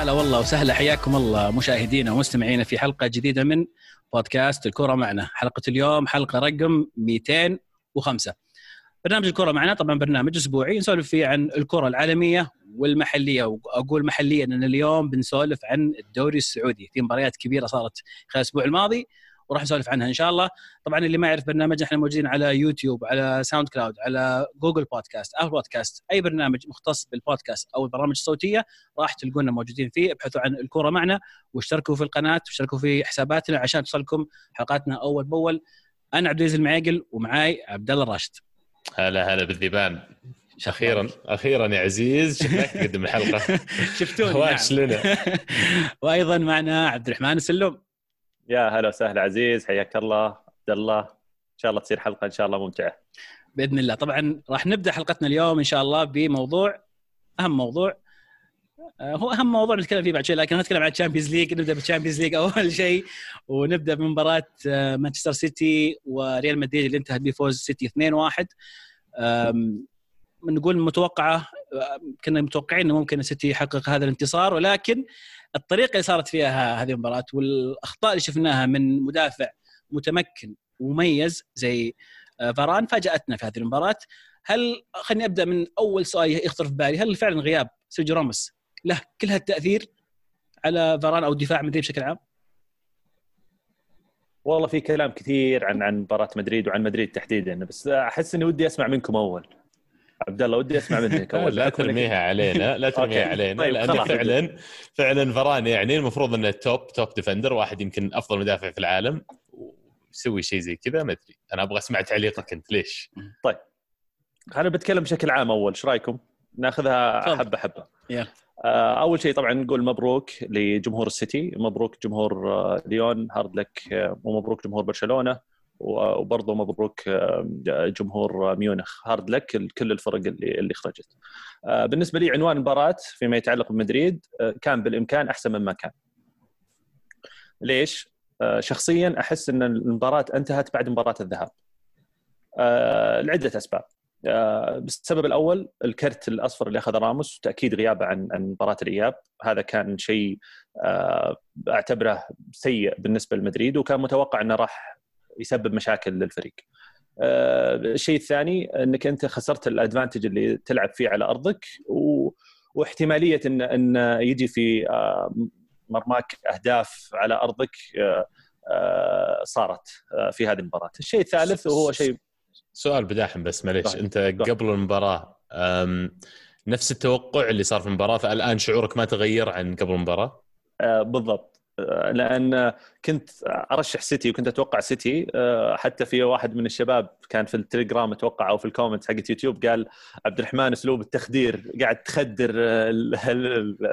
هلا والله وسهلا حياكم الله مشاهدينا ومستمعينا في حلقة جديدة من بودكاست الكره معنا. حلقة اليوم حلقة رقم 205 برنامج الكره معنا طبعا برنامج أسبوعي نسولف فيه عن الكره العالمية والمحلية وأقول محليا إن اليوم بنسولف عن الدوري السعودي. في مباريات كبيرة صارت خلال الأسبوع الماضي. وراح نسولف عنها إن شاء الله. طبعا اللي ما يعرف برنامج إحنا موجودين على يوتيوب على ساوند كلاود على جوجل بودكاست أو بودكاست أي برنامج مختص بالبودكاست أو البرامج الصوتية راح تلقونا موجودين فيه. ابحثوا عن الكورة معنا واشتركوا في القناة واشتركوا في حساباتنا عشان توصلكم حلقاتنا أول بأول. أنا عبد العزيز المعيقل ومعاي عبد الله الراشد هلا هلا بالذيبان أخيرا أخيرا يا عزيز شفناك تقدم الحلقة. شفتوني واش نعم. لنا وأيضا معنا عبد الرحمن السلوم. يا هلا وسهلا عزيز حياك الله عبد الله. إن شاء الله تصير حلقة إن شاء الله ممتعة. بإذن الله. طبعا راح نبدأ حلقتنا اليوم إن شاء الله بموضوع أهم موضوع. آه، هو أهم موضوع نتكلم فيه بعد شوي لكن نتكلم عن الشامبيونز ليج نبدأ بالشامبيونز ليج أول شيء ونبدأ بمباراة آه، مانشستر سيتي وريال مدريد اللي انتهت بفوز سيتي 2-1 آم، نقول متوقعة آه، كنا متوقعين إنه ممكن السيتي يحقق هذا الانتصار ولكن الطريقة اللي صارت فيها هذه المباراة والأخطاء اللي شفناها من مدافع متمكن ومميز زي آه، فاران فاجأتنا في هذه المباراة. هل خليني أبدأ من أول سؤال يخطر في بالي. هل فعلا غياب سيرجيو راموس له كل هالتأثير على فاران أو الدفاع مدريد بشكل عام؟ والله في كلام كثير عن عن مباراة مدريد وعن مدريد تحديدا بس أحس إني ودي أسمع منكم أول. عبد الله ودي أسمع منك أول لا ترميها علينا لا ترميها. علينا طيب، لأن. فعلا فعلا فران يعني المفروض إنه top top defender واحد يمكن أفضل مدافع في العالم ويسوي شيء زي كذا ما أدري أنا أبغى أسمع تعليقك أنت ليش؟ أنا بتكلم بشكل عام أول إيش رأيكم؟ ناخذها. حبة حبة يلا. آه، أول شيء طبعا نقول مبروك لجمهور السيتي مبروك جمهور آه، ليون hard luck آه، ومبروك جمهور برشلونة وبرضه مبروك جمهور ميونخ. hard luck كل الفرق اللي اللي خرجت. آه، بالنسبة لي عنوان المباراة فيما يتعلق بمدريد آه، كان بالإمكان أحسن مما كان. ليش؟ آه، شخصيا أحس أن المباراة انتهت بعد مباراة الذهاب. لعدة أسباب. بالسبب الأول الكرت الأصفر اللي اخذه راموس وتأكيد غيابه عن عن مباراة الإياب. هذا كان شيء أعتبره سيء بالنسبة لمدريد وكان متوقع أنه راح يسبب مشاكل للفريق. آه، الشيء الثاني إنك أنت خسرت الأدفانتج اللي تلعب فيه على أرضك و... واحتمالية ان إن يجي في آه، مرماك أهداف على أرضك آه، صارت في هذه المباراة. الشيء الثالث وهو شيء سؤال بداخل بس معليش. أنت قبل المباراة نفس التوقع اللي صار في المباراة فالآن شعورك ما تغير عن قبل المباراة؟ بالضبط لأن كنت أرشح سيتي وكنت أتوقع سيتي آه، حتى في واحد من الشباب كان في التليجرام أتوقع أو في ال comment حقت يوتيوب قال عبد الرحمن أسلوب التخدير قاعد تخدر آه،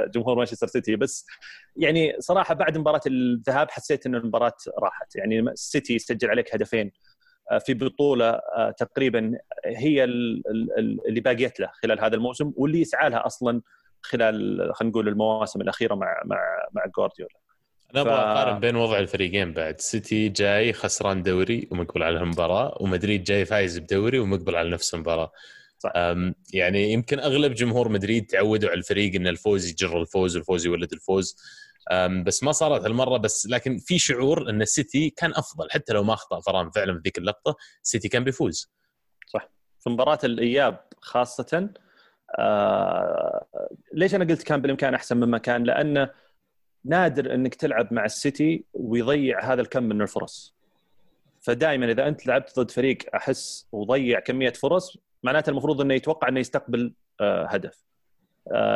جمهور مانشستر سيتي بس يعني صراحة بعد مباراة الذهاب حسيت إن المباراة راحت. يعني السيتي يسجل عليك هدفين آه، في بطولة آه، تقريبا هي ال- ال- ال- اللي باقيت له خلال هذا الموسم واللي يسعى لها أصلا خلال خلينا نقول المواسم الأخيرة مع مع مع جوارديولا أنا أبغى ف- أقارن بين وضع الفريقين بعد. سيتي جاي خسران دوري ومقبل على المباراة ومدريد جاي فايز بدوري ومقبل على نفس المباراة. صح. يعني يمكن أغلب جمهور مدريد تعودوا على الفريق إن الفوز يجر الفوز والفوز يولد الفوز. بس ما صارت هالمرة بس لكن في شعور إن السيتي كان أفضل. حتى لو ما أخطأ فران فعلا في ذيك اللقطة السيتي كان بيفوز. في مباراة الإياب خاصة آه ليش أنا قلت كان بالإمكان أحسن مما كان؟ لأن نادر انك تلعب مع السيتي ويضيع هذا الكم من الفرص. فدائما إذا أنت لعبت ضد فريق أحس وضيع كمية فرص معناته المفروض إنه يتوقع إنه يستقبل آه هدف.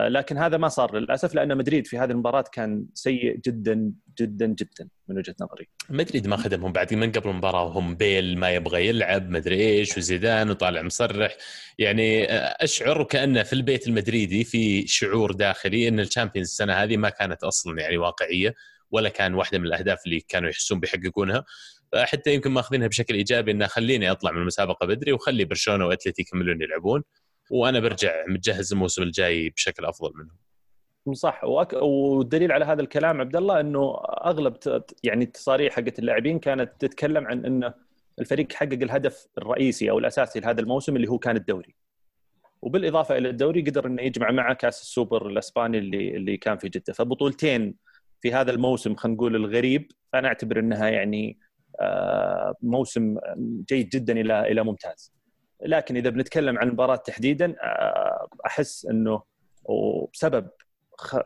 لكن هذا ما صار للأسف لأن مدريد في هذه المباراة كان سيء جدا جدا جدا من وجهة نظري. مدريد ما خدمهم بعد من قبل المباراة وهم بيل ما يبغى يلعب مدري إيش وزيدان وطالع مصرح. يعني أشعر وكانه في البيت المدريدي في شعور داخلي إن الشامبيونز السنة هذه ما كانت أصلا يعني واقعية ولا كان واحدة من الأهداف اللي كانوا يحسون بيحققونها. فحتى يمكن ماخذينها بشكل إيجابي انه خليني أطلع من المسابقة بدري وخلي برشلونة واتلتي يكملون يلعبون. وأنا برجع متجهز الموسم الجاي بشكل أفضل منهم. صح. وأك... والدليل على هذا الكلام عبد الله إنه أغلب ت... يعني التصاريح حقت اللاعبين كانت تتكلم عن إنه الفريق حقق الهدف الرئيسي أو الأساسي لهذا الموسم اللي هو كان الدوري. وبالإضافة إلى الدوري قدر إنه يجمع معه كأس السوبر الأسباني اللي اللي كان في جدة. فبطولتين في هذا الموسم خلينا نقول الغريب أنا أعتبر إنها يعني آه، موسم جيد جدا إلى إلى ممتاز. لكن إذا بنتكلم عن المباراة تحديدا آه، أحس إنه وبسبب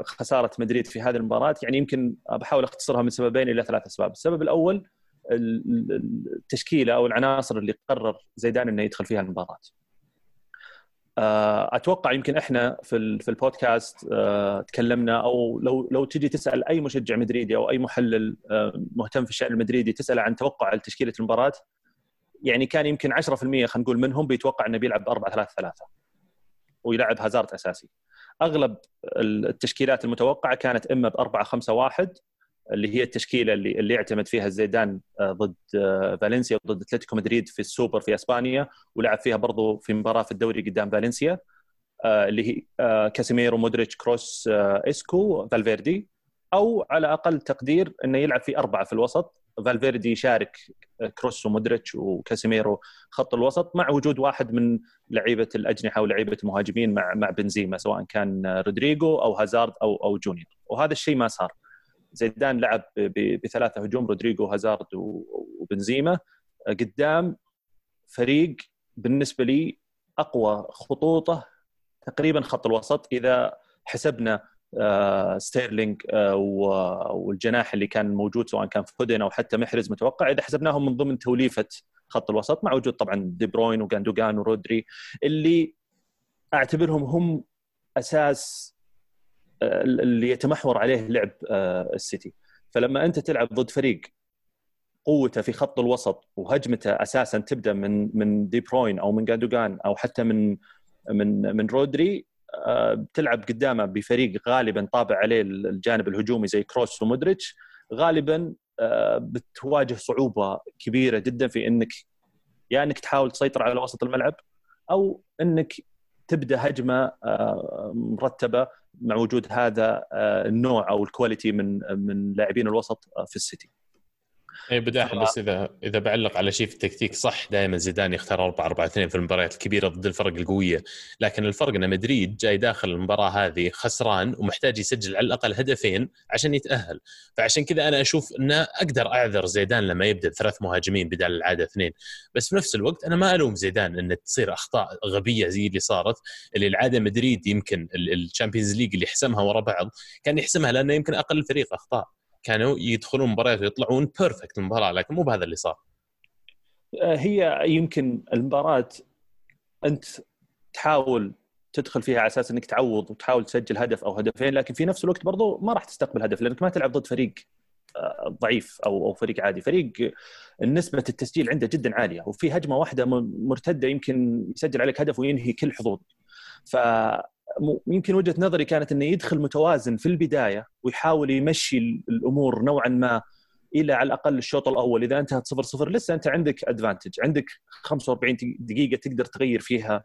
خسارة مدريد في هذه المباراة يعني يمكن بحاول أختصرها من سببين إلى ثلاث أسباب، السبب الأول التشكيلة أو العناصر اللي قرر زيدان إنه يدخل فيها المباراة. آه، أتوقع يمكن إحنا في في البودكاست آه، تكلمنا أو لو لو تجي تسأل أي مشجع مدريدي أو أي محلل مهتم في الشأن المدريدي تساله عن توقع تشكيلة المباراة يعني كان يمكن 10% خلينا نقول منهم بيتوقع إنه بيلعب ب 4 3 3 ويلعب هازارد أساسي. أغلب التشكيلات المتوقعة كانت إما ب 4 5 1 اللي هي التشكيلة اللي اللي اعتمد فيها زيدان آه، ضد آه، فالنسيا وضد أتلتيكو مدريد في السوبر في إسبانيا ولعب فيها برضو في مباراة في الدوري قدام فالنسيا آه، اللي هي كاسيميرو مودريتش كروس إسكو فالفيردي أو على أقل تقدير إنه يلعب في أربعة في الوسط فالفيردي يشارك كروس ومودريتش وكاسيميرو خط الوسط مع وجود واحد من لعيبة الأجنحة ولعيبة المهاجمين مع مع بنزيما سواء كان رودريجو أو هازارد أو أو جونيور. وهذا الشيء ما صار. زيدان لعب بثلاثة هجوم رودريجو هازارد وبنزيما. قدام فريق بالنسبة لي أقوى خطوطه تقريبا خط الوسط إذا حسبنا ستيرلينج آه، والجناح اللي كان موجود سواء كان فودن أو حتى محرز متوقع إذا حسبناهم من ضمن توليفة خط الوسط مع وجود طبعا دي بروين وغاندوغان ورودري اللي أعتبرهم هم أساس اللي يتمحور عليه لعب آه، السيتي. فلما أنت تلعب ضد فريق قوته في خط الوسط وهجمته أساسا تبدأ من من دي بروين أو من جاندوجان أو حتى من من من رودري آه، تلعب قدامه بفريق غالبا طابع عليه الجانب الهجومي زي كروس ومودريتش غالبا آه، بتواجه صعوبة كبيرة جدا في إنك يا يعني إنك تحاول تسيطر على وسط الملعب أو إنك تبدأ هجمة مرتبة مع وجود هذا آه، النوع أو ال quality من من لاعبين الوسط آه، في السيتي. اي بداخل بس إذا إذا بعلق على شيء في التكتيك صح دائما زيدان يختار 4 4 2 في المباريات الكبيرة ضد الفرق القوية. لكن الفرق إن مدريد جاي داخل المباراة هذه خسران ومحتاج يسجل على الأقل هدفين عشان يتأهل. فعشان كذا أنا أشوف انه أقدر أعذر زيدان لما يبدأ ثلاث مهاجمين بدال العادة اثنين. بس في نفس الوقت أنا ما ألوم زيدان إن تصير أخطاء غبية زي اللي صارت اللي العادة مدريد يمكن الشامبيونز ليج اللي حسمها ورا بعض كان يحسمها لأنه يمكن أقل فريق أخطاء. كانوا يدخلون مباريات ويطلعون perfect المباراة لكن مو بهذا اللي صار آه، هي يمكن المباراة أنت تحاول تدخل فيها على أساس إنك تعوض وتحاول تسجل هدف أو هدفين لكن في نفس الوقت برضو ما راح تستقبل هدف لأنك ما تلعب ضد فريق آه، ضعيف أو أو فريق عادي، فريق نسبه التسجيل عنده جدا عالية وفي هجمة واحدة مرتدة يمكن يسجل عليك هدف وينهي كل حظوظ. ف يمكن وجهة نظري كانت إنه يدخل متوازن في البداية ويحاول يمشي الأمور نوعا ما إلى على الأقل الشوط الأول. إذا انتهت 0 0 لسه أنت عندك advantage عندك 45 دقيقة تقدر تغير فيها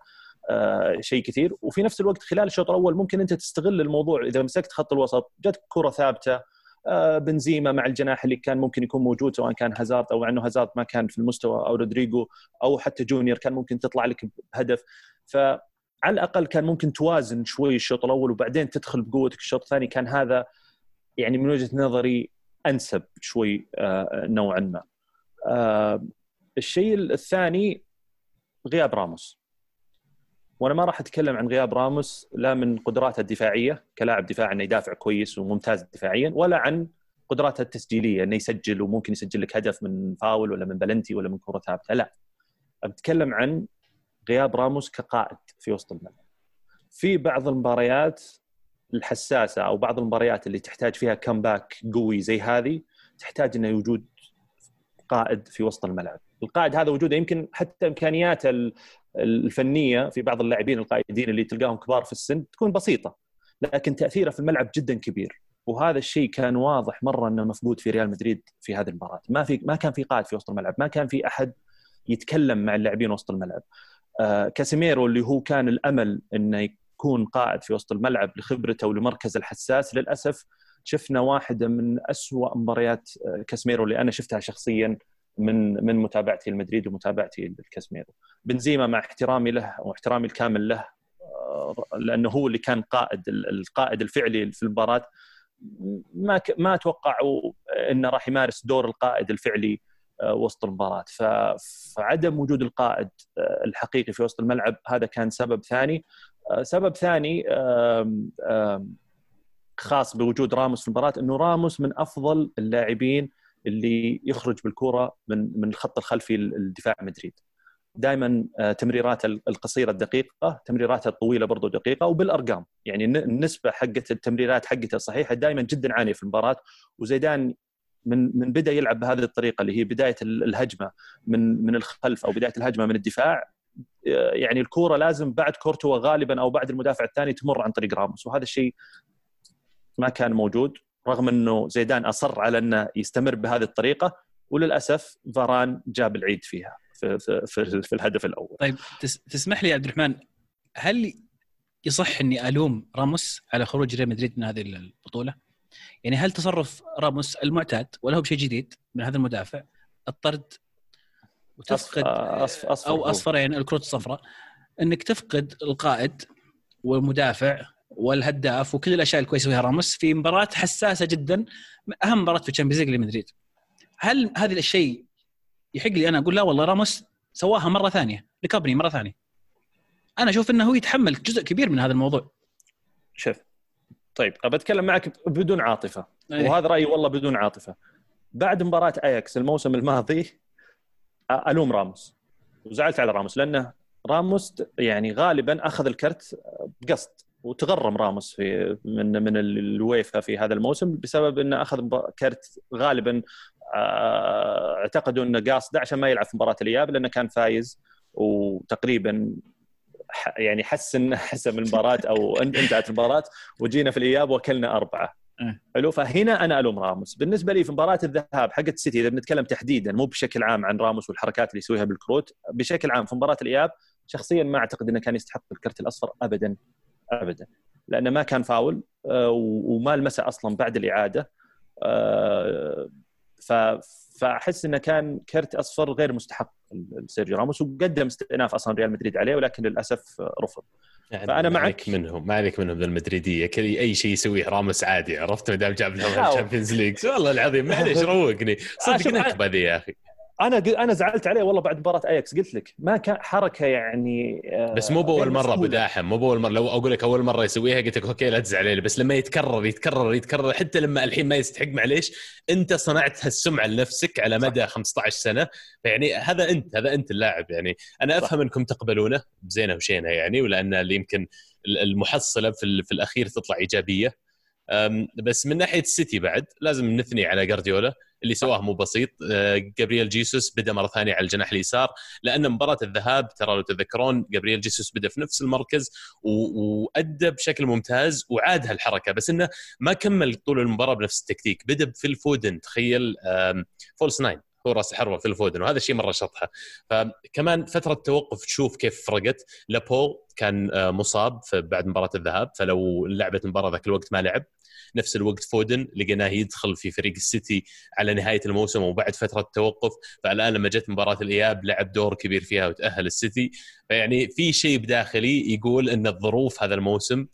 آه شيء كثير. وفي نفس الوقت خلال الشوط الأول ممكن أنت تستغل الموضوع. إذا مسكت خط الوسط جاتك كرة ثابتة آه بنزيما مع الجناح اللي كان ممكن يكون موجود سواء كان هازارد أو انه هازارد ما كان في المستوى أو رودريجو أو حتى جونيور كان ممكن تطلع لك بهدف. ف على الأقل كان ممكن توازن شوي الشوط الأول وبعدين تدخل بقوتك الشوط الثاني كان هذا يعني من وجهة نظري أنسب شوي آه، نوعا ما. آه، الشيء الثاني غياب راموس. وأنا ما راح أتكلم عن غياب راموس لا من قدراته الدفاعية كلاعب دفاع إنه يدافع كويس وممتاز دفاعيا ولا عن قدراته التسجيلية إنه يسجل وممكن يسجل لك هدف من فاول ولا من بلنتي ولا من كرة ثابتة لا. أتكلم عن غياب راموس كقائد في وسط الملعب. في بعض المباريات الحساسة أو بعض المباريات اللي تحتاج فيها كمباك قوي زي هذه تحتاج إنه وجود قائد في وسط الملعب. القائد هذا وجوده يمكن حتى إمكانياته الفنية في بعض اللاعبين القائدين اللي تلقاهم كبار في السن تكون بسيطة لكن تأثيره في الملعب جدا كبير. وهذا الشيء كان واضح مرة إنه مفقود في ريال مدريد في هذه المباراة. ما في ما كان في قائد في وسط الملعب ما كان في أحد يتكلم مع اللاعبين وسط الملعب. كاسيميرو اللي هو كان الأمل إنه يكون قائد في وسط الملعب لخبرته ولمركز الحساس للأسف شفنا واحدة من أسوأ مباريات آه، كاسيميرو اللي أنا شفتها شخصيا من من متابعتي لمدريد ومتابعتي لكاسيميرو. بنزيما مع احترامي له واحترامي الكامل له آه، لأنه هو اللي كان قائد القائد الفعلي في المباراة. ما ما اتوقعوا إنه راح يمارس دور القائد الفعلي آه، وسط المباراة. فعدم وجود القائد الحقيقي في وسط الملعب هذا كان سبب ثاني. سبب ثاني خاص بوجود راموس في المباراة إنه راموس من أفضل اللاعبين اللي يخرج بالكرة من من الخط الخلفي للدفاع مدريد. دائما آه، تمريراته القصيرة الدقيقة تمريراته الطويلة برضو دقيقة وبالأرقام. يعني النسبة حقت التمريرات حقته الصحيحه دائما جدا عالية في المباراة. وزيدان من من بدأ يلعب بهذه الطريقة اللي هي بداية الهجمة من من الخلف أو بداية الهجمة من الدفاع آه، يعني الكورة لازم بعد كورتوا غالبا أو بعد المدافع الثاني تمر عن طريق راموس وهذا الشيء ما كان موجود رغم إنه زيدان أصر على أنه يستمر بهذه الطريقة وللأسف فاران جاب العيد فيها في, في, في, في الهدف الأول. طيب تسمح لي يا عبد الرحمن هل يصح إني ألوم راموس على خروج ريال مدريد من هذه البطولة؟ يعني هل تصرف راموس المعتاد ولا هو بشيء جديد من هذا المدافع؟ الطرد وتفقد أصفر, أصفر أو أصفرين يعني الكروت الصفراء. إنك تفقد القائد والمدافع والهداف وكل الأشياء الكويسة فيها راموس في مباراة حساسة جدا أهم مباراة في الشامبيونز ليج لمدريد. هل هذا الشيء يحق لي أنا أقول لا؟ والله راموس سواها مرة ثانية ريكابني مرة ثانية. أنا أشوف إنه هو يتحمل جزء كبير من هذا الموضوع. شوف طيب أبى أتكلم معك بدون عاطفة. أيه. وهذا رأيي والله بدون عاطفة. بعد مباراة اياكس الموسم الماضي ألوم راموس. وزعلت على راموس لأنه راموس يعني غالبا أخذ الكرت بقصد. وتغرم راموس في من من الويفا في هذا الموسم بسبب إنه أخذ كرت غالبا أعتقدوا إنه قاصده عشان ما يلعب في مباراة الإياب لأنه كان فايز. وتقريبا يعني حسن حسم المباراة أو انتهت المباراة وجينا في الإياب وكلنا أربعة. إيه. حلو؟ فهنا أنا ألوم راموس. بالنسبة لي في مباراة الذهاب حقت السيتي إذا بنتكلم تحديدا مو بشكل عام عن راموس والحركات اللي يسويها بالكروت بشكل عام في مباراة الإياب شخصيا ما أعتقد إنه كان يستحق الكرت الأصفر ابدا ابدا. لأنه ما كان فاول آه، وما لمسه أصلا بعد الإعادة. آه، فأحس إنه كان كرت أصفر غير مستحق لسيرجيو راموس وقدم استئناف أصلا ريال مدريد عليه ولكن للأسف رفض. يعني فأنا ما عليك منهم ما عليك منهم المدريدية. أي شيء يسويه راموس عادي عرفت؟ ما دام جاب لهم ال Champions League. والله العظيم معليش روقني. صدق نكبه ذي يا أخي. أنا أنا زعلت عليه والله بعد مباراة اياكس قلت لك ما كان حركة يعني آه، بس مو بأول مرة أبو داحم مو بأول مرة. لو أقول لك أول مرة يسويها قلت لك okay لا تزعل عليه. بس لما يتكرر يتكرر يتكرر حتى لما الحين ما يستحق معليش أنت صنعت هالسمعة لنفسك على مدى 15 سنة. فيعني هذا أنت هذا أنت اللاعب. يعني أنا أفهم صح. أنكم تقبلونه بزينه وشينة يعني ولأن اللي يمكن المحصلة في, في الأخير تطلع إيجابية. بس من ناحية السيتي بعد لازم نثني على جارديولا. اللي سواه مو بسيط آه، جابرييل جيسوس بدا مرة ثانية على الجناح اليسار لأن مباراة الذهاب ترى لو تذكرون جابرييل جيسوس بدا في نفس المركز وأدى بشكل ممتاز وعاد هالحركة بس إنه ما كمل طول المباراة بنفس التكتيك بدا في الفودن تخيل false nine. هو راس حربة في الفودن وهذا الشيء مرة شطحة. فكمان فترة توقف تشوف كيف فرقت. لابو كان آه، مصاب بعد مباراة الذهاب فلو لعبت المباراه ذاك الوقت ما لعب. نفس الوقت فودن لقيناه يدخل في فريق السيتي على نهاية الموسم وبعد فترة توقف. فالآن لما جت مباراة الإياب لعب دور كبير فيها وتأهل السيتي. فيعني في شيء بداخلي يقول إن الظروف هذا الموسم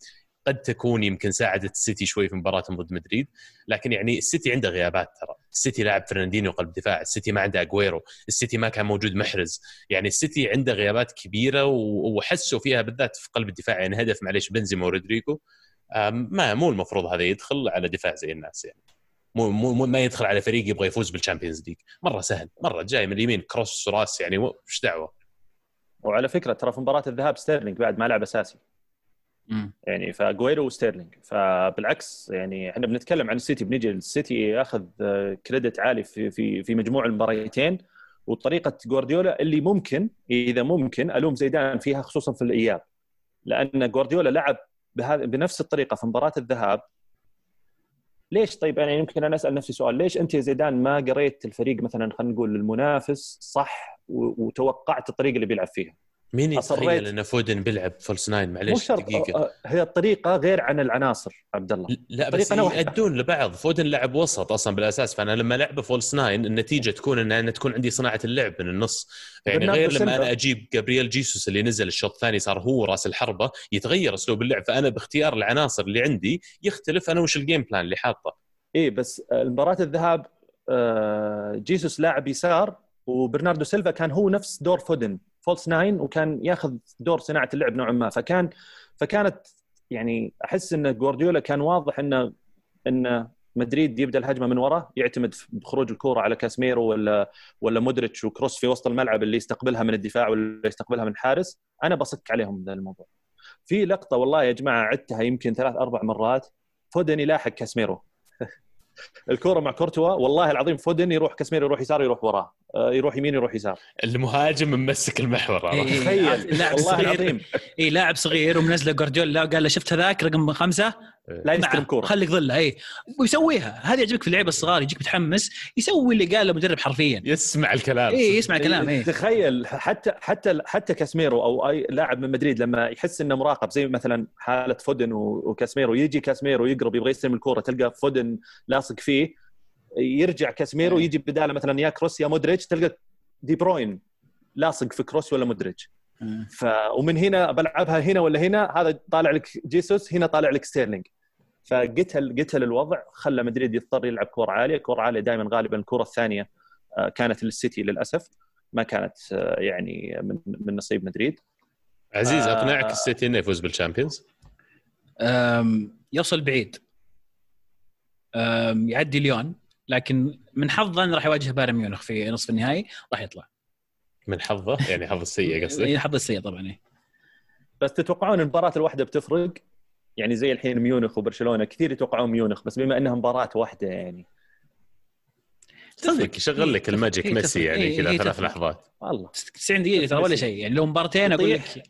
قد تكون يمكن ساعدت السيتي شوي في مباراتهم ضد مدريد لكن يعني السيتي عنده غيابات ترى. السيتي لاعب فرناندينيو قلب دفاع السيتي ما عنده اجويرو السيتي ما كان موجود محرز. يعني السيتي عنده غيابات كبيرة وحسوا فيها بالذات في قلب الدفاع. يعني هدف معليش بنزيما ورودريجو. ما مو المفروض هذا يدخل على دفاع زي الناس يعني. مو مو ما يدخل على فريق يبغى يفوز بال Champions ليج. مرة سهل مرة جاي من اليمين cross راس يعني وش دعوة؟ وعلى فكرة ترى في مباراة الذهاب ستيرلينج بعد ما لعب أساسي. يعني فجويرو وستيرلينج. فبالعكس يعني إحنا بنتكلم عن السيتي بنجي السيتي ياخذ credit عالي في في في مجموع المباريتين وطريقة جوارديولا اللي ممكن إذا ممكن ألوم زيدان فيها خصوصا في الإياب. لأن جوارديولا لعب بنفس الطريقة في مباراة الذهاب. ليش؟ طيب يعني يمكن أنا أسأل نفسي سؤال. ليش أنت يا زيدان ما قريت الفريق مثلا خلينا نقول المنافس صح وتوقعت الطريقة اللي بيلعب فيها؟ مين. يتخيل إن فودن بيلعب false nine؟ مو معليش شرط دقيقة. آه، هي الطريقة غير عن العناصر عبد الله. لا بس. يأدون لبعض. فودن لاعب وسط أصلا بالأساس فأنا لما لعبه false nine النتيجة تكون إن أنا تكون عندي صناعة اللعب من النص. يعني غير لما. أنا أجيب جابرييل جيسوس اللي نزل الشوط الثاني صار هو راس الحربة يتغير أسلوب اللعب. فأنا باختيار العناصر اللي عندي يختلف أنا وش ال game plan اللي حاطه. إيه بس آه، مباراه الذهاب آه، جيسوس لاعب يسار وبرناردو سيلفا كان هو نفس دور فودن. false nine وكان ياخذ دور صناعة اللعب نوعا ما. فكان فكانت يعني أحس إن جوارديولا كان واضح انه إن مدريد يبدأ الهجمة من ورا يعتمد بخروج الكورة على كاسميرو ولا ولا مودريتش وكروس في وسط الملعب اللي يستقبلها من الدفاع ولا يستقبلها من الحارس أنا بصك عليهم ذا الموضوع. في لقطة والله يا جماعة عدتها يمكن ثلاث أربع مرات. فودن يلاحق كاسميرو. الكورة مع كورتوا والله العظيم فودن يروح كاسميرو يروح يسار يروح وراه آه، يروح يمين يروح يسار المهاجم ممسك المحور إيه. عرفت؟ تخيل لاعب والله صغير. العظيم اي لاعب صغير ومنزله جوارديولا قال له شفت هذاك رقم خمسة لا يستلم معه كوره خليك ظله اي ويسويها. هذا يعجبك في اللعيبه الصغار يجيك متحمس يسوي اللي قاله المدرب حرفيا. يسمع الكلام. اي يسمع كلام اي تخيل حتى حتى حتى كاسميرو أو أي لاعب من مدريد لما يحس إنه مراقب زي مثلا حالة فودن وكاسميرو يجي كاسميرو يقرب يبغى يستلم الكورة تلقى فودن لاصق فيه يرجع كاسميرو يجي بداله مثلا يا كروس يا مودريتش تلقى دي بروين لاصق في كروس ولا مودريتش. ف ومن هنا بلعبها هنا ولا هنا هذا طالع لك جيسوس هنا طالع لك ستيرلينج. فقتل قتل الوضع خلى مدريد يضطر يلعب كره عالية. كره عالية دائما غالبا الكره الثانية آه، كانت للسيتي للأسف. ما كانت آه، يعني من من نصيب مدريد. عزيز آه. أقنعك السيتي إنه يفوز بال Champions؟ أم، يوصل بعيد. يعدي ليون لكن من حظه إنه راح يواجه بايرن ميونخ في نصف النهائي راح يطلع. من حظه؟ يعني حظ السيء قصدك؟ إيه، حظ السيء طبعا إيه. بس تتوقعون المباراة الواحدة بتفرق؟ يعني زي الحين ميونخ وبرشلونة كثير يتوقعون ميونخ بس بما إنها مباراة واحدة يعني تفرق يشغل لك إيه، ال magic تفرق. ميسي إيه، يعني إيه، كذا إيه، ثلاث. لحظات والله 90 دقيقة ترى ولا. شيء يعني لو مبارتين أقول يطيح. لك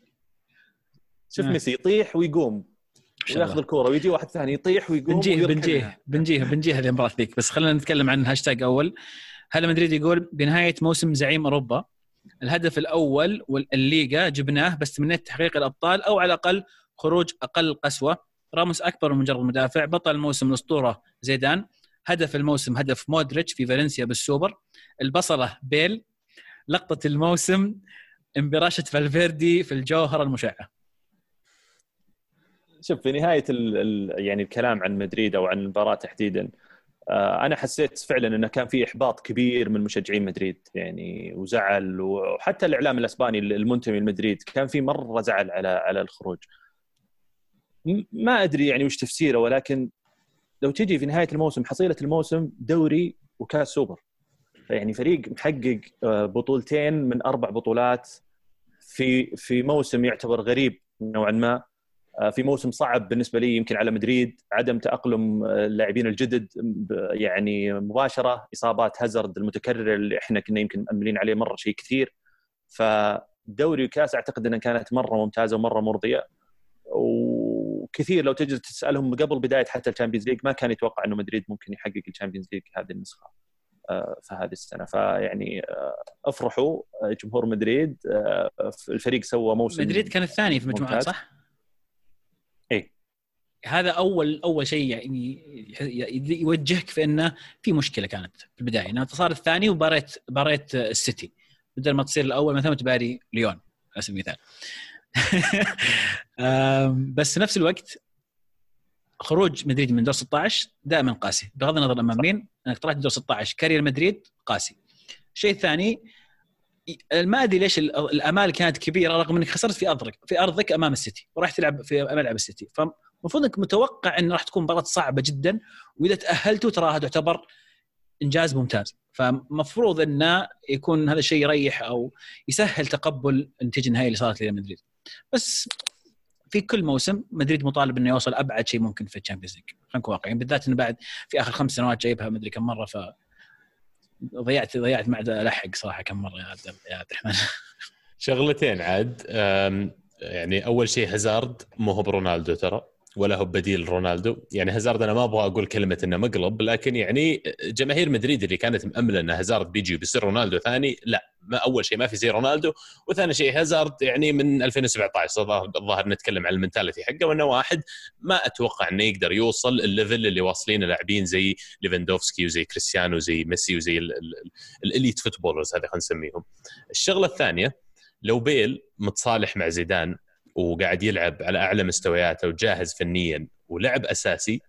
شوف آه. ميسي يطيح ويقوم. وياخذ الكورة ويجي واحد ثاني يطيح ويقوم بنجيه. بنجيه بنجيه بنجيه هذه المباراة ذيك بس خلينا نتكلم عن هاشتاج أول هلا مدريد يقول بنهاية موسم زعيم أوروبا الهدف الأول والليغا جبناه بس تمنيت تحقيق الأبطال أو على الأقل خروج أقل قسوة. راموس أكبر من مجرد مدافع. بطل الموسم الأسطورة زيدان. هدف الموسم هدف مودريتش في فالنسيا بالسوبر. البصلة بيل. لقطة الموسم انبراشة فالفيردي في الجوهرة المشعة. شوف في نهاية ال ال يعني الكلام عن مدريد أو عن المباراة تحديدا آه، أنا حسيت فعلا إنه كان في إحباط كبير من مشجعين مدريد يعني وزعل وحتى الإعلام الأسباني المنتمي لمدريد كان في مرة زعل على على الخروج. ما أدري يعني وش تفسيره ولكن لو تجي في نهاية الموسم حصيلة الموسم دوري وكاس سوبر. يعني فريق محقق آه، بطولتين من أربع بطولات في في موسم يعتبر غريب نوعا ما. آه، في موسم صعب بالنسبة لي يمكن على مدريد عدم تأقلم آه، اللاعبين الجدد يعني مباشرة إصابات هازارد المتكررة اللي إحنا كنا يمكن مأملين عليه مرة شيء كثير. فدوري وكاس أعتقد إنها كانت مرة ممتازة ومرة مرضية. وكثير لو تجي تسألهم قبل بداية حتى ال Champions League ما كان يتوقع إنه مدريد ممكن يحقق ال Champions League هذه النسخة آه، في هذه السنة فيعني آه، افرحوا آه، جمهور مدريد الفريق سوى موسم مدريد كان الثاني في ممتاز. صح؟ إيه. هذا أول أول شيء يعني يوجهك في إنه في مشكلة كانت في البداية إنها صار الثاني وباريت باريت السيتي بدل ما تصير الأول مثلا تباري ليون على سبيل المثال بس في نفس الوقت خروج مدريد من دور 16 دائما قاسي. بغض النظر أمام مين أنك طلعت من دور 16 كارير مدريد قاسي. الشيء الثاني ما أدري ليش ال- الأمال كانت كبيرة رغم إنك خسرت في أرضك في أرضك أمام السيتي وراح تلعب في ملعب السيتي. فالمفروض إنك متوقع إن راح تكون مباراة صعبة جدا وإذا تأهلتوا تراها تعتبر إنجاز ممتاز. فمفروض انه يكون هذا الشيء يريح أو يسهل تقبل النتيجه النهائيه اللي صارت لمدريد بس في كل موسم مدريد مطالب إنه يوصل أبعد شيء ممكن في ال Champions League. خلينا نكون واقعيين. بالذات إنه بعد في آخر خمس سنوات جايبها مدري كم مرة ف ضيعت ضيعت ما عاد ألحق صراحة كم مرة يا عبد الرحمن. شغلتين عاد. يعني أول شيء هازارد مو هو برونالدو ترى. ولا هو بديل رونالدو يعني هازارد أنا ما أبغى أقول كلمة إنه مقلب لكن يعني جماهير مدريد اللي كانت مأملة إن هازارد بيجي وبيصير رونالدو ثاني لا ما أول شيء ما في زي رونالدو وثاني شيء هازارد يعني من 2017 الظاهر نتكلم عن ال mentality حقه وإنه واحد ما أتوقع إنه يقدر يوصل ال level اللي واصلين لاعبين زي ليفاندوفسكي وزي كريستيانو وزي ميسي وزي ال elite footballers هذا خلينا نسميهم. الشغلة الثانية لو بيل متصالح مع زيدان وقاعد يلعب على أعلى مستوياته وجاهز فنيا ولعب أساسي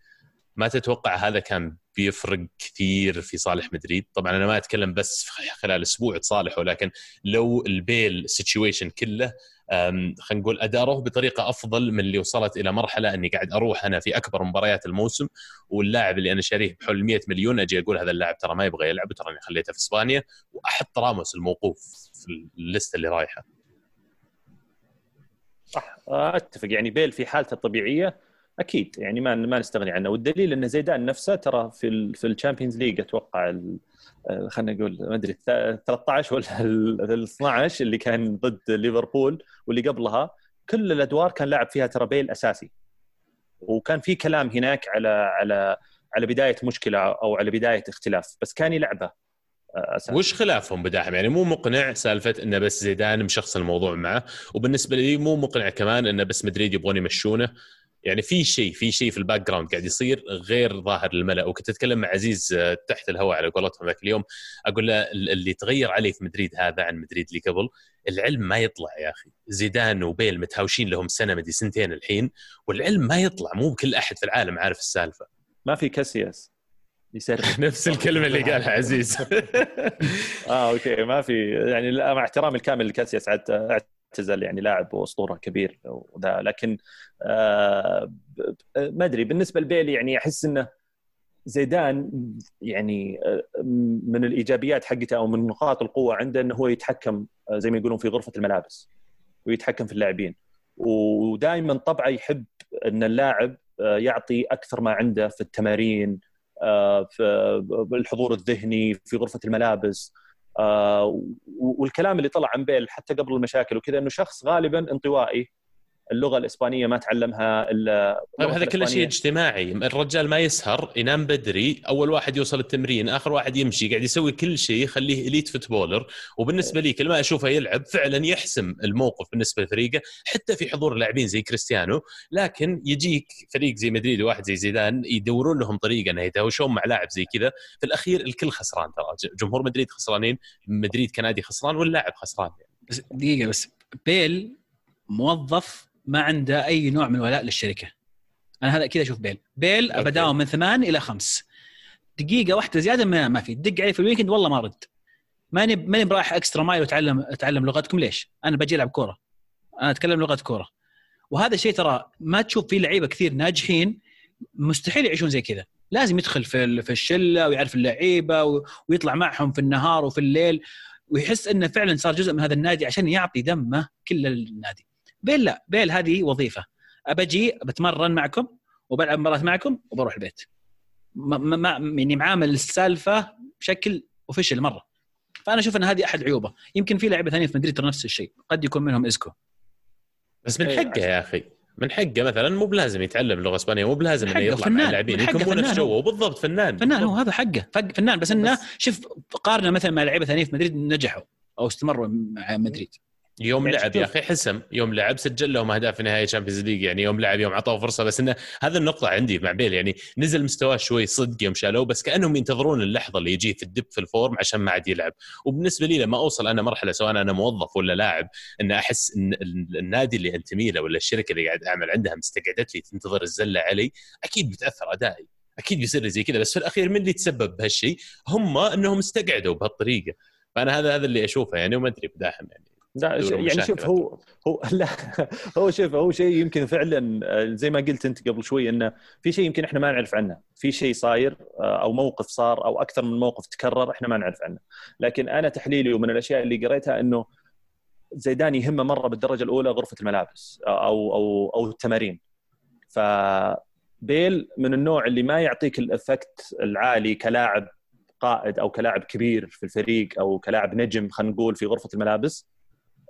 ما تتوقع هذا كان بيفرق كثير في صالح مدريد؟ طبعا أنا ما أتكلم بس خلال أسبوع تصالحوا لكن لو ال Bale situation كله خلينا نقول أداره بطريقة أفضل من اللي وصلت إلى مرحلة إني قاعد أروح أنا في أكبر مباريات الموسم واللاعب اللي أنا شاريه بحوالي 100 مليون أجي أقول هذا اللاعب ترى ما يبغى يلعب تراني خليته في إسبانيا وأحط راموس الموقوف في الليسته اللي رايحة. أتفق. يعني بيل في حالته الطبيعية أكيد يعني ما ما نستغني عنه. والدليل إن زيدان نفسه ترى في ال في ال Champions League أتوقع آه، خلينا نقول ما أدري 13 ولا ال 12 اللي كان ضد ليفربول واللي قبلها كل الأدوار كان لاعب فيها ترى بيل أساسي. وكان في كلام هناك على على على بداية مشكلة أو على بداية اختلاف بس كان يلعبه. أساسي. وش خلافهم بداحم يعني مو مقنع سالفة إنه بس زيدان مشخص الموضوع معه وبالنسبة لي مو مقنع كمان إنه بس مدريد يبغون يمشونه. يعني في شيء في شيء في ال background قاعد يصير غير ظاهر للملأ. وكنت أتكلم مع عزيز آه، تحت الهواء على قولتهم ذاك اليوم أقول له اللي تغير عليه في مدريد هذا عن مدريد اللي قبل العلم ما يطلع يا أخي. زيدان وبيل متهاوشين لهم سنة مدري سنتين الحين والعلم ما يطلع. مو بكل أحد في العالم عارف السالفة. ما في كاسياس يسرح. نفس الكلمة اللي قالها عزيز. آه أوكي ما في يعني مع احترامي الكامل لكاسياس أعتزل يعني لاعب وأسطورة كبير وذا لكن آه ما أدري بالنسبة لبيلي يعني أحس إنه زيدان يعني آه، من الإيجابيات حقته أو من نقاط القوة عنده إنه هو يتحكم آه، زي ما يقولون في غرفة الملابس ويتحكم في اللاعبين. ودائما طبعه يحب إن اللاعب آه، يعطي أكثر ما عنده في التمارين في الحضور الذهني في غرفة الملابس آه، والكلام اللي طلع عن بيل حتى قبل المشاكل وكذا إنه شخص غالبا انطوائي اللغة الإسبانية ما تعلمها إلا طيب هذا كل شيء اجتماعي. الرجال ما يسهر ينام بدري أول واحد يوصل التمرين آخر واحد يمشي قاعد يسوي كل شيء يخليه elite footballer. وبالنسبة لي كل ما أشوفه يلعب فعلا يحسم الموقف بالنسبة لفريقه حتى في حضور لاعبين زي كريستيانو. لكن يجيك فريق زي مدريد واحد زي زيدان يدورون لهم طريقة إنه يتهاوشون مع لاعب زي كذا. في الأخير الكل خسران ترى. جمهور مدريد خسرانين مدريد كنادي خسران واللاعب خسران. يعني. بس دقيقة بس بيل موظف ما عنده أي نوع من الولاء للشركة. أنا هذا كذا أشوف بيل. بيل ابداوم من ثمان إلى خمس. دقيقة واحدة زيادة ما, ما في. دق علي في ال weekend والله ما رد. ماني ماني برايح extra mile وأتعلم أتعلم لغتكم. ليش؟ أنا بجي ألعب كورة. أنا أتكلم لغة كورة. وهذا الشيء ترى ما تشوف فيه لعيبة كثير ناجحين مستحيل يعيشون زي كذا. لازم يدخل في في الشلة ويعرف اللعيبة ويطلع معهم في النهار وفي الليل ويحس إنه فعلا صار جزء من هذا النادي عشان يعطي دمه كل النادي. بيل لا بيل هذه وظيفة. أبجي بتمرن معكم وبلعب مباراة معكم وبروح البيت. ما, ما يعني معامل السالفة بشكل official مرة. فأنا أشوف إن هذه أحد عيوبه. يمكن في لعيبة ثانية في مدريد نفس الشيء. قد يكون منهم إيسكو بس من إيه، حقه يا أخي. من حقه مثلا مو بلازم يتعلم اللغة اسبانيه مو بلازم إنه يطلع مع اللاعبين. يكون مو نفس جوه. بالضبط فنان. فنان هو هذا حقه. فنان. بس إنه شوف قارنه مثلا مع لعيبة ثانية في مدريد نجحوا أو استمروا مع مدريد. يوم لعب يا أخي حسم يوم لعب سجل لهم أهداف في نهايه ال Champions League يعني يوم لعب يوم اعطوه فرصة بس إنه هذا النقطة عندي مع بيل يعني نزل مستواه شوي صدق يوم شالوه بس كأنهم ينتظرون اللحظة اللي يجي في ال dip في ال form عشان ما عاد يلعب. وبالنسبة لي لما أوصل أنا مرحلة سواء أنا موظف ولا لاعب إن أحس إن النادي اللي انتمي له ولا الشركة اللي قاعد أعمل عندها مستقعدة لي تنتظر الزلة علي أكيد بتأثر أدائي. أكيد بيصير زي كذا بس في الأخير من اللي تسبب بهالشيء هم إنهم استقعدوا بهالطريقة. فأنا هذا هذا اللي أشوفه يعني وما أدري بداحم يعني. لا يعني شوف هو هو لا هو شوف هو شيء يمكن فعلا آه، زي ما قلت أنت قبل شوي إنه في شيء يمكن إحنا ما نعرف عنه، في شيء صاير آه، أو موقف صار أو أكثر من موقف تكرر إحنا ما نعرف عنه، لكن أنا تحليلي ومن الأشياء اللي قريتها إنه زيدان يهمه مرة بالدرجة الأولى غرفة الملابس آه، أو أو أو التمارين. فبيل من النوع اللي ما يعطيك ال effect العالي كلاعب قائد أو كلاعب كبير في الفريق أو كلاعب نجم خلينا نقول في غرفة الملابس.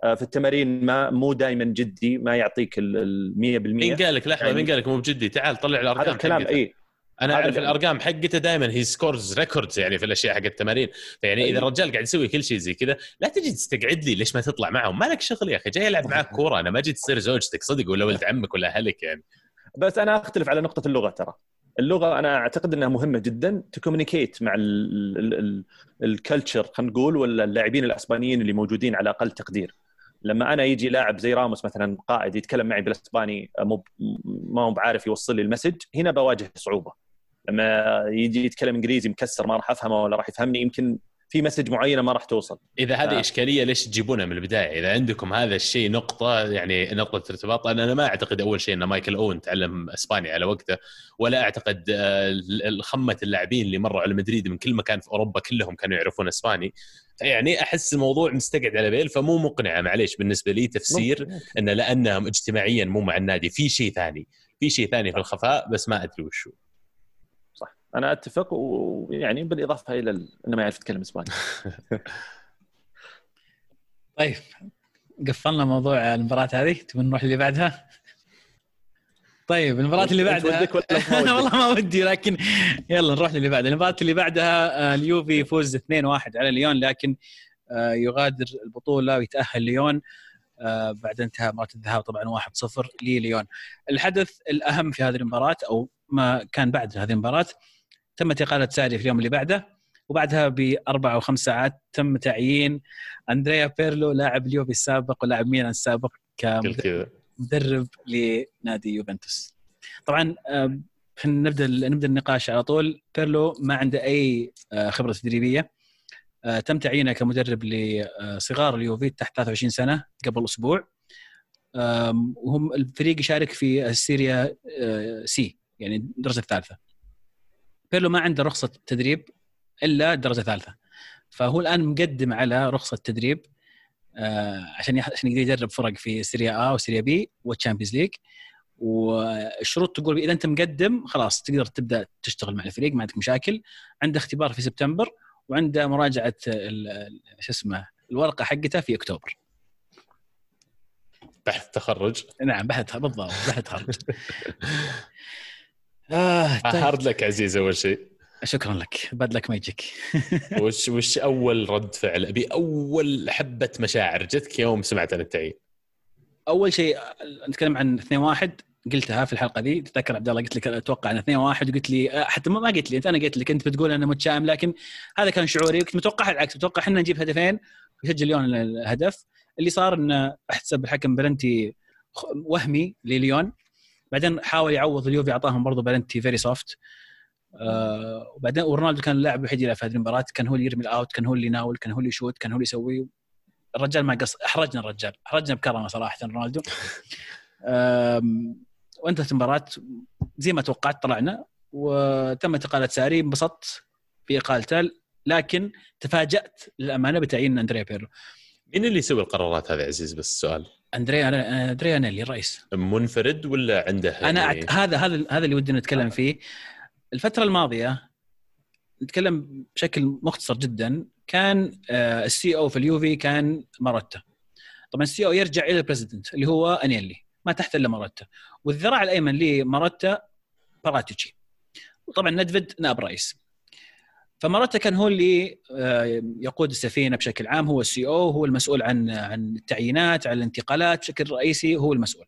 في التمارين ما مو دائما جدي ما يعطيك ال 100% مين قال لك لحظة يعني- مين قال لك مو بجدي. تعال طلع الأرقام هذا الكلام. إي. أنا أعرف الأرقام حقته دائما هي scores records يعني في الأشياء حق التمارين. فيعني إذا. الرجال قاعد يسوي كل شيء زي كذا لا تجي تستقعد لي ليش ما تطلع معهم؟ ما لك شغل يا أخي؟ جاي العب معك كورة. أنا ما جيت تصير زوجتك صدق ولا ولد عمك ولا أهلك يعني. بس أنا أختلف على نقطة اللغة ترى. اللغة أنا أعتقد إنها مهمة جدا ت communicate مع ال culture خلينا نقول ولا اللاعبين الأسبانيين اللي موجودين على أقل تقدير. لما أنا يجي لاعب زي راموس مثلا قائد يتكلم معي بالإسباني مو ما هو بعارف يوصل لي ال message هنا بواجه صعوبة. لما يجي يتكلم إنجليزي مكسر ما راح أفهمه ولا راح يفهمني يمكن في message معينة ما راح توصل إذا هذه آه. إشكالية ليش تجيبونها من البداية؟ إذا عندكم هذا الشيء نقطة يعني نقطة ارتباط أنا ما أعتقد أول شيء إن مايكل أوين تعلم إسباني على وقته ولا أعتقد آه، خمة اللاعبين اللي مروا على مدريد من كل مكان في أوروبا كلهم كانوا يعرفون إسباني يعني أحس الموضوع مستقعد على بيل فمو مقنعة معليش بالنسبة لي تفسير. انه لأنهم اجتماعيا مو مع النادي في شيء ثاني في شيء ثاني في الخفاء بس ما أدري وشو أنا أتفق ويعني بالإضافة إلى ال- إنه ما يعرف يتكلم إسباني. طيب قفلنا موضوع المباراة هذه. تبي نروح اللي بعدها؟ طيب المباراة اللي بعدها ودك؟ والله ما ودي لكن يلا نروح للي بعدها. المباراة اللي بعدها آه، اليوفي يفوز 2-1 على ليون لكن آه، يغادر البطولة ويتأهل ليون. آه، بعد انتهاء مباراة الذهاب طبعا 1-0 لليون. الحدث الأهم في هذه المباراة أو ما كان بعد هذه المباراة تم إقالة ساري في اليوم اللي بعده وبعدها بأربع أو خمس ساعات تم تعيين أندريا بيرلو لاعب اليوفي السابق ولاعب ميلان السابق كمدرب لنادي يوفنتوس. طبعا خلينا نبدأ نبدأ النقاش على طول. بيرلو ما عنده أي آه، خبرة تدريبية. آه، تم تعيينه كمدرب لصغار اليوفي تحت 23 سنة قبل أسبوع. وهم الفريق يشارك في ال Serie آه، C يعني الدرجه الثالثة. بيرلو ما عنده رخصة تدريب إلا الدرجة الثالثة. فهو الآن مقدم على رخصة تدريب آه، عشان عشان يقدر يدرب فرق في Serie A و Serie B وال Champions League والشروط تقول إذا أنت مقدم خلاص تقدر تبدأ تشتغل مع الفريق ما عندك مشاكل. عنده اختبار في سبتمبر وعنده مراجعة شو اسمه الورقة حقته في أكتوبر. بحث تخرج. نعم بحث بالضبط بحث تخرج. آه طيب. hard luck عزيز أول شيء. شكرا لك. bad luck ما يجيك وش وش أول رد فعل؟ أبي أول حبة مشاعر جتك يوم سمعت عن التعيين. أول شيء نتكلم عن 2 1 قلتها في الحلقة دي تذكر عبد الله قلت لك أتوقع إن 2 1 وقلت لي آه، حتى ما قلت لي انت أنا قلت لك أنت بتقول أنا متشائم لكن هذا كان شعوري. كنت متوقع العكس متوقع إحنا نجيب هدفين ويسجل ليون الهدف. اللي صار انه أحتسب الحكم بلنتي وهمي لليون. بعدين حاول يعوض اليوفي أعطاهم برضه بلنتي very soft آه وبعدين ورونالدو كان اللاعب الوحيد اللي في هذه المباراة كان هو اللي يرمي ال out كان هو اللي يناول كان هو اللي يشوت كان هو اللي يسوي. الرجال ما قص أحرجنا الرجال أحرجنا بكرمه صراحة رونالدو. وانتهت المباراة زي ما توقعت طلعنا وتم اقاله ساري انبسطت باقالته لكن تفاجأت للأمانة بتعيين أندريا بيرلو. مين اللي يسوي القرارات هذه عزيز؟ بس السؤال اندريا اندريا نيلي الرئيس. منفرد ولا عنده أنا أعت... هذا هذا هذا اللي ودنا نتكلم فيه. الفترة الماضية نتكلم بشكل مختصر جدا. كان آه، ال CEO في اليوفي كان ماروتا. طبعا ال CEO يرجع إلى ال president اللي هو أنيلي ما تحت إلا ماروتا. والذراع الأيمن لماروتا باراتيتشي. وطبعا نيدفيد نائب رئيس. فماروتا كان هو اللي آه، يقود السفينة بشكل عام هو ال CEO هو المسؤول عن عن التعيينات عن الانتقالات بشكل رئيسي هو المسؤول.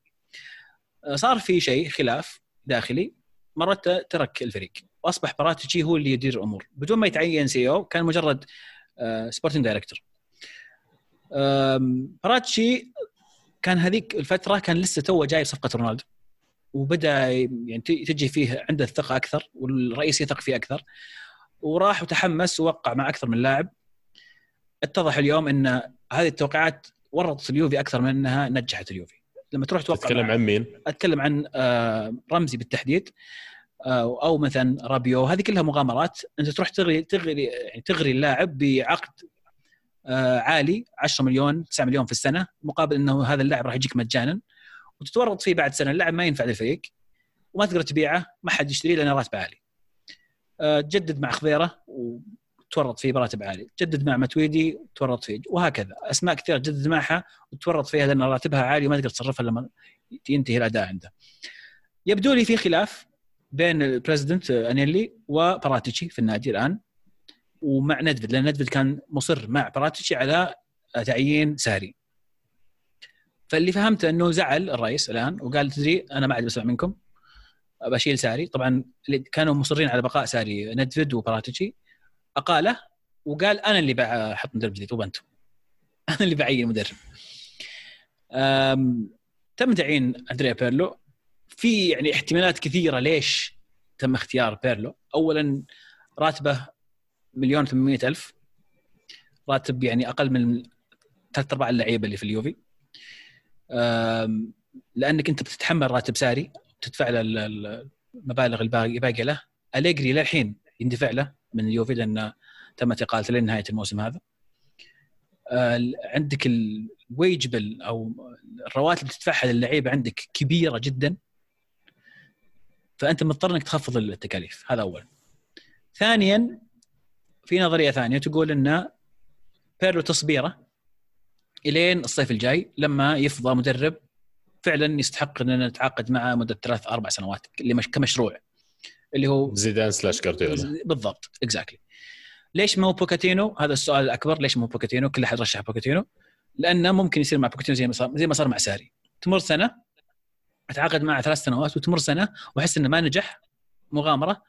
آه، صار في شيء خلاف داخلي. ماروتا ترك الفريق. وأصبح باراتيتشي هو اللي يدير الأمور. بدون ما يتعين CEO كان مجرد sporting director باراتيتشي كان هذيك الفترة كان لسه تو جاي صفقه رونالدو. وبدأ يعني تجي فيه عنده الثقة أكثر والرئيس يثق فيه أكثر. وراح وتحمس ووقع مع أكثر من لاعب. اتضح اليوم إن هذه التوقيعات ورطت اليوفي أكثر من إنها نجحت اليوفي. لما تروح توقع تتكلم عن مين؟ أتكلم عن آه، رمزي بالتحديد آه، أو مثلا رابيو. هذه كلها مغامرات. أنت تروح تغري تغري يعني تغري اللاعب بعقد آه، عالي 10 مليون 9 مليون في السنة مقابل إنه هذا اللاعب راح يجيك مجانا. وتتورط فيه بعد سنة. اللاعب ما ينفع للفريق وما تقدر تبيعه ما حد يشتريه لأنه راتبه عالي. آه، تجدد مع خضيره تورط فيه براتب عالي. جدد مع متويدي تورط فيه وهكذا. اسماء كثيرة جدد معها وتورط فيها لأن راتبها عالي وما تقدر تصرفها لما ينتهي الأداء عنده. يبدو لي في خلاف بين ال president أنيلي وباراتيتشي في النادي الآن ومع نيدفيد لأن نيدفيد كان مصر مع باراتيتشي على تعيين ساري. فاللي فهمته إنه زعل الرئيس الآن وقال تدري أنا ما عاد بسمع منكم. بشيل ساري. طبعا اللي كانوا مصرين على بقاء ساري نيدفيد وباراتيتشي. أقاله وقال أنا اللي بحط مدرب جديد مو أنتم أنا اللي بعين مدرب تم تعيين أندريا بيرلو. في يعني احتمالات كثيرة ليش تم اختيار بيرلو. اولا راتبه مليون 800 ألف. راتب يعني أقل من ثلاث ارباع اللعيبة اللي في اليوفي. لأنك أنت بتتحمل راتب ساري. تدفع له المبالغ الباقية له. أليجري للحين يندفع له من اليوفي لأن تمت اقالته لنهاية الموسم هذا. عندك الويجبل أو الرواتب اللي تدفعها للعيبة عندك كبيرة جدا. فأنت مضطر إنك تخفض التكاليف. هذا اولا ثانيا في نظرية ثانية تقول إن بيرلو تصبيرة إلين الصيف الجاي لما يفضى مدرب فعلا يستحق إننا نتعاقد معه مدة ثلاث أربع سنوات كمشروع اللي هو زيدان slash جارديولا بالضبط exactly ليش مو بوكيتينو؟ هذا السؤال الأكبر ليش مو بوكيتينو؟ كل أحد رشح بوكيتينو لأنه ممكن يصير مع بوكيتينو زي ما صار زي ما صار مع ساري تمر سنة أتعاقد معه ثلاث سنوات وتمر سنة وأحس إنه ما نجح مغامرة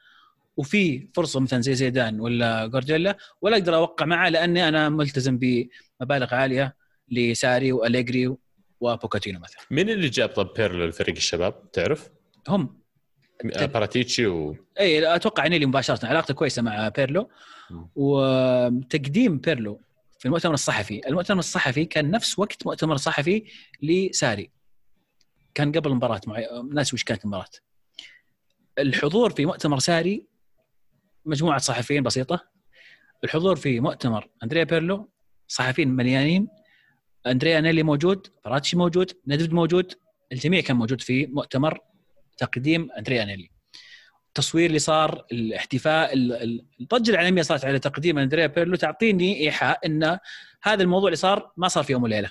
وفي فرصة مثلا زي زيدان ولا جوارديولا ولا أقدر أوقع معه لأني أنا ملتزم بمبالغ عالية لساري وأليجري وبوكيتينو مثلا. مين اللي جاب طب بيرلو لفريق الشباب؟ تعرف؟ هم. باراتيتشي و إي أتوقع أنيلي مباشره علاقته كويسة مع بيرلو. وتقديم بيرلو في المؤتمر الصحفي. المؤتمر الصحفي كان نفس وقت مؤتمر صحفي لساري. كان قبل المباراة معي... ناس وش كانت المباراة؟ الحضور في مؤتمر ساري مجموعة صحفيين بسيطة. الحضور في مؤتمر أندريا بيرلو صحفيين مليانين. أندريا أنيلي موجود باراتيتشي موجود نيدفيد موجود الجميع كان موجود في مؤتمر تقديم أندريا بيرلو. التصوير اللي صار الاحتفاء الضجة العالمية صارت على تقديم أندريا بيرلو تعطيني إيحاء إن هذا الموضوع اللي صار ما صار في يوم وليلة.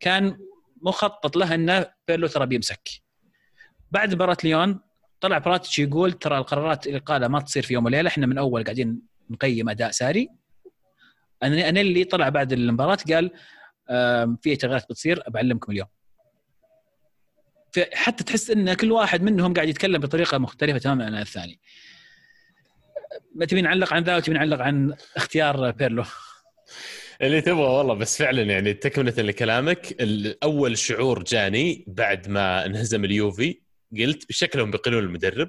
كان مخطط له إن بيرلو ترى بيمسك. بعد مباراة ليون طلع باراتيتشي يقول ترى القرارات اللي قالها ما تصير في يوم وليلة إحنا من أول قاعدين نقيم أداء ساري. أنا اللي طلع بعد المباراة قال في تغييرات بتصير بعلمكم اليوم. حتى تحس إن كل واحد منهم قاعد يتكلم بطريقة مختلفة تماما عن الثاني. ما تبي نعلق عن ذا وتبي نعلق عن اختيار بيرلو؟ اللي تبغى والله بس فعلا يعني تكمله لكلامك اول شعور جاني بعد ما انهزم اليوفي قلت بشكلهم بيقلون المدرب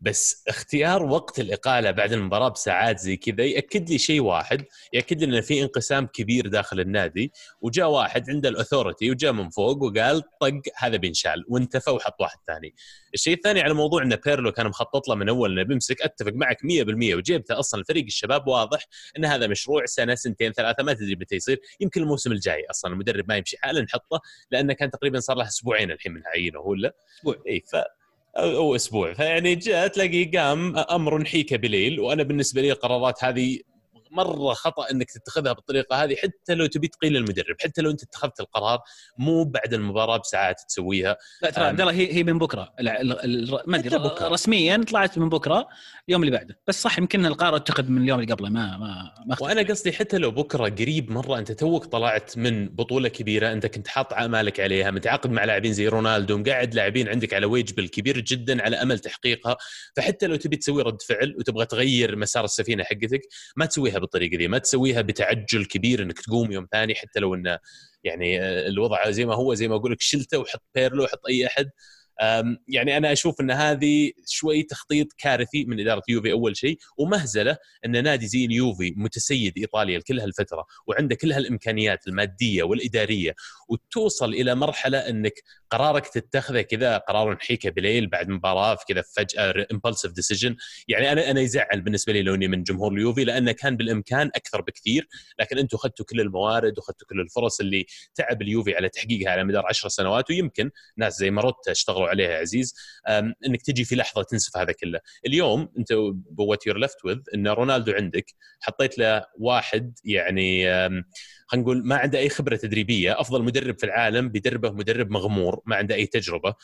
بس اختيار وقت الاقاله بعد المباراة بساعات زي كذا يأكد لي شيء واحد يأكد لي إن في انقسام كبير داخل النادي وجاء واحد عنده الاثورتي وجاء من فوق وقال طق هذا بينشال وانتفى وحط واحد ثاني. الشيء الثاني على موضوع إن بيرلو كان مخطط له من أول إنه بيمسك أتفق معك 100% وجيبته أصلا فريق الشباب واضح إن هذا مشروع سنة سنتين ثلاثة ما تدري متى يصير يمكن الموسم الجاي أصلا المدرب ما يمشي حالا نحطه لأنه كان تقريبا صار له أسبوعين الحين من عينه ولا أسبوع إي ف أو أسبوع. فيعني جاء تلاقي قام أمر حيك بليل وأنا بالنسبة لي القرارات هذه مرة خطأ إنك تتخذها بالطريقة هذه حتى لو تبي تقيل المدرب حتى لو أنت اتخذت القرار مو بعد المباراة بساعات تسويها. لا ترى عبد الله هي هي من بكرة. ما أدري رسميا طلعت من بكرة اليوم اللي بعده. بس صح يمكن القرار اتخذ من اليوم اللي قبله ما ما ما وأنا قصدي حتى لو بكرة قريب مرة أنت توك طلعت من بطولة كبيرة أنت كنت حاط امالك عليها متعاقد مع لاعبين زي رونالدو مقعد لاعبين عندك على ويج بالكبير جدا على أمل تحقيقها. فحتى لو تبي تسوي رد فعل وتبغى تغير مسار السفينة حقتك ما تسويها بالطريقة دي. ما تسويها بتعجل كبير إنك تقوم يوم ثاني حتى لو انه يعني الوضع زي ما هو زي ما أقول لك شلته وحط بيرلو وحط أي أحد. يعني أنا أشوف أن هذه شوي تخطيط كارثي من إدارة يوفي أول شيء ومهزلة أن نادي زي اليوفي متسيد إيطاليا لكل هالفترة وعنده كل هالإمكانيات المادية والإدارية وتوصل إلى مرحلة أنك قرارك تتخذه كذا قرار نحيكه بليل بعد مباراة كذا فجأة impulsive decision يعني أنا أنا يزعل بالنسبة لي لو إني من جمهور اليوفي لأنه كان بالإمكان أكثر بكثير لكن أنتم أخذتوا كل الموارد وأخذتوا كل الفرص اللي تعب اليوفي على تحقيقها على مدار 10 سنوات ويمكن ناس زي ماروتا اشتغلوا عليه يا عزيز. إنك تجي في لحظة تنسف هذا كله. اليوم أنت what you're left with إن رونالدو عندك حطيت له واحد يعني خلينا نقول ما عنده أي خبرة تدريبية أفضل مدرب في العالم بيدربه مدرب مغمور ما عنده أي تجربة.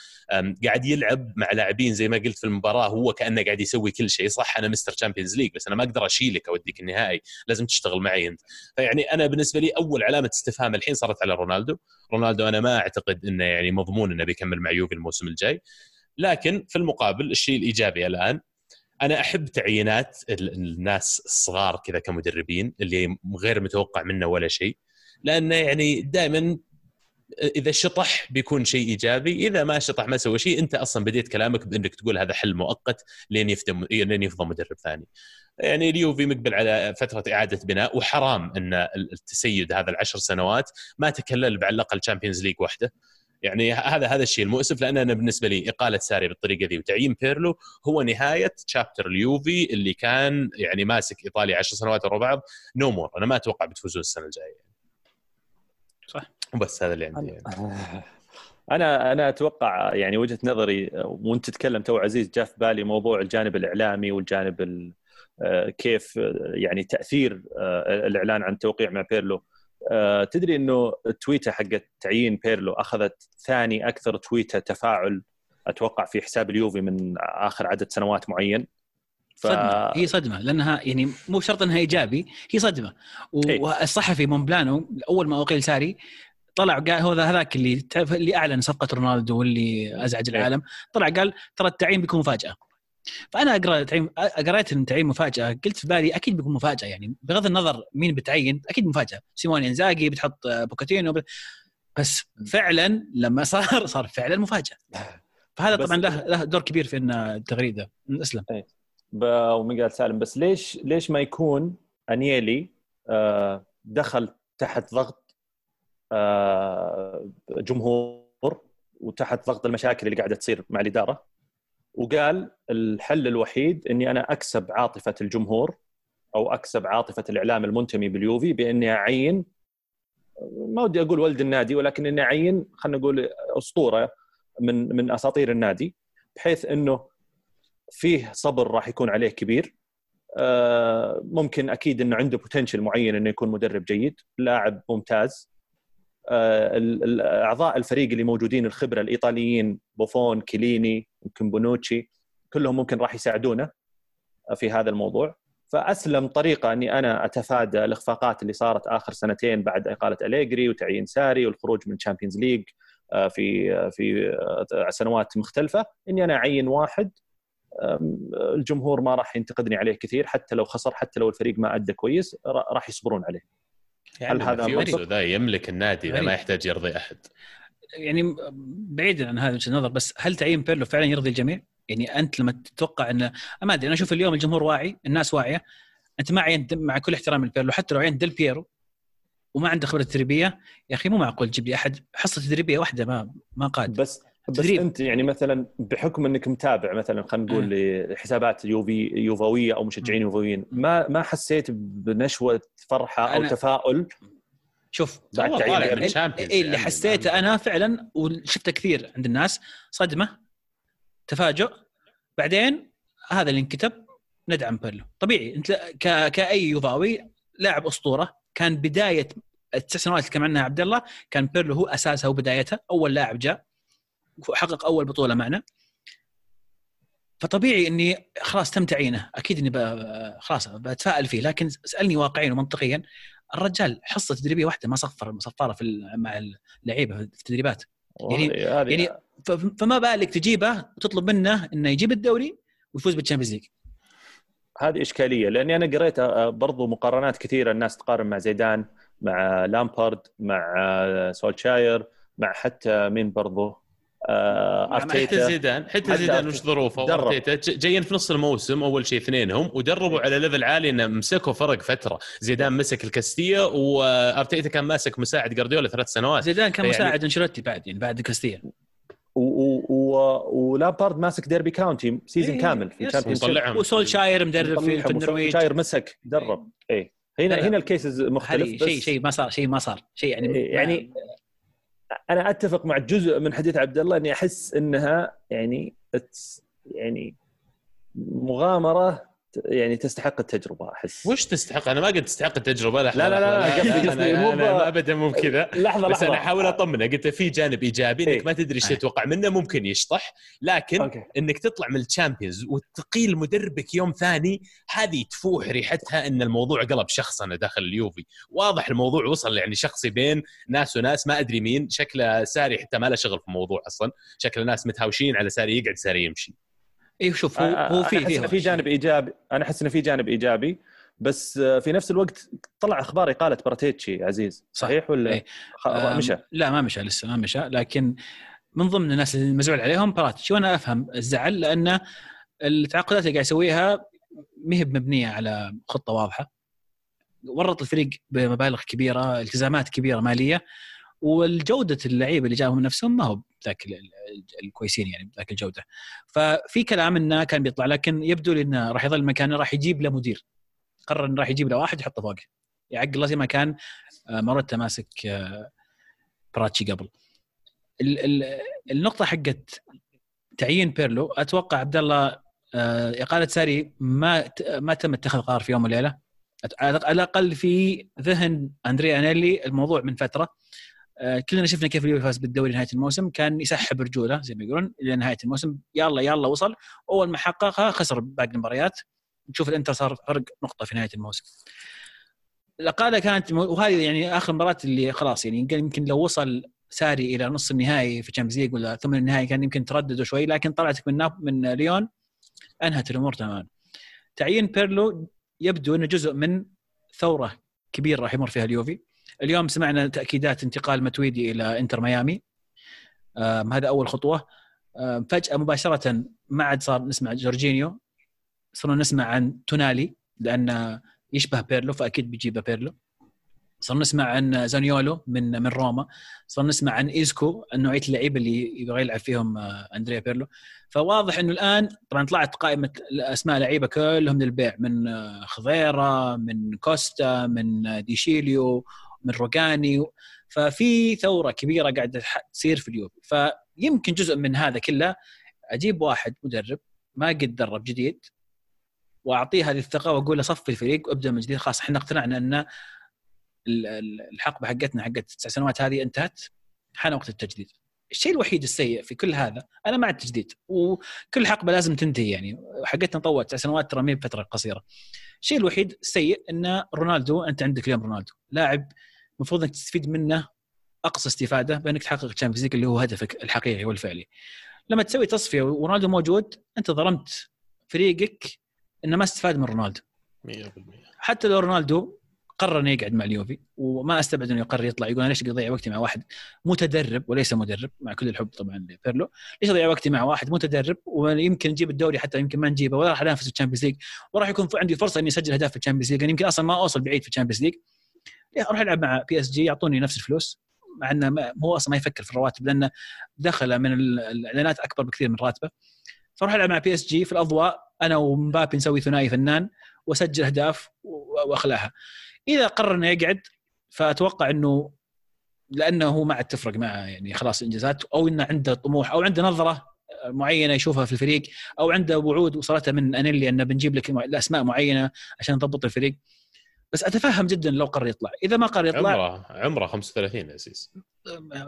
قاعد يلعب مع لاعبين زي ما قلت في المباراة هو كأنه قاعد يسوي كل شيء. صح أنا mister Champions League بس أنا ما أقدر أشيلك أوديك النهائي. لازم تشتغل معي أنت. فيعني أنا بالنسبة لي أول علامة استفهام الحين صارت على رونالدو. رونالدو أنا ما أعتقد إنه يعني مضمون إنه بيكمل مع يوفي الموسم الجاي. لكن في المقابل الشيء الإيجابي الآن أنا أحب تعيينات الناس الصغار كذا كمدربين اللي غير متوقع منه ولا شيء لأنه يعني دائما إذا شطح بيكون شيء إيجابي إذا ما شطح ما سوى شيء أنت أصلا بديت كلامك بأنك تقول هذا حل مؤقت لين يفضى لين يفضى مدرب ثاني. يعني اليوفي مقبل على فترة إعادة بناء وحرام إن التسيد هذا العشر سنوات ما تكلل على الأقل Champions League واحدة. يعني هذا هذا الشيء المؤسف لأن أنا بالنسبة لي إقالة ساري بالطريقة ذي وتعيين بيرلو هو نهاية chapter اليوفي اللي كان يعني ماسك إيطاليا 10 سنوات ورا بعض No more أنا ما أتوقع بتفوزون السنة الجاية. صح. وبس هذا اللي عندي يعني. أنا أنا أتوقع يعني وجهة نظري وأنت تتكلم تو عزيز جاء في بالي موضوع الجانب الإعلامي والجانب آه، كيف يعني تأثير آه، الإعلان عن التوقيع مع بيرلو. تدري إنه التويته حقت تعيين بيرلو أخذت ثاني أكثر تويته تفاعل أتوقع في حساب اليوفي من آخر عدد سنوات معين ف... صدمة هي صدمة لأنها يعني مو شرط أنها إيجابي هي صدمة إيه. والصحفي مومبلانو أول ما أقيل ساري طلع قال هو هذاك اللي اللي أعلن صفقة رونالدو واللي أزعج إيه. العالم طلع قال ترى التعيين بيكون مفاجأة فأنا أقرأ تعيين قريت إن تعيين مفاجأة. قلت في بالي أكيد بيكون مفاجأة يعني. بغض النظر مين بتعين أكيد مفاجأة. سيموني إنزاجي بتحط بوكيتينو بس فعلا لما صار صار فعلا مفاجأة. فهذا طبعا له له دور كبير في إن التغريده ده. اسلم. أي. ومقال سالم بس ليش ليش ما يكون أنيلي آه، دخل تحت ضغط آه، جمهور وتحت ضغط المشاكل اللي قاعدة تصير مع الإدارة؟ وقال الحل الوحيد إني أنا أكسب عاطفة الجمهور أو أكسب عاطفة الإعلام المنتمي باليوفي بإني أعين ما ودي أقول ولد النادي ولكن إني أعين خلينا نقول أسطورة من من أساطير النادي بحيث إنه فيه صبر راح يكون عليه كبير. آه، ممكن أكيد إنه عنده بوتنشل معين إنه يكون مدرب جيد لاعب ممتاز. أعضاء الفريق اللي موجودين الخبرة الإيطاليين بوفون كيليني يمكن بونوتشي كلهم ممكن راح يساعدونا في هذا الموضوع. فأسلم طريقة أني أنا أتفادى الإخفاقات اللي صارت آخر سنتين بعد إقالة أليجري وتعيين ساري والخروج من Champions League آه، في في سنوات مختلفة. إني أنا أعين واحد الجمهور ما راح ينتقدني عليه كثير حتى لو خسر حتى لو الفريق ما أدى كويس راح يصبرون عليه. يعني هل هذا منطق؟ ذا يملك النادي ذا ما يحتاج يرضي أحد. يعني بعيدا عن هذا وجهة النظر بس هل تعيين بيرلو فعلا يرضي الجميع؟ يعني أنت لما تتوقع انه ما أدري أنا أشوف اليوم الجمهور واعي الناس واعية. أنت ما عينت مع كل احترام لبيرلو حتى لو عينت ديل بيرو وما عنده خبرة تدريبية يا أخي مو معقول تجيب لي أحد. حصة تدريبية واحدة ما ما قاد بس بس تدريب. أنت يعني مثلا بحكم إنك متابع مثلا خلينا نقول. لحسابات يوفي يوفوية أو مشجعين يوفويين ما ما حسيت بنشوة فرحة أو تفاؤل؟ شوف بعد تعيين إيه اللي حسيته أنا فعلا وشفته كثير عند الناس صدمة تفاجؤ. بعدين هذا اللي انكتب ندعم بيرلو. طبيعي أنت ك... كأي يوفاوي لاعب أسطورة. كان بداية التسع سنوات اللي كان عنها عبد الله كان بيرلو هو اساسها وبدايتها. أول لاعب جاء. وحقق أول بطولة معنا. فطبيعي إني خلاص تم تعيينه. أكيد إني خلاص بتفائل فيه لكن اسالني واقعيا ومنطقيا الرجال حصة تدريبية واحدة ما صفر صفارة في مع اللعيبة في التدريبات. يعني يعني فما بالك تجيبه وتطلب منه إنه يجيب الدوري ويفوز بال Champions League. هذه إشكالية لأني أنا قريت آه، برضو مقارنات كثيرة الناس تقارن مع زيدان مع لامبارد مع آه، سولشاير مع حتى مين برضو؟ آه حتى زيدان حتى زيدان وش ظروفه؟ أرتيتا جايين في نص الموسم أول شيء اثنينهم ودربوا على level عالي إنه مسكوا فرق فترة. زيدان مسك الكاستيا وأرتيتا كان ماسك مساعد جارديولا ثلاث سنوات. زيدان كان مساعد أنشيلوتي بعد يعني بعد كاستيا ولامبارد ماسك ديربي كاونتي season إيه كامل في ال Championship وسولشاير مدرب في النرويج. شاير مسك. درب اي هنا هنا ال cases مختلف بس شيء شيء ما صار شيء ما صار. شيء يعني يعني أنا أتفق مع جزء من حديث عبد الله إني أحس إنها يعني يعني مغامرة يعني تستحق التجربة أحس. وش تستحق؟ أنا ما قلت تستحق التجربة لا لا لا, لا, قصدي قصدي مو ابدا مو بكذا. لحظة بس لحظة. أنا أحاول أطمنه. قلت في جانب إيجابي إنك إيه. ما تدري إيش تتوقع منه ممكن يشطح. لكن okay. إنك تطلع من ال Champions وتقيل مدربك يوم ثاني هذه تفوح ريحتها إن الموضوع قلب شخصنه داخل اليوفي. واضح الموضوع وصل يعني شخصي بين ناس وناس ما أدري مين. شكله ساري حتى ما له شغل في الموضوع أصلا. شكل ناس متهاوشين على ساري يقعد ساري يمشي. اي شوف هو هو في إنه في جانب إيجابي أنا أحس إنه في جانب إيجابي بس في نفس الوقت طلع أخبار إقالة براتيتشي عزيز. صحيح ولا؟ إيه. آم، مشى. لا ما مشى لسه ما مشى. لكن من ضمن الناس اللي مزعول عليهم براتش وأنا أفهم الزعل لأن التعاقدات اللي قاعد يسويها ما هي مبنيه على خطة واضحة. ورط الفريق بمبالغ كبيرة التزامات كبيرة مالية. والجودة اللعيبة اللي جابهم نفسهم ما هو ذاك ال- ال- الكويسين يعني بذاك الجودة. ففي كلام إنه كان بيطلع لكن يبدو لي إنه راح يظل مكانه راح يجيب له مدير. قرر إنه راح يجيب له واحد يحطه فوقه. يعقله زي ما كان آه، ماروتا ماسك آه، براتيتشي قبل. ال- ال- النقطة حقت تعيين بيرلو أتوقع عبد الله آه، إقالة ساري ما ما تم اتخاذ قرار في يوم وليلة. على الأقل في ذهن أندريا أنييلي الموضوع من فترة. آه، كلنا شفنا كيف اليوفي فاز بالدوري نهاية الموسم. كان يسحب رجوله زي ما يقولون إلى نهاية الموسم. يلا يلا وصل. أول ما حققها خسر باقي المباريات. نشوف الإنتر صار فرق نقطة في نهاية الموسم. الاقاله كانت وهذه يعني آخر مباراة اللي خلاص يعني يمكن لو وصل ساري إلى نص النهائي في ال Champions League ولا ثمن النهائي كان يمكن ترددوا شوي لكن طلعتك من ناب من ليون. أنهت الأمور تماما. تعيين بيرلو يبدو إنه جزء من ثورة كبيرة راح يمر فيها اليوفي. اليوم سمعنا تأكيدات انتقال ماتويدي إلى إنتر ميامي. هذا أول خطوة. فجأة مباشرة ما عاد صار نسمع جورجينيو. صرنا نسمع عن تونالي لأنه يشبه بيرلو فأكيد بيجيبه بيرلو. صرنا نسمع عن زانيولو من من روما. صرنا نسمع عن إيزكو نوعية اللعيبه اللي يبغى يلعب فيهم آه، أندريا بيرلو. فواضح إنه الآن طبعا طلعت قائمة اسماء لعيبة كلهم للبيع من آه، خضيرة من كوستا من آه، ديشيليو من روجاني ففي ثورة كبيرة قاعدة تصير في اليوفي فيمكن جزء من هذا كله أجيب واحد مدرب ما قد درب جديد وأعطيه هذه الثقة وأقول له صفي الفريق وابدأ من جديد. خلاص إحنا اقتنعنا أن ال- ال- الحقبه حقتنا حقت التسع سنوات هذه انتهت حان وقت التجديد. الشيء الوحيد السيء في كل هذا أنا مع التجديد وكل حقبة لازم تنتهي يعني. حقتنا طوت تسع سنوات ترى ما هي بفترة قصيرة. الشيء الوحيد السيء أن رونالدو أنت عندك اليوم رونالدو لاعب المفروض إنك تستفيد منه أقصى استفادة بأنك تحقق ال Champions League اللي هو هدفك الحقيقي والفعلي. لما تسوي تصفية ورونالدو موجود أنت ظلمت فريقك إنه ما استفاد من رونالدو. 100% حتى لو رونالدو قرر إنه يقعد مع اليوفي وما أستبعد إنه يقرر يطلع يقول أنا ليش اضيع وقتي مع واحد متدرب وليس مدرب مع كل الحب طبعا لبيرلو. ليش أضيع وقتي مع واحد متدرب ويمكن نجيب الدوري حتى يمكن ما نجيبه ولا راح أنافس في ال Champions League وراح يكون عندي فرصة إني أسجل أهداف في ال Champions League. يعني يمكن أصلا ما أوصل بعيد في ال Champions League. أروح العب مع PSG يعطوني نفس الفلوس مع إنه هو أصلا ما يفكر في الرواتب لأنه دخل من ال- الإعلانات أكبر بكثير من راتبه. فاروح العب مع PSG في الأضواء أنا ومبابي نسوي ثنائي فنان وأسجل أهداف و- وأخلعها. إذا قرر إنه يقعد فأتوقع إنه لأنه هو ما عاد تفرق معه يعني خلاص إنجازات أو إنه عنده طموح أو عنده نظرة معينة يشوفها في الفريق أو عنده وعود وصلتها من انيلي إنه بنجيب لك اسماء معينة عشان نضبط الفريق. بس أتفهم جدا لو قرر يطلع. إذا ما قرر يطلع عمره عمره 35 يا عزيز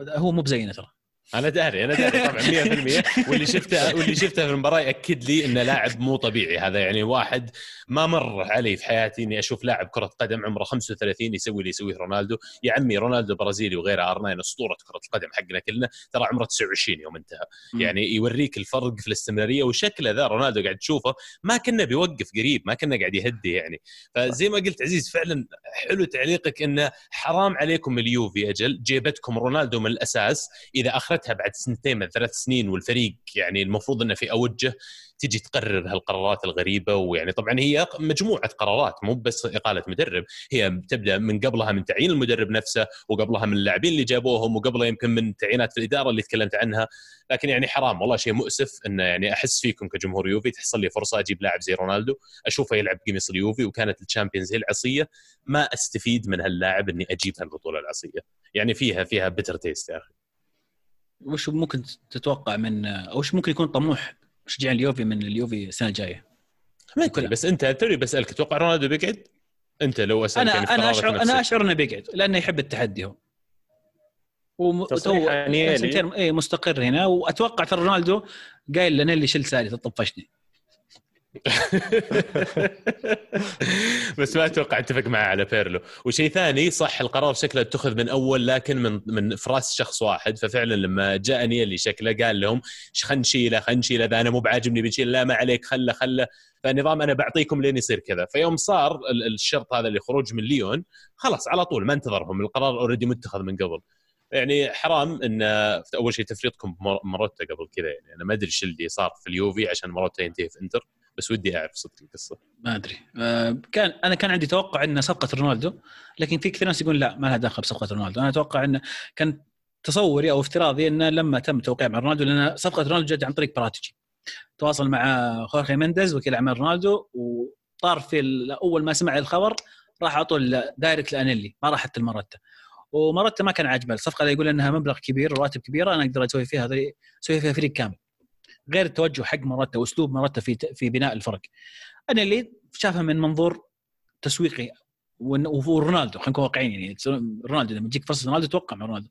هو مو بزينا ترى. أنا داري أنا داري طبعا 100% واللي شفته واللي شفته في المباراة يأكد لي انه لاعب مو طبيعي. هذا يعني واحد ما مر علي في حياتي إني أشوف لاعب كرة قدم عمره 35 يسوي اللي يسويه رونالدو. يا عمي رونالدو برازيلي وغيره ار أسطورة كرة القدم حقنا كلنا. ترى عمره 29 يوم انتهى. يعني يوريك الفرق في الاستمرارية وشكله ذا رونالدو قاعد تشوفه. ما كنا بيوقف قريب ما كنا قاعد يهدي يعني. فزي ما قلت عزيز فعلا حلو تعليقك إنه حرام عليكم اليوفي أجل. جيبتكم رونالدو من الأساس. إذا اخرتها بعد سنتين من ثلاث سنين والفريق يعني المفروض إنه في أوجه تجي تقرر هالقرارات الغريبة ويعني طبعا هي مجموعة قرارات مو بس إقالة مدرب. هي تبدأ من قبلها من تعيين المدرب نفسه وقبلها من اللاعبين اللي جابوهم وقبلها يمكن من تعيينات في الإدارة اللي تكلمت عنها. لكن يعني حرام والله شيء مؤسف إنه يعني أحس فيكم كجمهور يوفي تحصل لي فرصة أجيب لاعب زي رونالدو أشوفه يلعب قميص اليوفي وكانت ال Champions هي العصية. ما أستفيد من هاللاعب إني أجيب هالبطولة العصية. يعني فيها فيها bitter taste يا أخي. وش ممكن تتوقع من أو وش ممكن يكون طموح مشجعين اليوفي من اليوفي السنة الجاية؟ ما بس أنت تدري بسألك تتوقع رونالدو بيقعد؟ أنت لو أسألك أنا يعني أنا أشعر نفسك. أنا أشعر إنه بيقعد لأنه يحب التحدي هو وم- تصريح تو- أنيلي. سنتين اي مستقر هنا وأتوقع ترى رونالدو قايل لانيلي شل سالي تطفشني بس ما أتوقع أتفق معه على بيرلو. وشيء ثاني صح القرار شكله اتخذ من أول لكن من من فراس شخص واحد. ففعلا لما جاء نيلي شكله قال لهم "ش- خلينا نشيله خلينا نشيله اذا أنا مو بعاجبني بنشيله لا ما عليك خله خله. فالنظام أنا بعطيكم لين يصير كذا. فيوم صار ال- الشرط هذا اللي خروج من ليون خلاص على طول ما انتظرهم. القرار already متخذ من قبل. يعني حرام إن أول شيء تفريطكم بمروتا قبل كذا يعني أنا ما أدري إيش اللي صار في اليوفي عشان مروتا ينتهي في إنتر. بس ودي أعرف صدق القصة. ما أدري. آه، كان أنا كان عندي توقع ان صفقة رونالدو لكن في كثير ناس يقول لا ما لها دخل بصفقة رونالدو. أنا أتوقع انه كان تصوري أو افتراضي إنه لما تم التوقيع مع رونالدو لأن صفقة رونالدو جت عن طريق باراتيتشي. تواصل مع خورخي مينديز وكيل أعمال رونالدو وطار في أول ما سمع الخبر راح على طول دايركت لأنيلي. ما راح حتى المرتة ومرتة ما كان عاجبه. الصفقة اللي يقول إنها مبلغ كبير ورواتب كبيره أنا أقدر أسوي فيها أسوي فيها فريق كامل. غير التوجه حق مرتة واسلوب مرتة في في بناء الفرق. أنا اللي شافها من منظور تسويقي ون- ورونالدو خلينا نكون واقعيين يعني. رونالدو لما تجيك فرصة رونالدو توقع مع رونالدو.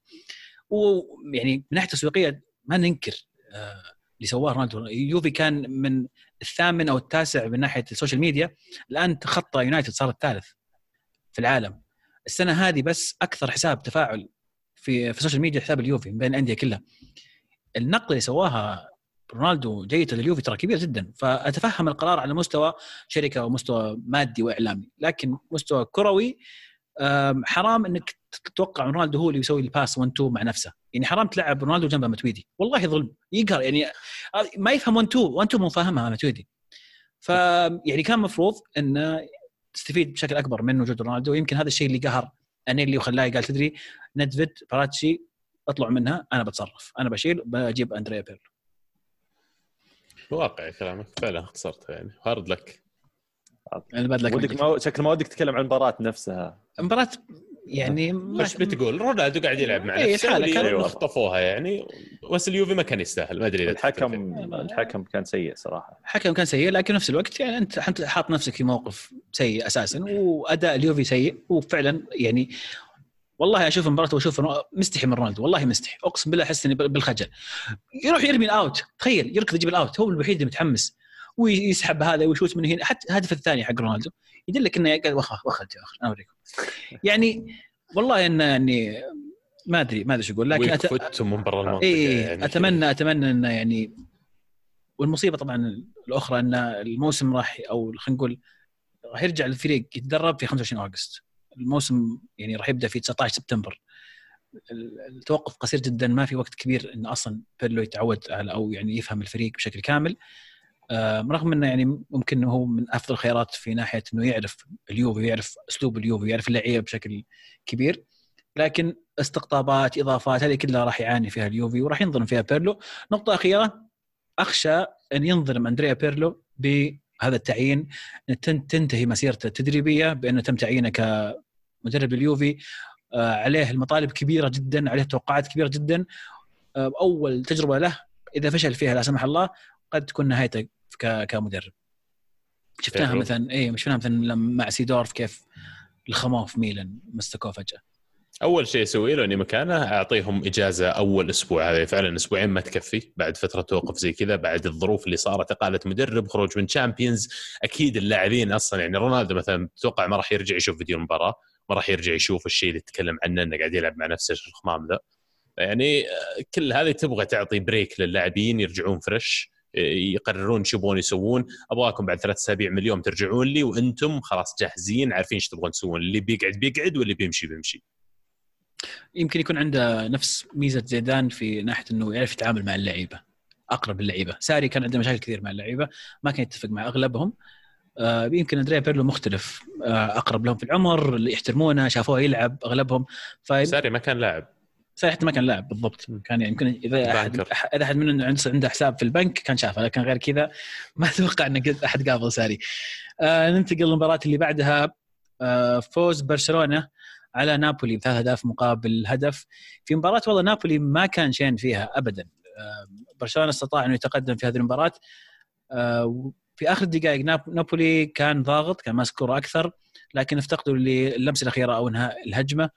ويعني من ناحية تسويقية ما ننكر آه، اللي سواه رونالدو. يوفي كان من الثامن أو التاسع من ناحية السوشيال ميديا. الآن تخطى يونايتد صار الثالث في العالم. السنة هذه بس أكثر حساب تفاعل في في السوشيال ميديا حساب اليوفي من بين الأندية كلها. النقله اللي سواها رونالدو جيدة لليوفي ترى كبير جدا. فأتفهم القرار على مستوى شركة ومستوى مادي وإعلامي. لكن مستوى كروي حرام إنك تتوقع رونالدو هو اللي يسوي ال pass 1 2 مع نفسه. يعني حرام تلعب رونالدو جنب ماتويدي والله ظلم يقهر. يعني ما يفهم 1 2 1 2 مو فاهمها ماتويدي ف يعني كان مفروض انه تستفيد بشكل أكبر من وجود رونالدو. يمكن هذا الشيء اللي قهر أنيلي وخلاه قال تدري ندفيد باراتيتشي اطلعوا منها أنا بتصرف. أنا بشيل بجيب أندريا بيرلو. واقعي كلامك. فعلا اختصرتها يعني. hard luck. أنا بعد لك ودك ما شكل ما ودك تتكلم عن المباراة نفسها. مباراة يعني ما- وش بتقول؟ رونالدو قاعد يلعب مع إيه، نفسه. الحالة واللي كان- أيوة. خطفوها يعني. بس اليوفي ما كان يستاهل. ما أدري إذا الحكم. الحكم كان سيء صراحة. الحكم كان سيء لكن نفس الوقت يعني أنت حاط نفسك في موقف سيء أساسا وأداء اليوفي سيء وفعلا يعني والله أشوف المباراه وأشوف مستحي من رونالدو والله مستحي. أقسم بالله أحس إني بال- بالخجل. يروح يرمي ال out تخيل يركض يجيب ال out هو الوحيد اللي متحمس ويسحب هذا ويشوت من هنا. حتى الهدف الثاني حق رونالدو يدلك إنه قال وخ وخ يا أخي. أنا اوريكم يعني والله انه يعني ما ادري ما أدري شو أقول. لكن أت... من برا المنطقة اي يعني. اتمنى أتمنى انه يعني والمصيبة طبعا الأخرى إن الموسم راح أو خلينا نقول راح يرجع الفريق يتدرب في 25 أغسطس. الموسم يعني راح يبدأ في 19 سبتمبر. ال- التوقف قصير جدا ما في وقت كبير إن أصلا بيرلو يتعود على أو يعني يفهم الفريق بشكل كامل. آه، رغم إنه يعني ممكن هو من أفضل الخيارات في ناحية إنه يعرف اليوفي ويعرف أسلوب اليوفي ويعرف اللعيبة بشكل كبير. لكن استقطابات إضافات هذه كلها راح يعاني فيها اليوفي وراح ينظلم فيها بيرلو. نقطة أخيرة أخشى أن ينظلم أندريا بيرلو بهذا التعيين. تنتهي مسيرته التدريبية بأنه تم تعيينه كمدرب اليوفي آه، عليه المطالب كبيرة جدا عليه توقعات كبيرة جدا. آه، أول تجربة له إذا فشل فيها لا سمح الله قد تكون نهايته كمدرب. شفناها. مثلا اي شفناها مثلا لما مع سيدورف كيف الخموه في ميلان مسكوه فجأة. أول شيء اسويه له إني مكانه أعطيهم إجازة أول أسبوع. هذا فعلا أسبوعين ما تكفي. بعد فترة توقف زي كذا بعد الظروف اللي صارت إقالة مدرب خروج من Champions أكيد اللاعبين أصلا يعني رونالدو مثلا تتوقع ما راح يرجع يشوف فيديو المباراة. ما راح يرجع يشوف الشيء اللي تكلم عنه إنه قاعد يلعب مع نفسه الخمام ذا. يعني آه، كل هذه تبغى تعطي break للاعبين يرجعون fresh آه، يقررون شو يبغون يسوون. أبغاكم بعد ثلاث أسابيع من اليوم ترجعون لي وأنتم خلاص جاهزين عارفين إيش تبغون تسوون. اللي بيقعد بيقعد واللي بيمشي بيمشي. يمكن يكون عنده نفس ميزة زيدان في ناحية إنه يعرف يتعامل مع اللعيبة أقرب اللعيبه ساري كان عنده مشاكل كثير مع اللعيبة ما كان يتفق مع أغلبهم. آه، يمكن أندريا بيرلو مختلف آه، أقرب لهم في العمر اللي يحترمونه شافوه يلعب أغلبهم. ف ساري ما كان لاعب. ساري حتى ما كان لاعب بالضبط. كان يعني يمكن إذا احد إذا أحد منهم عنده عنده حساب في البنك كان شافه لكن غير كذا ما أتوقع إن أحد قابل ساري. آه ننتقل للمباراة اللي بعدها. آه فوز برشلونة على نابولي بثلاث أهداف مقابل هدف. في مباراة والله نابولي ما كان شين فيها ابدا. آه، برشلونة استطاع إنه يتقدم في هذه المباراة. آه، في آخر الدقائق نابولي كان ضاغط كان ماسك كرة أكثر لكن افتقدوا للمسة الأخيرة أو إنهاء الهجمة.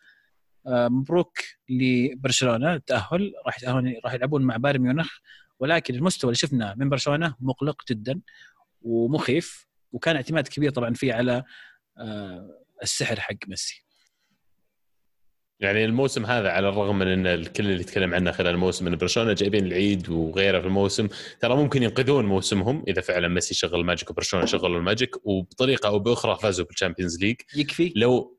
آه، مبروك لبرشلونة التاهل راح يتاهلون راح يلعبون مع بايرن ميونخ. ولكن المستوى اللي شفناه من برشلونة مقلق جدا ومخيف وكان اعتماد كبير طبعا فيه على السحر حق ميسي. يعني الموسم هذا على الرغم من إن الكل اللي يتكلم عنه خلال الموسم إن برشلونة جايبين العيد وغيره في الموسم ترى ممكن ينقذون موسمهم إذا فعلا ميسي شغل magic وبرشلونة شغلوا ال magic وبطريقة أو بأخرى فازوا بال Champions League. يكفي؟ لو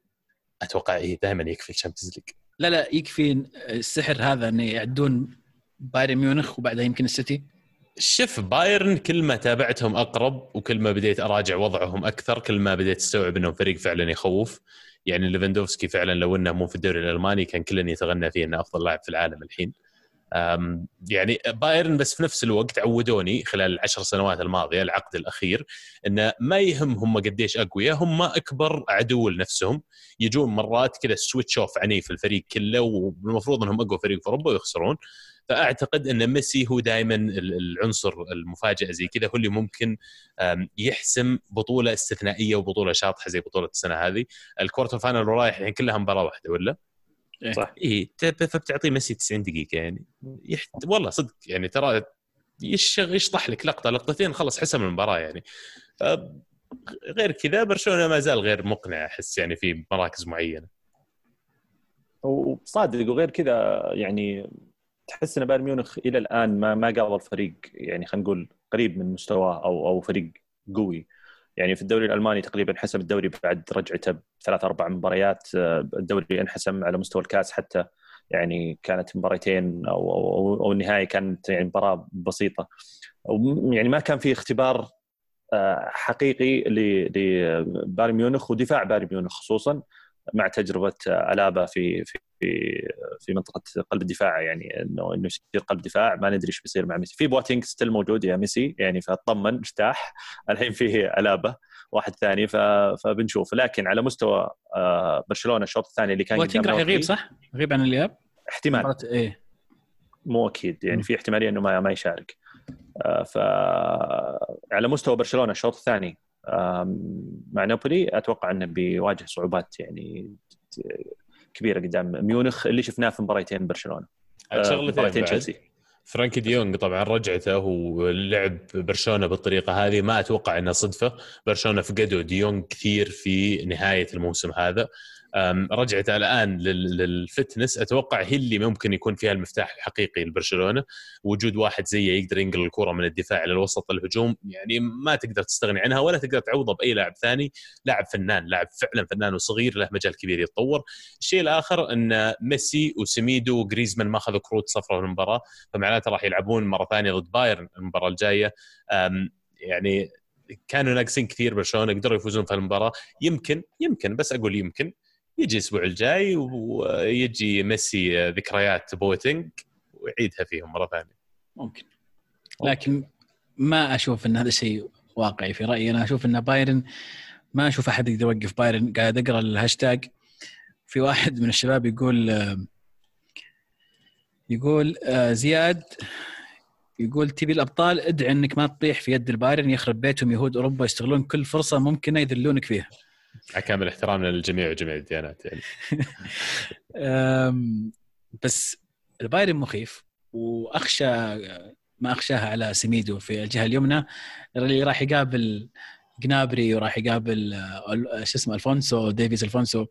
أتوقع إيه دائما يكفي ال Champions League. لا لا يكفي السحر هذا انه يعدون بايرن ميونخ وبعدها يمكن السيتي. شوف بايرن كل ما تابعتهم أقرب وكل ما بديت أراجع وضعهم أكثر كل ما بديت استوعب انهم فريق فعلا يخوف. يعني ليفاندوفسكي فعلا لو إنه مو في الدوري الألماني كان كلنا يتغنى فيه إنه أفضل لاعب في العالم الحين. يعني بايرن بس في نفس الوقت عودوني خلال العشر سنوات الماضية العقد الأخير إنه ما يهم هم قديش أقوياء هم أكبر عدو لنفسهم يجون مرات كذا switch off عنيف الفريق كله والمفروض إنهم أقوى فريق في أوروبا ويخسرون. فأعتقد أن ميسي هو دائما العنصر المفاجئ زي كذا هو اللي ممكن يحسم بطولة استثنائية وبطولة شاطحة زي بطولة السنة هذه. ال quarter final رايح الحين كلها مباراه واحدة ولا؟ إيه. صح. اي فبتعطيه ميسي 90 دقيقة يعني. يحت... والله صدق يعني ترى يشغ يشطح لك لقطة لقطتين خلص حسم المباراة يعني. غير كذا برشلونة ما زال غير مقنع أحس يعني في مراكز معينة. وصادق وغير كذا يعني تحس إن بايرن ميونخ إلى الآن ما ما قابل فريق يعني خلينا نقول قريب من مستواه أو أو فريق قوي. يعني في الدوري الألماني تقريبا حسم الدوري بعد رجعته بثلاث أربع مباريات الدوري انحسم على مستوى الكاس حتى يعني كانت مباريتين أو أو, أو النهائي كانت يعني مباراة بسيطة. يعني ما كان في اختبار آه، حقيقي لبايرن ميونخ ودفاع بايرن ميونخ خصوصا. مع تجربة ألابا في في في منطقة قلب الدفاع يعني إنه إنه يصير قلب دفاع ما ندري إيش بيصير مع ميسي. في بواتينج still موجود يا ميسي يعني فاطمن ارتاح. الحين فيه ألابا واحد ثاني فبنشوف. لكن على مستوى آه، برشلونة الشوط الثاني اللي كان بواتينج راح يغيب صح؟ يغيب عن الاياب؟ احتمال. إيه. مو أكيد يعني في احتمالية إنه ما ما يشارك. آه، ف على مستوى برشلونة الشوط الثاني مع نابولي أتوقع أنه بيواجه صعوبات يعني كبيرة قدام ميونخ اللي شفناه في مباريتين برشلونة. آه، مباريتين تشيلسي. فرانكي ديونج طبعا رجعته ولعب برشلونة بالطريقة هذه. ما أتوقع انها صدفة. برشلونة فقدوا ديونج كثير في نهاية الموسم هذا. رجعته الآن لل fitness. أتوقع هي اللي ممكن يكون فيها المفتاح الحقيقي لبرشلونة. وجود واحد زيه يقدر ينقل الكرة من الدفاع إلى الوسط الهجوم يعني ما تقدر تستغني عنها ولا تقدر تعوضه بأي لاعب ثاني. لاعب فنان لاعب فعلا فنان وصغير له مجال كبير يتطور. الشيء الآخر إن ميسي وسميدو وجريزمان ما أخذوا كروت صفراء في المباراة فمعناته راح يلعبون مرة ثانية ضد بايرن المباراة الجاية. يعني كانوا ناقصين كثير برشلونة قدروا يفوزون في المباراة. يمكن يمكن بس أقول يمكن. يجي الأسبوع الجاي ويجي ميسي ذكريات بواتينج ويعيدها فيهم مرة ثانية. ممكن. لكن ما أشوف إن هذا الشيء واقعي في رأيي. أنا أشوف إن بايرن ما أشوف أحد يقدر يوقف بايرن. قاعد أقرأ الهاشتاج. في واحد من الشباب يقول يقول زياد يقول تبي الأبطال؟ ادعي إنك ما تطيح في يد البايرن. يخرب بيتهم. يهود أوروبا يستغلون كل فرصة ممكنة يذلونك فيها. كامل احترامنا للجميع وجميع الديانات يعني. بس البايرن مخيف وأخشى ما أخشاها على سميدو في الجهة اليمنى اللي راح يقابل جنابري وراح يقابل شو اسمه ألفونسو ديفيز ألفونسو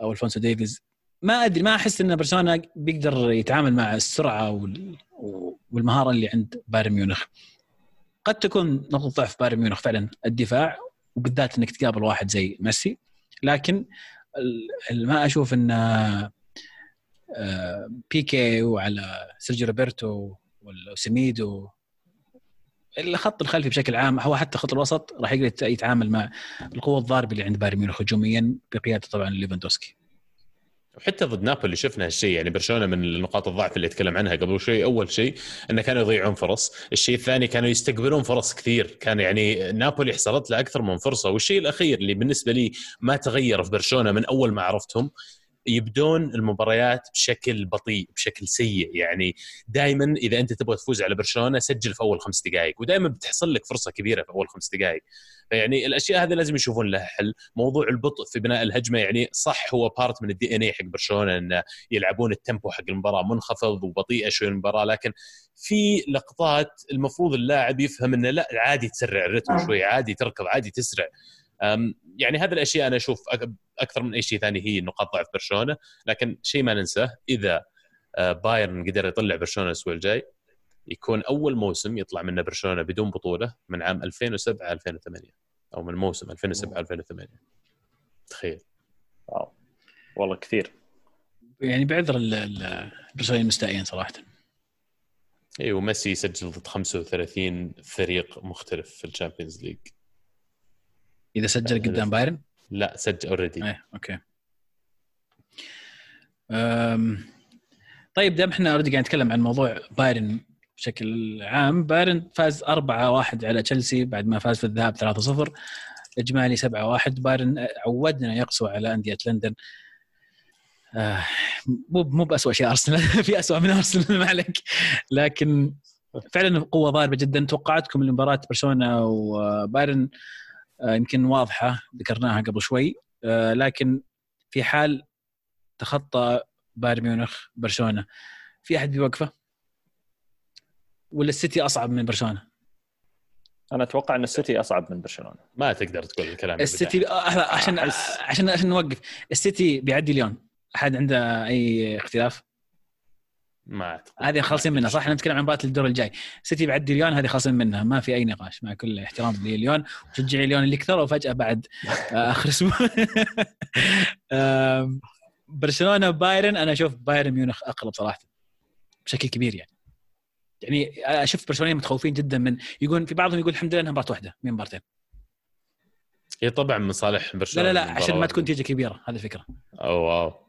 أو ألفونسو ديفيز. ما أدري ما أحس إن برشلونة بيقدر يتعامل مع السرعة والمهارة اللي عند بايرن ميونخ. قد تكون نقطة ضعف بايرن ميونخ فعلا الدفاع وبالذات إنك تقابل واحد زي ميسي. لكن ما أشوف إن آه، بيكي وعلى سيرجيو روبرتو وسميدو الخط الخلفي بشكل عام هو حتى خط الوسط راح يقدر يتعامل مع القوة الضاربة اللي عند بايرن ميونخ هجوميا بقيادة طبعا ليفاندوسكي. وحتى ضد نابولي شفنا هالشيء يعني برشلونة من نقاط الضعف اللي اتكلم عنها قبل شوي أول شيء إنه كانوا يضيعون فرص، الشيء الثاني كانوا يستقبلون فرص كثير، كان يعني نابولي حصلت له أكثر من فرصة، والشيء الأخير اللي بالنسبة لي ما تغير في برشلونة من أول ما عرفتهم يبدون المباريات بشكل بطيء بشكل سيء. يعني دائما إذا أنت تبغى تفوز على برشلونة سجل في أول خمس دقائق ودائما بتحصل لك فرصة كبيرة في أول خمس دقائق فيعني الأشياء هذه لازم يشوفون لها حل. موضوع البطء في بناء الهجمة يعني صح هو part من ال DNA حق برشلونة إن يلعبون ال tempo حق المباراة منخفض وبطيئه شوي المباراة لكن في لقطات المفروض اللاعب يفهم إنه لا عادي تسرع الرتم شوي عادي تركض عادي تسرع. يعني هذه الأشياء أنا أشوف أكثر من أي شيء ثاني هي نقاط ضعف برشلونة لكن شيء ما ننساه إذا آه، بايرن قدر يطلع برشلونة الأسبوع الجاي يكون أول موسم يطلع منه برشلونة بدون بطولة من عام 2007 2008 أو من موسم 2007 2008 تخيل. wow. والله كثير. يعني بعذر البرشلونيين المستائين صراحة. أيوه ميسي يسجل ضد 35 فريق مختلف في ال Champions League. إذا سجل قدام بايرن؟ لا سجل already إيه okay. أم... طيب دام إحنا already قاعد نتكلم عن موضوع بايرن بشكل عام بايرن فاز 4-1 على تشيلسي بعد ما فاز في الذهاب 3-0 إجمالي 7-1 بايرن عودنا يقسو على أندية لندن. آه مو مو باسوء شيء أرسنال في اسوء من أرسنال ما عليك. لكن فعلا قوة ضاربة جدا. توقعاتكم لمباراة برشلونة وبايرن يمكن واضحة ذكرناها قبل شوي آه، لكن في حال تخطى بايرن ميونخ برشلونة في أحد بيوقفه؟ ولا السيتي أصعب من برشلونة؟ أنا أتوقع إن السيتي أصعب من برشلونة ما تقدر تقول الكلام السيتي آه، عشان عشان عشان نوقف السيتي بيعدي اليوم أحد عنده أي اختلاف؟ ما أعتقد. هذه خالصين منها صح؟ إحنا نتكلم عن مباراة الدور الجاي. سيتي بعد ليون هذه خالصين منها. ما في أي نقاش مع كل احترام لليون. وشجعي ليون اللي كثر وفجأة بعد آه، آخر أسبوع. برشلونة بايرن. أنا أشوف بايرن ميونخ أقرب صراحة بشكل كبير يعني. يعني أشوف برشلونة متخوفين جدا من يقول في بعضهم يقول الحمد لله إنها مباراة واحدة من مبارتين. هي طبعا من صالح برشلونه لا لا لا عشان ما تكون تيجي كبيرة هذه الفكرة. اوه wow.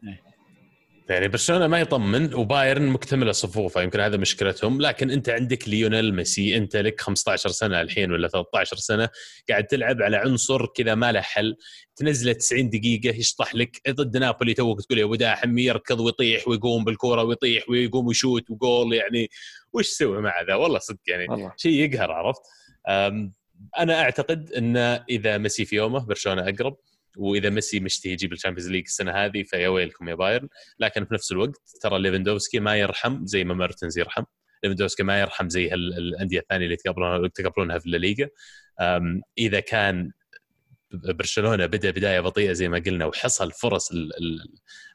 يعني برشلونة ما يطمن وبايرن مكتملة صفوفه يمكن هذا مشكلتهم. لكن أنت عندك ليونيل ميسي أنت لك 15 سنة الحين ولا 13 سنة قاعد تلعب على عنصر كذا ما له حل. تنزله 90 دقيقة يشطح لك ضد نابولي توك تقول يا ابو داحم يركض ويطيح ويقوم بالكوره ويطيح ويقوم ويشوت وجول يعني. وش سوى مع ذا؟ والله صدق يعني شيء يقهر عرفت؟ أنا أعتقد إن إذا ميسي في يومه برشلونة أقرب. وإذا ميسي مشتهي يجيب ال Champions League السنة هذه فيا ويلكم يا بايرن. لكن في نفس الوقت ترى ليفندوفسكي ما يرحم زي ما مارتنز يرحم. ليفندوفسكي ما يرحم زي الأندية الثانية اللي تقابلونها تقابلونها في الليغا إذا كان برشلونة بدأ بداية بطيئة زي ما قلنا وحصل فرص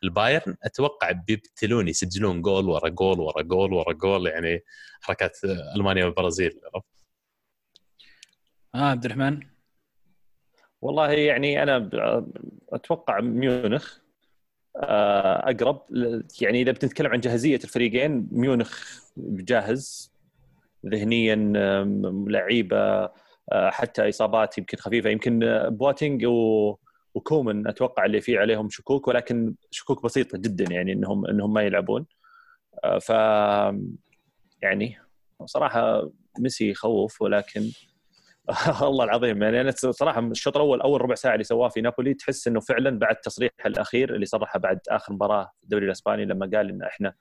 البايرن أتوقع بيبتلون يسجلون جول ورا جول ورا جول ورا جول يعني حركات ألمانيا والبرازيل عرفت؟ آه عبد الرحمن. والله يعني أنا أتوقع ميونخ آه، أقرب. يعني إذا بنتكلم عن جاهزية الفريقين ميونخ جاهز ذهنيا لعيبة آه، حتى إصابات يمكن خفيفة. يمكن بواتينج وكومن أتوقع اللي فيه عليهم شكوك ولكن شكوك بسيطة جدا يعني انهم إنهم ما يلعبون. آه، ف يعني صراحة ميسي يخوف ولكن الله العظيم يعني أنا صراحة الشوط الأول أول ربع ساعة اللي سواه في نابولي تحس إنه فعلا بعد تصريحه الأخير اللي صرحه بعد آخر مباراة في الدوري الإسباني لما قال إن إحنا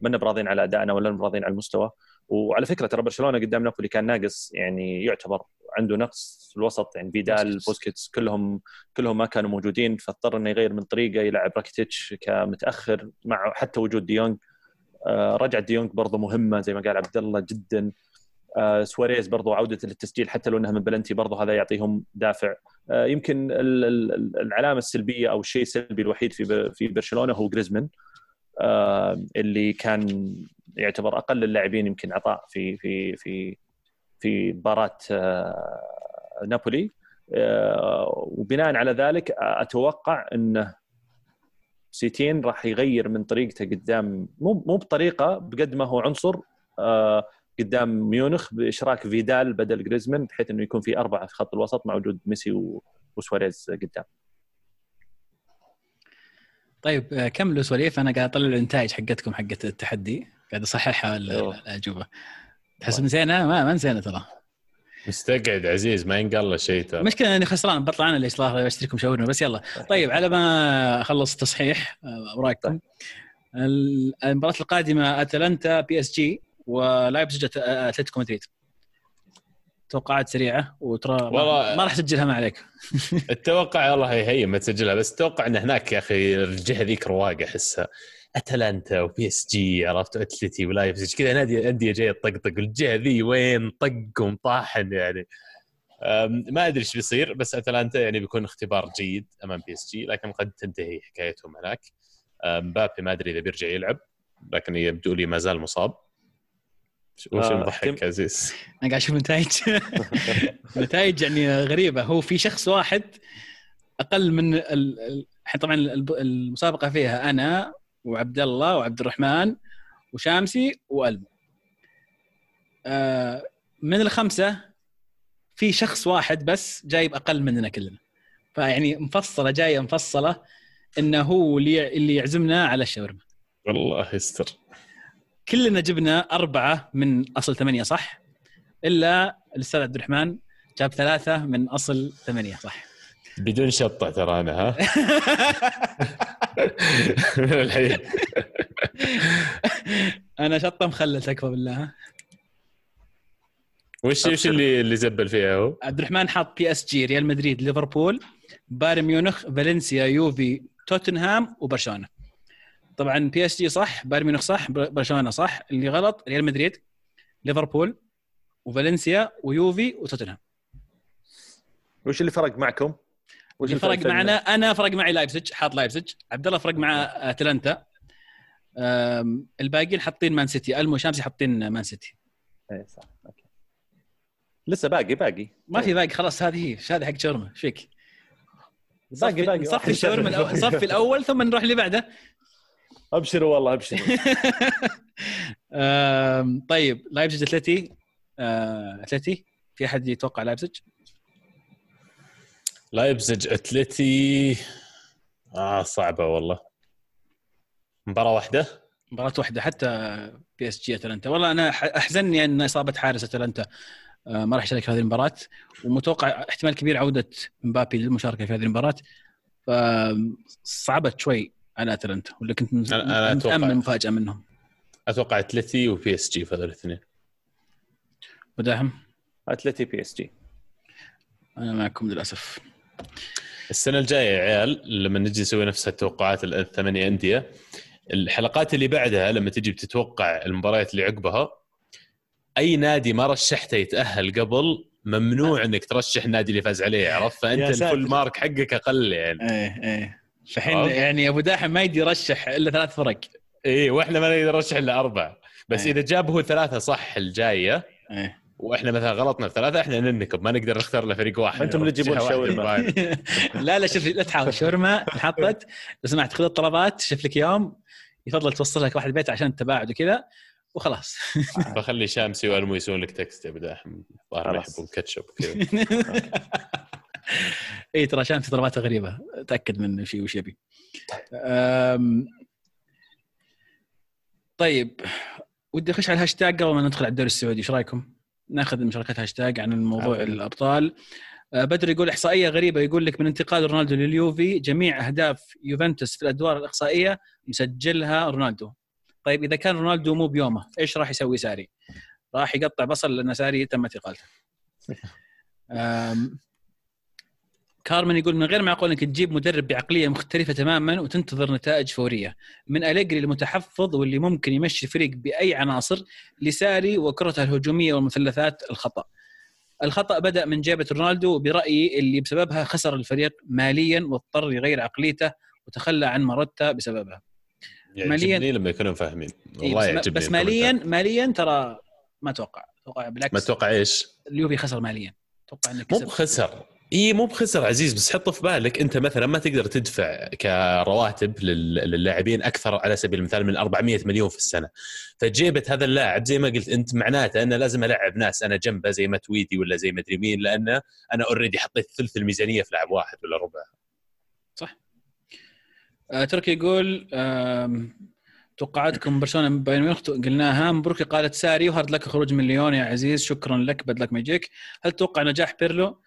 ما براضين على أدائنا ولا براضين على المستوى. وعلى فكرة ترى برشلونة قدام نابولي كان ناقص يعني يعتبر عنده نقص في الوسط يعني فيدال بوسكيتس كلهم كلهم ما كانوا موجودين فاضطر إنه يغير من طريقة يلعب راكيتيتش كمتأخر مع حتى وجود ديونج. آه رجعت ديونج برضه مهمة زي ما قال عبد الله جدا. سواريز برضو عودة للتسجيل حتى لو إنها من بلنتي برضو هذا يعطيهم دافع. آه يمكن العلامة السلبية أو الشيء السلبي الوحيد في في برشلونة هو جريزمان آه اللي كان يعتبر أقل اللاعبين يمكن عطاء في في في في مباراة آه، نابولي. آه، وبناء على ذلك أتوقع انه سيتين راح يغير من طريقته قدام مو مو بطريقة بقد ما هو عنصر آه قدام ميونخ بإشراك فيدال بدل جريزمان بحيث إنه يكون في أربعة في خط الوسط مع وجود ميسي وسواريز قدام. طيب آه، كملوا سواليف أنا قاعد أطلع النتائج حقتكم حقت التحدي. قاعد أصححها ال-. الأجوبة. تحس نسينا ما ما نسينا ترى. مستقعد عزيز ما ينقال له شيء ترى. المشكلة إني خسران بطلع أنا اللي ظاهر أشتريكم شاورما بس يلا. طيب. على ما أخلص تصحيح آه، أوراقكم. ال- المباراة القادمة أتلانتا PSG. ولايبزيج أت- أتلتيكو مدريد. توقعات سريعة وترى ما- والله- ما راح اسجلها ما عليك. أتوقع والله هي ما تسجلها بس أتوقع إن هناك يا أخي الجهة ذيك رواق أحسها. أتلانتا وبي اس جي عرفت؟ أتلتي ولايبزيج كذا نادي أندية جاية تطقطق. والجهه ذي وين طق ومطاحن يعني. ما أدري إيش بيصير بس أتلانتا يعني بيكون اختبار جيد أمام بي اس جي لكن قد تنتهي حكايتهم هناك. مبابي ما أدري إذا بيرجع يلعب لكن يبدو لي ما زال مصاب. وش آه، المضحك احتم- عزيز؟ أنا قاعد أشوف نتائج. نتائج يعني غريبة. هو في شخص واحد أقل من ال... طبعا المسابقة فيها أنا وعبد الله وعبد الرحمن وشامسي والم آه من الخمسة في شخص واحد بس جايب أقل مننا كلنا. فيعني مفصلة جاية مفصلة إنه هو اللي اللي يعزمنا على الشاورما. والله يستر. كلنا جبنا أربعة من أصل ثمانية صح؟ إلا الأستاذ عبد الرحمن جاب ثلاثة من أصل ثمانية صح؟ بدون شطة ترى أنا ها؟ من الحين. أنا شطة مخلل تكفى بالله؟ وش وش اللي اللي زبل فيها هو؟ عبد الرحمن حاط بي إس جي ريال مدريد ليفربول بايرن ميونخ فالنسيا يوفي توتنهام وبرشلونة. طبعا بي اس جي صح بايرن ميونخ صح بر- برشلونة صح اللي غلط ريال مدريد ليفربول وفالنسيا ويوفي وتوتنهام. وش اللي فرق معكم؟ وش اللي فرق معنا؟ أنا فرق معي لايبزج حاط لايبزج عبد الله فرق مع اتلانتا الباقيين حاطين مان سيتي ألمو شامسي حاطين مان سيتي إيه صح أوكي. لسه باقي باقي. ما في باقي خلاص هذه هي هذه حق شاورما. إيش فيك؟ باقي باقي صفي الشاورما صفي الأول ثم نروح اللي بعده. ابشروا والله ابشروا طيب لايبزج أتلتي. أه، أتلتي. في أحد يتوقع لايبزج؟ لايبزج أتلتي. آه صعبة والله. مباراة واحدة؟ مباراة واحدة حتى بي اس جي أتلانتا. والله أنا أحزنني أن إصابة حارس أتلانتا. آه، ما راح يشارك في هذه المباراة. ومتوقع احتمال كبير عودة مبابي للمشاركة في هذه المباراة. فصعبت شوي. على أتلانتا ولا كنت أنا- أنا أتوقع. متامل مفاجأة منهم. أتوقع أتلتي وبي اس جي في هذول الاثنين. بداحم؟ أتلتي بي اس جي أنا معكم للأسف. السنة الجاية يا عيال لما نجي نسوي نفس التوقعات ال- الثمانية أندية الحلقات اللي بعدها لما تجي بتتوقع المباريات اللي عقبها أي نادي ما رشحته يتأهل قبل ممنوع إنك ترشح النادي اللي فاز عليه عرفت؟ فأنت. الفول مارك حقك أقل يعني. إيه إيه. فحين؟ يعني أبو داحم ما يدي يرشح إلا ثلاث فرق. اي وإحنا ما نقدر نرشح إلا أربعة. بس أي. إذا جاب هو ثلاثة صح الجاية إيه. وإحنا مثلا غلطنا في ثلاثة إحنا ننكب ما نقدر نختار له فريق واحد. أنتم اللي تجيبون. يبغى. لا لا شوف لا تحاول. شاورما انحطت لو سمحت خذ الطلبات. شوف لك يوم. يفضل توصل لك واحد البيت عشان التباعد وكذا. وخلاص. بخلي شامسي والمو يسوون لك text يا بداحم الظاهر ما. يحبون كاتشب كذا اي ترى عشان في طلبات غريبة. تأكد من شيء وش يبي. طيب ودي أخش على الهاشتاج قبل ما ندخل على الدوري السعودي. إيش رأيكم؟ ناخذ مشاركات هاشتاج عن الموضوع حلو. الأبطال. أه، بدر يقول إحصائية غريبة. يقول لك من انتقال رونالدو لليوفي جميع أهداف يوفنتوس في الأدوار الاقصائيه مسجلها رونالدو. طيب إذا كان رونالدو مو بيومه إيش راح يسوي ساري؟ راح يقطع بصل لأن ساري تمت اقالته كارمن يقول من غير معقول إنك تجيب مدرب بعقلية مختلفة تماما وتنتظر نتائج فورية. من أليجري المتحفظ واللي ممكن يمشي الفريق بأي عناصر لساري وكرته الهجومية والمثلثات الخطأ. الخطأ بدأ من جيبة رونالدو برأيي اللي بسببها خسر الفريق ماليا واضطر يغير عقليته وتخلى عن ماروتا بسببها. يعجبني لما يكونوا فاهمين. إيه، والله بس, يعجبني بس ماليا ماليا ترى ما أتوقع. أتوقع ما بالعكس أتوقع إيش؟ اليوفي خسر ماليا. أتوقع إنه مو بخسر إي مو بخسر عزيز بس حط في بالك. أنت مثلا ما تقدر تدفع كرواتب لل- للاعبين أكثر على سبيل المثال من 400 مليون في السنة. فجيبه هذا اللاعب زي ما قلت أنت معناته انه لازم ألعب ناس أنا جنبه زي ما تويدي ولا زي مدري مين لأن أنا already حطيت ثلث الميزانية في لاعب واحد ولا ربع. آه تركي يقول توقعاتكم برشلونة بايرن ميونخ قلناها. مبروك إقالة ساري و hard luck خروج من ليون يا عزيز. شكرا لك بدلك ما يجيك. هل تتوقع نجاح بيرلو؟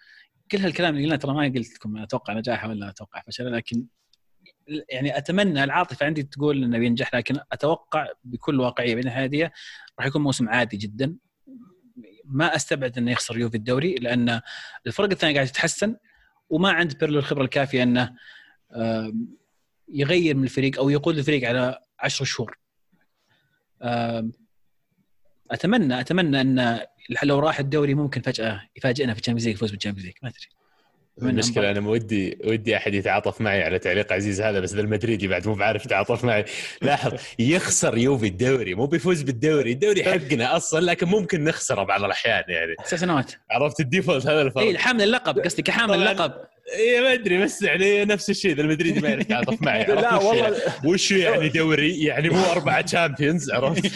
كل هالكلام اللي قلنا ترى ما قلت لكم أتوقع نجاحه ولا أتوقع فشله لكن يعني أتمنى العاطفة عندي تقول إنه بينجح لكن أتوقع بكل واقعية بين راح يكون موسم عادي جدا. ما أستبعد إنه يخسر يوفي الدوري لأن الفرق الثانية قاعدة تتحسن وما عند بيرلو الخبرة الكافية إنه يغير من الفريق أو يقود الفريق على عشر شهور. أتمنى أتمنى إن لو راح الدوري ممكن فجأة يفاجئنا في ال Champions League يفوز بال Champions League ما أدري. أتمنى المشكلة أنا ودي ودي أحد يتعاطف معي على تعليق عزيز هذا بس ذا المدريدي بعد مو بعارف يتعاطف معي. لاحظ يخسر يوفي الدوري مو بيفوز بالدوري. الدوري حقنا أصلا لكن ممكن نخسره بعض الأحيان يعني. سنوات عرفت ال default هذا الفرق؟ اي حامل اللقب قصدي كحامل. اللقب. اي ما أدري بس يعني نفس الشيء ذا المدريدي ما يعرف يتعاطف معي عرفت لا والله. يعني؟ وش يعني دوري؟ يعني مو أربعة Champions عرفت؟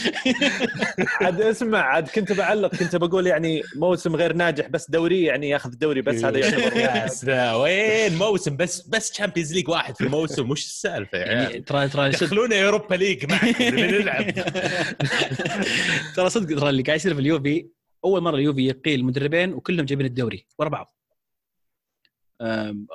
عاد اسمع عاد كنت بعلق كنت بقول يعني موسم غير ناجح بس دوري يعني ياخذ الدوري بس هذا يعتبر يا سلام. وين موسم؟ بس بس Champions League واحد في الموسم وش السالفة يعني ترى ترى دخلونا Europa League معكم نلعب. ترى صدق ترى اللي قاعد يصير في اليوفي أول مرة اليوفي يقيل مدربين وكلهم جايبين الدوري ورا بعض.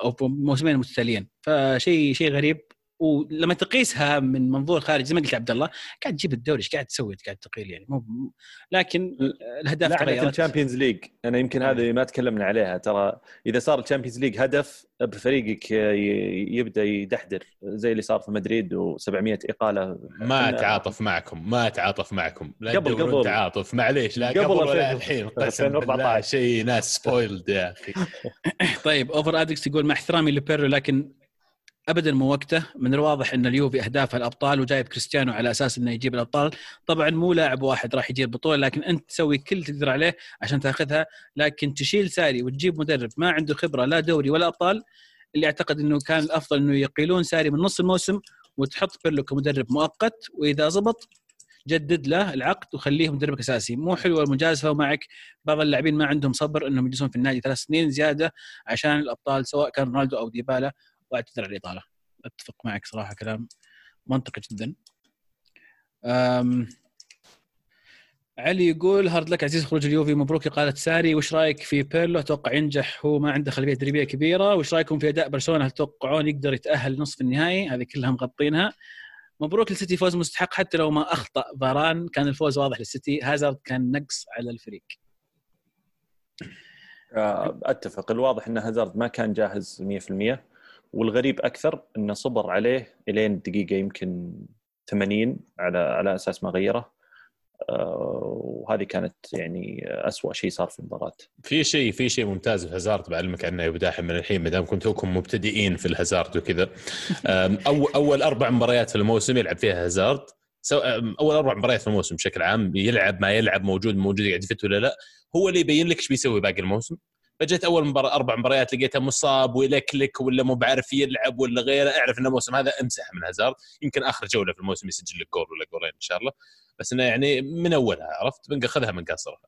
أو في موسمين متتاليين. فشيء شيء غريب. ولما تقيسها من منظور خارج زي ما قلت عبد الله قاعد تجيب الدوري إيش قاعد تسوي؟ قاعد تقيل يعني. مو لكن الاهداف تغيرت ال Champions League. أنا يمكن هذه ما تكلمنا عليها. ترى إذا صار ال Champions League هدف بفريقك يبدأ يدحدر زي اللي صار في مدريد و700 إقالة. ما أتعاطف معكم ما أتعاطف معكم. لا قبل- قبل. تعاطف. معليش لا قبل قبل ولا 2000 الحين قسم 2014. بالله شيء ناس spoiled يا أخي. طيب اوفر ادكس يقول مع احترامي لبيرلو لكن ابدا مو وقته من الواضح إن اليوفي اهدافها الأبطال وجايب كريستيانو على أساس إنه يجيب الأبطال. طبعا مو لاعب واحد راح يجيب البطوله لكن أنت تسوي كل تقدر عليه عشان تأخذها. لكن تشيل ساري وتجيب مدرب ما عنده خبرة لا دوري ولا أبطال اللي أعتقد إنه كان الأفضل إنه يقيلون ساري من نص الموسم وتحط بيرلو كمدرب مؤقت. وإذا زبط جدد له العقد وخليه مدربك أساسي. مو حلوة المجازفة ومعك بعض اللاعبين ما عندهم صبر إنهم يجلسون في النادي ثلاث سنين زيادة عشان الأبطال سواء كان رونالدو أو ديبالا. وأعتذر على الإطالة. أتفق معك صراحة كلام منطقي جدا. أم علي يقول hard luck عزيز خروج اليوفي مبروك إقالة ساري. وش رأيك في بيرلو؟ أتوقع ينجح هو ما عنده خلفية تدريبيه كبيرة. وش رأيكم في أداء برشلونة؟ هل تتوقعون يقدر يتأهل نصف النهائي؟ هذه كلها مغطينها. مبروك للسيتي فوز مستحق حتى لو ما أخطأ فاران. كان الفوز واضح للسيتي. هازارد كان نقص على الفريق. آه، أتفق. الواضح إن هازارد ما كان جاهز 100% والغريب أكثر انه صبر عليه إلين الدقيقه يمكن 80 على على أساس ما غيره. آه، وهذه كانت يعني أسوأ شيء صار في المباراة. في شيء في شيء ممتاز في هازارد بعلمك عنه يا ابو داحم من الحين ما دام كنتوكم مبتدئين في الهازارد وكذا. أم، أول أربع مباريات في الموسم يلعب فيها هازارد. أول أربع مباريات في الموسم بشكل عام يلعب ما يلعب موجود موجود قاعد يفيد ولا لا. هو اللي يبين لك إيش بيسوي باقي الموسم؟ فجت أول مباراة أربع مباريات لقيته مصاب ويلكلك ولا مو بعارف يلعب ولا غيره أعرف ان الموسم هذا أمسح من هازارد يمكن آخر جولة في الموسم يسجل لك جول ولا جولين إن شاء الله. بس إنه يعني من أولها عرفت؟ بناخذها من قصرها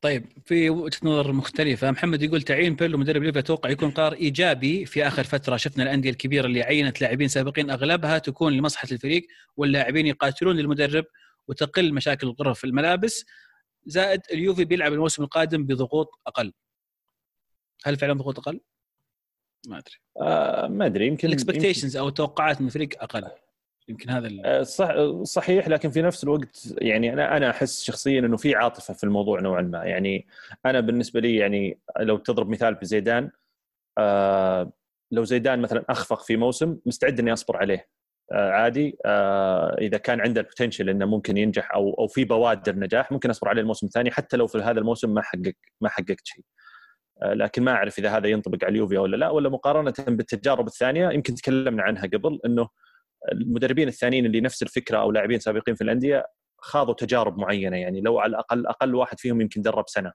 طيب في وجهة نظر مختلفة. محمد يقول تعيين بيرلو مدرب ليفا أتوقع يكون قرار إيجابي في آخر فترة. شفنا الأندية الكبيرة اللي عينت لاعبين سابقين أغلبها تكون لمصلحة الفريق واللاعبين يقاتلون للمدرب وتقل مشاكل الغرف في الملابس. زائد اليوفي بيلعب الموسم القادم بضغوط أقل. هل فعلا ضغوط أقل؟ ما أدري. آه، ما أدري. يمكن الاكسبكتيشنز أو التوقعات من الفريق أقل. يمكن هذا ال- آه، صح صحيح لكن في نفس الوقت يعني أنا أنا أحس شخصيا إنه في عاطفة في الموضوع نوعا ما. يعني أنا بالنسبة لي يعني لو تضرب مثال بزيدان آه لو زيدان مثلا أخفق في موسم مستعد إني أصبر عليه. عادي. آه إذا كان عنده البوتنشل إنه ممكن ينجح أو أو في بوادر نجاح ممكن أصبر عليه الموسم الثاني حتى لو في هذا الموسم ما حقق ما حققت شيء. آه لكن ما أعرف إذا هذا ينطبق على اليوفي ولا لا ولا مقارنة بالتجارب الثانية يمكن تكلمنا عنها قبل إنه المدربين الثانيين اللي نفس الفكرة أو لاعبين سابقين في الأندية خاضوا تجارب معينة. يعني لو على الأقل أقل واحد فيهم يمكن درب سنة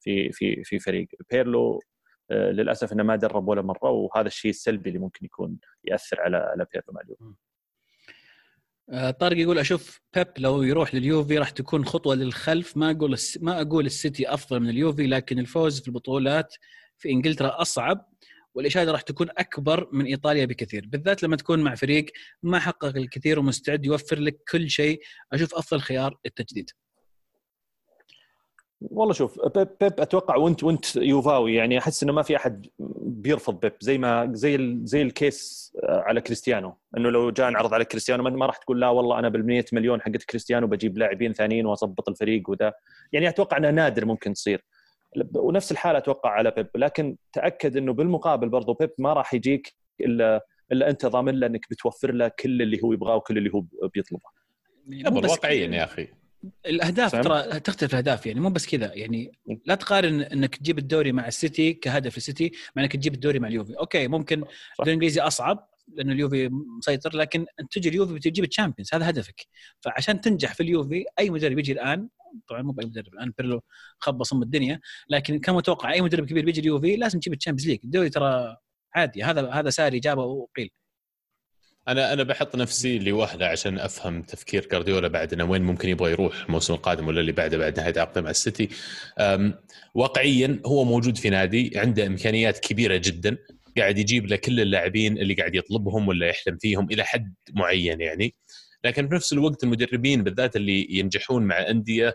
في في في فريق بيرلو. آه، للأسف إنه ما درب ولا مرة وهذا الشيء السلبي اللي ممكن يكون يأثر على على بيرلو مع اليوفي. آه، طارق يقول أشوف بيب لو يروح لليوفي راح تكون خطوة للخلف. ما أقول الس... ما أقول السيتي أفضل من اليوفي لكن الفوز في البطولات في إنجلترا أصعب والإشادة راح تكون أكبر من إيطاليا بكثير. بالذات لما تكون مع فريق ما حقق الكثير ومستعد يوفر لك كل شيء. أشوف أفضل خيار التجديد. والله شوف بيب, بيب أتوقع وأنت وأنت يوفاوي يعني أحس إنه ما في أحد بيرفض بيب زي ما زي زي الكيس آه، على كريستيانو. إنه لو جاء انعرض على كريستيانو ما راح تقول لا والله أنا بال مليون حقت كريستيانو بجيب لاعبين ثانيين واظبط الفريق وذا. يعني أتوقع انها نادر ممكن تصير. ونفس الحالة أتوقع على بيب لكن تأكد إنه بالمقابل برضو بيب ما راح يجيك إلا إلا أنت ضامن له إنك بتوفر له كل اللي هو يبغاه وكل اللي هو بيطلبه. واقعيا يا أخي. الأهداف ترى تختلف الأهداف يعني مو بس كذا يعني. لا تقارن إنك تجيب الدوري مع السيتي كهدف للسيتي مع إنك تجيب الدوري مع اليوفي. أوكي ممكن الدوري الإنجليزي أصعب لأنه اليوفي مسيطر لكن أنت تجي اليوفي بتجيب ال Champions هذا هدفك. فعشان تنجح في اليوفي أي مدرب يجي الآن طبعا مو بأي مدرب الآن بيرلو خبص الدنيا لكن كان متوقع أي مدرب كبير بيجي اليوفي لازم تجيب ال Champions League الدوري ترى عادي هذا هذا ساري جابه وقيل. أنا أنا بحط نفسي لوحده عشان أفهم تفكير جارديولا بعد إنه وين ممكن يبغى يروح الموسم القادم ولا اللي بعده بعد نهاية عقده مع السيتي. واقعيا هو موجود في نادي عنده إمكانيات كبيرة جدا قاعد يجيب له كل اللاعبين اللي قاعد يطلبهم ولا يحلم فيهم إلى حد معين يعني. لكن في نفس الوقت المدربين بالذات اللي ينجحون مع أندية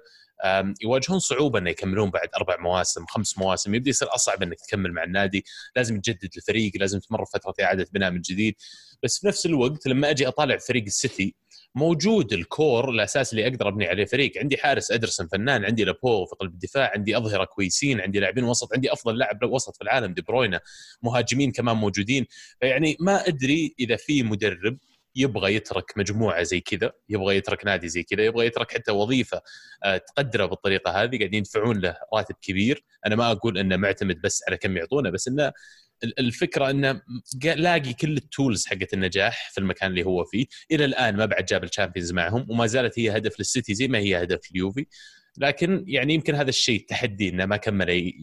يواجهون صعوبة إنه يكملون بعد أربع مواسم خمس مواسم يبدأ يصير أصعب إنك تكمل مع النادي. لازم تجدد الفريق لازم تمر فترة اعاده بناء من جديد. بس في نفس الوقت لما أجي أطالع فريق السيتي موجود الكور الأساس اللي أقدر أبني عليه فريق. عندي حارس أدرسون فنان عندي لابو في قلب الدفاع عندي أظهرة كويسين عندي لاعبين وسط عندي أفضل لاعب وسط في العالم دي بروينا. مهاجمين كمان موجودين. فيعني ما أدري إذا في مدرب يبغى يترك مجموعة زي كذا يبغى يترك نادي زي كذا يبغى يترك حتى وظيفة آه، تقدره بالطريقة هذه قاعدين يدفعون له راتب كبير. أنا ما أقول إنه معتمد بس على كم يعطونه بس إنه الفكرة إنه لاقي كل ال tools حقت النجاح في المكان اللي هو فيه. إلى الآن ما بعد جاب ال Champions معهم وما زالت هي هدف للسيتي زي ما هي هدف اليوفي لكن يعني يمكن هذا الشيء تحدي إنه ما كمل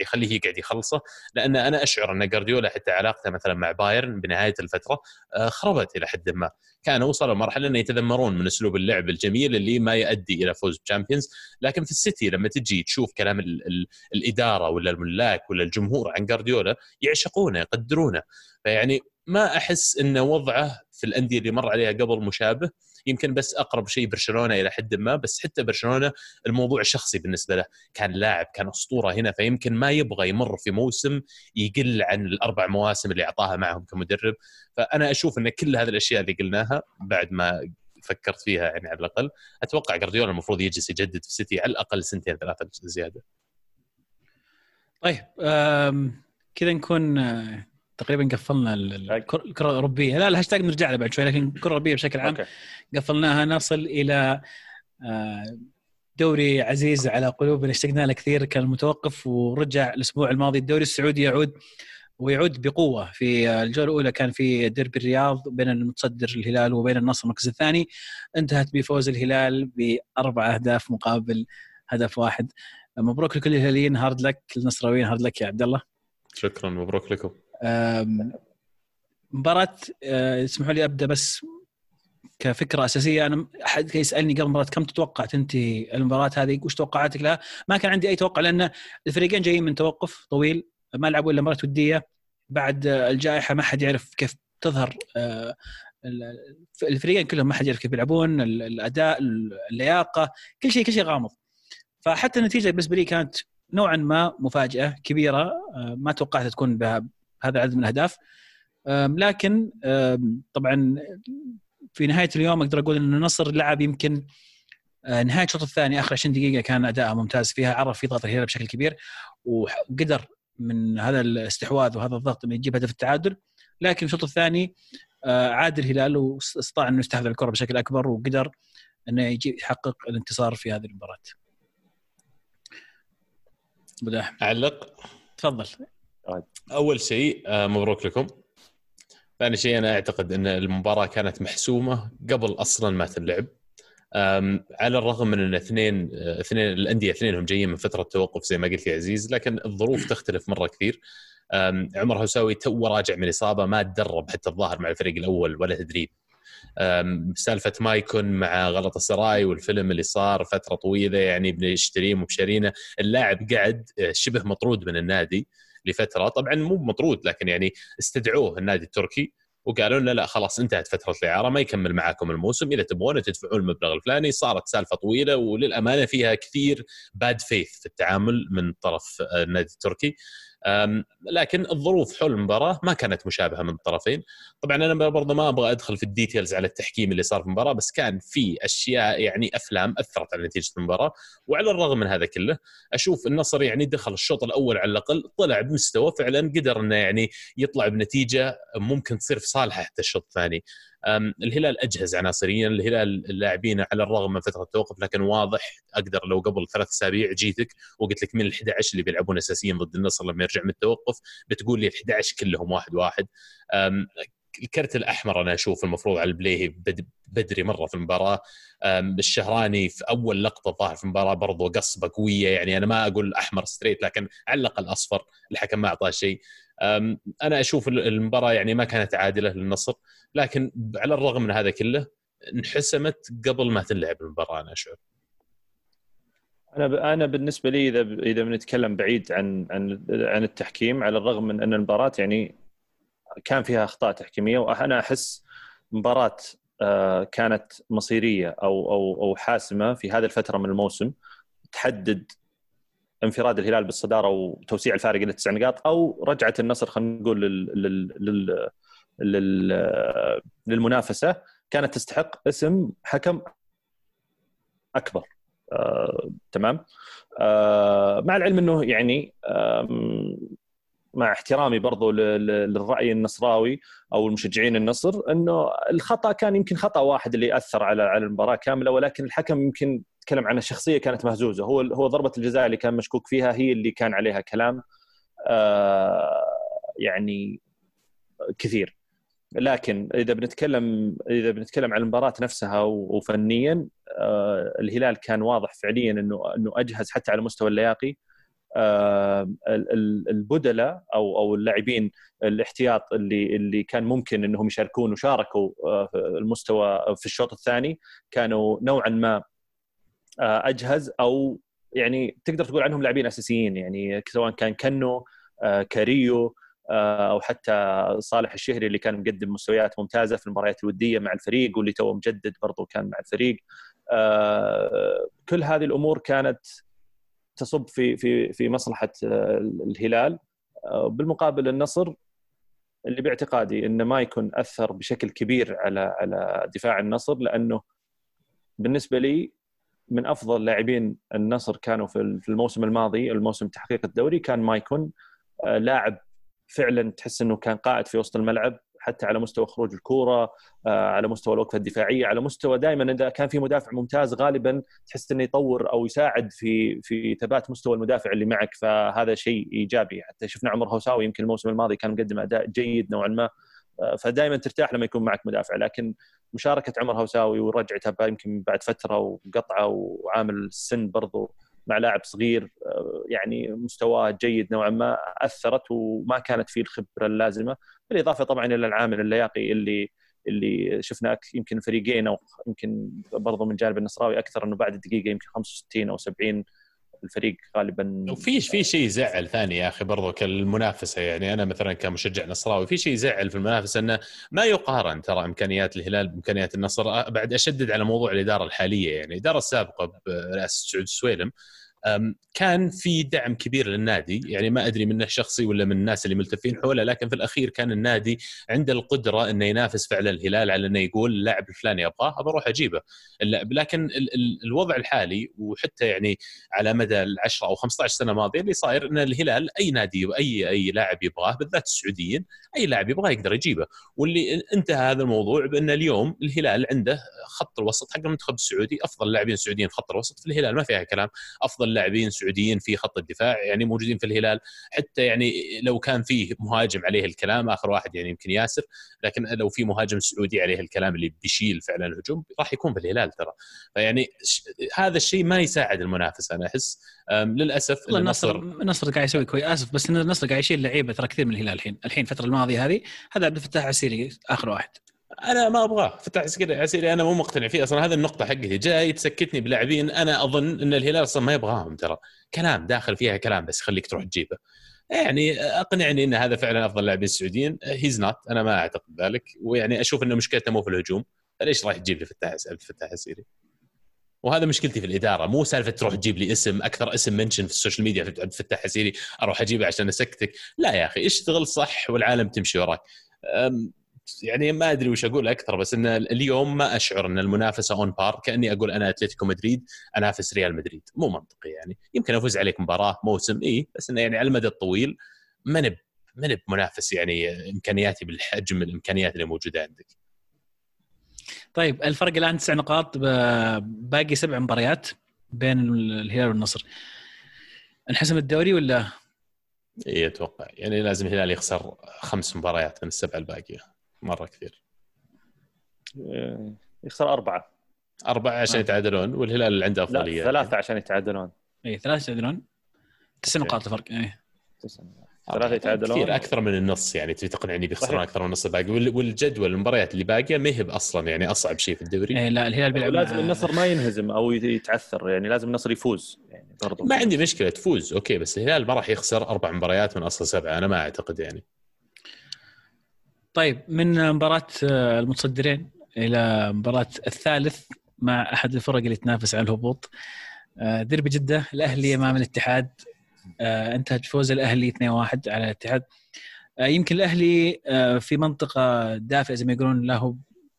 يخليه يقعد يخلصه. لأن أنا أشعر إن جارديولا حتى علاقته مثلا مع بايرن بنهاية الفترة آه، خربت إلى حد ما. كانوا وصلوا مرحله إنه يتذمرون من أسلوب اللعب الجميل اللي ما يؤدي إلى فوز ب Champions. لكن في السيتي لما تجي تشوف كلام ال ال الإدارة ولا الملاك ولا الجمهور عن جارديولا يعشقونه يقدرونه. فيعني ما أحس إن وضعه في الأندية اللي مر عليها قبل مشابه. يمكن بس أقرب شيء برشلونة إلى حد ما بس حتى برشلونة الموضوع شخصي بالنسبة له. كان لاعب كان أسطورة هنا فيمكن ما يبغى يمر في موسم يقل عن الأربع مواسم اللي أعطاها معهم كمدرب. فأنا أشوف إن كل هذه الأشياء اللي قلناها بعد ما فكرت فيها يعني على الأقل أتوقع جارديولا المفروض يجلس يجدد في سيتي على الأقل سنتين ثلاثة زيادة. طيب كذا نكون تقريبا قفلنا الكرة الأوروبية. لا الهاشتاج نرجع له بعد شوي لكن الكره الاوروبيه بشكل عام أوكي. قفلناها. نصل إلى آه، دوري عزيز على قلوبنا اشتقنا له كثير كان متوقف ورجع الأسبوع الماضي. الدوري السعودي يعود ويعود بقوة. في الجولة الأولى كان في ديربي الرياض بين المتصدر الهلال وبين النصر المركز الثاني. انتهت بفوز الهلال بأربع أهداف مقابل هدف واحد. مبروك لكل الهلاليين. hard luck النصراويين. hard luck يا عبد الله. شكرا. مبروك لكم. مباراة آه، اسمحوا لي أبدأ بس كفكرة أساسية. أنا أحد يسألني قبل المباراه كم تتوقع تنتهي المباراة هذه؟ وش توقعاتك لها؟ ما كان عندي أي توقع لأن الفريقين جايين من توقف طويل ما لعبوا إلا مباراة ودية. بعد الجائحة ما حد يعرف كيف تظهر آه، الفريقين كلهم ما حد يعرف كيف يلعبون الأداء اللياقة كل شيء كل شيء غامض. فحتى النتيجة بالنسبة لي كانت نوعا ما مفاجأة كبيرة آه، ما توقعت تكون بهذا العدد من الأهداف. لكن طبعا في نهاية اليوم أقدر أقول ان النصر لعب يمكن آه، نهاية الشوط الثاني آخر 20 دقيقة كان اداءه ممتاز فيها عرف يضغط الهلال بشكل كبير وقدر من هذا الاستحواذ وهذا الضغط إنه يجيب هدف التعادل. لكن الشوط الثاني آه، عاد الهلال واستطاع إنه يستحوذ الكرة بشكل أكبر وقدر إنه يجي يحقق الانتصار في هذه المباراة. ابو أعلق. تفضل. أول شيء آه، مبروك لكم. ثاني شيء أنا أعتقد إن المباراة كانت محسومة قبل أصلا ما تنلعب على الرغم من إن اثنين آه، اثنين الأندية اثنينهم جايين من فترة توقف زي ما قلت يا عزيز لكن الظروف تختلف مرة كثير. عمر هوساوي تو راجع من إصابة ما تدرب حتى الظاهر مع الفريق الأول ولا تدريب سالفة مايكون مع غلط السراي والفيلم اللي صار فترة طويلة يعني بنشتريه وبشارينه اللاعب قعد آه، شبه مطرود من النادي. لفترة. طبعا مو مطرود لكن يعني استدعوه النادي التركي وقالوا لنا لا خلاص انتهت فترة الإعارة ما يكمل معاكم الموسم. إذا تبغون تدفعون المبلغ الفلاني صارت سالفة طويلة وللأمانة فيها كثير bad faith في التعامل من طرف النادي التركي. لكن الظروف حول المباراة ما كانت مشابهة من الطرفين. طبعا أنا برضه ما أبغى أدخل في ال details على التحكيم اللي صار في المباراة بس كان في أشياء يعني أفلام أثرت على نتيجة المباراة وعلى الرغم من هذا كله أشوف النصر يعني دخل الشوط الأول على الأقل طلع بمستوى فعلا قدر إنه يعني يطلع بنتيجة ممكن تصير في صالحه حتى الشوط الثاني. الهلال أجهز عناصريًا. الهلال اللاعبين على الرغم من فترة التوقف لكن واضح أقدر لو قبل ثلاث أسابيع جيتك وقلت لك من ال 11 اللي بيلعبون اساسيا ضد النصر لما يرجع من التوقف بتقول لي ال 11 كلهم واحد واحد. الكرت الأحمر أنا أشوف المفروض على البليهي بدري مرة في المباراة. الشهراني في أول لقطة ظاهر في المباراة برضو قصبة قوية يعني أنا ما أقول أحمر ستريت لكن علق الاصفر الحكم ما أعطاه شيء. أنا أشوف المباراة يعني ما كانت عادلة للنصر لكن على الرغم من هذا كله انحسمت قبل ما تلعب المباراة أنا أشعر. أنا أنا بالنسبة لي إذا إذا بنتكلم بعيد عن عن عن التحكيم على الرغم من أن المباراة يعني كان فيها أخطاء تحكيمية وأنا أحس مباراة كانت مصيرية أو أو أو حاسمة في هذه الفترة من الموسم تحدد انفراد الهلال بالصدارة وتوسيع الفارق إلى تسع نقاط أو رجعة النصر خلينا نقول لل, لل, لل للمنافسة. كانت تستحق اسم حكم أكبر. آه، تمام؟ آه، مع العلم إنه يعني مع احترامي برضو للرأي النصراوي أو المشجعين النصر إنه الخطأ كان يمكن خطأ واحد اللي أثر على على المباراة كاملة ولكن الحكم يمكن تكلم عن الشخصيه كانت مهزوزة. هو هو ضربة الجزاء اللي كان مشكوك فيها هي اللي كان عليها كلام آه، يعني كثير. لكن إذا بنتكلم إذا بنتكلم عن المباراة نفسها وفنيا آه، الهلال كان واضح فعليا انه إنه أجهز حتى على مستوى اللياقي. البدلاء أو أو اللاعبين الاحتياط اللي اللي كان ممكن إنهم يشاركون وشاركوا في المستوى في الشوط الثاني كانوا نوعا ما آه، أجهز أو يعني تقدر تقول عنهم لاعبين أساسيين. يعني سواء كان كنو آه، كاريلو آه، أو حتى صالح الشهري اللي كان مقدم مستويات ممتازة في المباريات الودية مع الفريق واللي توه مجدد برضو كان مع الفريق. كل هذه الأمور كانت تصب في في في مصلحة الهلال. بالمقابل النصر اللي باعتقادي إنه ما يكون أثر بشكل كبير على على دفاع النصر لأنه بالنسبة لي من أفضل لاعبين النصر كانوا في الموسم الماضي الموسم تحقيق الدوري كان مايكون آه، لاعب فعلا تحس إنه كان قائد في وسط الملعب. حتى على مستوى خروج الكورة آه، على مستوى الوقفة الدفاعية على مستوى دائما إذا كان في مدافع ممتاز غالبا تحس إنه يطور أو يساعد في في ثبات مستوى المدافع اللي معك فهذا شيء إيجابي. حتى شفنا عمر هوساوي يمكن الموسم الماضي كان مقدم أداء جيد نوعا ما آه، فدائما ترتاح لما يكون معك مدافع. لكن مشاركة عمر هوساوي ورجعته يمكن بعد فترة وقطعة وعامل السن برضو مع لاعب صغير آه، يعني مستواه جيد نوعا ما أثرت وما كانت فيه الخبرة اللازمة. بالإضافة طبعا إلى العامل اللياقي اللي اللي شفنا يمكن فريقين أو يمكن برضو من جانب النصراوي أكثر إنه بعد الدقيقه يمكن 65 أو 70 الفريق غالبا وفي في شيء يزعل ثاني يا أخي برضو كالمنافسة. يعني أنا مثلا كمشجع نصراوي في شيء يزعل في المنافسة إنه ما يقارن ترى إمكانيات الهلال بإمكانيات النصر. بعد أشدد على موضوع الإدارة الحالية. يعني الإدارة السابقة برئاسه سعود السويلم كان في دعم كبير للنادي. يعني ما أدري منه شخصي ولا من الناس اللي ملتفين حوله لكن في الأخير كان النادي عنده القدرة إنه ينافس فعلا الهلال على إنه يقول اللاعب الفلاني أبغاه ابى أروح أجيبه. لكن ال ال الوضع الحالي وحتى يعني على مدى ال 10 أو 15 سنة ماضية اللي صاير إن الهلال أي نادي وأي أي لاعب يبغاه بالذات السعوديين أي لاعب يبغاه يقدر يجيبه. واللي انتهى هذا الموضوع بأن اليوم الهلال عنده خط الوسط حق المنتخب السعودي أفضل لاعبين سعوديين في خط الوسط في الهلال. ما فيها كلام. أفضل لاعبين سعوديين في خط الدفاع يعني موجودين في الهلال. حتى يعني لو كان فيه مهاجم عليه الكلام آخر واحد يعني يمكن ياسر لكن لو في مهاجم سعودي عليه الكلام اللي بيشيل فعلا الهجوم راح يكون في الهلال ترى. فيعني هذا الشيء ما يساعد المنافسه أنا أحس. للأسف النصر النصر قاعد يسوي كويس. آسف بس النصر قاعد يشيل لعيبة ترى كثير من الهلال الحين. الحين الفترة الماضية هذه هذا عبد الفتاح عسيري آخر واحد. أنا ما أبغاه. فتاح عسيري أنا مو مقتنع فيه. أصلا هذه النقطة حقتي. جاي تسكتني بلاعبين. أنا أظن إن الهلال أصلا ما يبغاهم ترى. كلام داخل فيها كلام بس خليك تروح تجيبه. يعني أقنعني إن هذا فعلا أفضل لاعبين السعوديين. he's not أنا ما أعتقد ذلك. ويعني أشوف إنه مشكلته مو في الهجوم. فليش راح تجيب لي فتاح فتاح عسيري؟ وهذا مشكلتي في الإدارة. مو سالفة تروح تجيب لي اسم. أكثر اسم mention في ال social media عبد الفتاح أروح أجيبه عشان أسكتك. لا يا أخي. اشتغل صح والعالم تمشي وراك. يعني ما أدري وش أقول أكثر بس إن اليوم ما أشعر إن المنافسة on par كأني أقول أنا أتلتيكو مدريد أنافس ريال مدريد. مو منطقي يعني. يمكن أفوز عليك مباراة موسم اي بس إنه يعني على المدى الطويل ما نب ما نب منافس يعني إمكانياتي بالحجم الإمكانيات اللي موجودة عندك. طيب الفرق الآن تسع نقاط باقي سبع مباريات بين الهلال والنصر. انحسم الدوري ولا؟ اي أتوقع. يعني لازم الهلال يخسر خمس مباريات من السبعه الباقية. مرة كثير. إيه، يخسر أربعة. أربعة عشان آه. يتعادلون والهلال اللي عنده أفضلية. ثلاثة عشان يتعادلون. اي ثلاثة يتعادلون. تسع نقاط الفرق اي تسع ثلاثة يتعادلون. كثير أكثر من النص يعني تبي تقنعني بيخسرون أكثر من النص الباقي. والجدول المباريات اللي باقية ما هي أصلا يعني أصعب شيء في الدوري. إيه لا الهلال بيلعب لازم النصر ما ينهزم أو يتعثر يعني لازم النصر يفوز يعني برضو. ما عندي مشكلة تفوز أوكي بس الهلال ما راح يخسر أربع مباريات من أصل سبعة أنا ما أعتقد يعني. طيب من مباراة آه، المتصدرين إلى مباراة الثالث مع أحد الفرق اللي تنافس على الهبوط. آه، ديربي جدة الأهلي أمام الاتحاد. آه، انتهت بفوز الأهلي 2-1 على الاتحاد. يمكن الأهلي آه، في منطقة دافئة زي ما يقولون له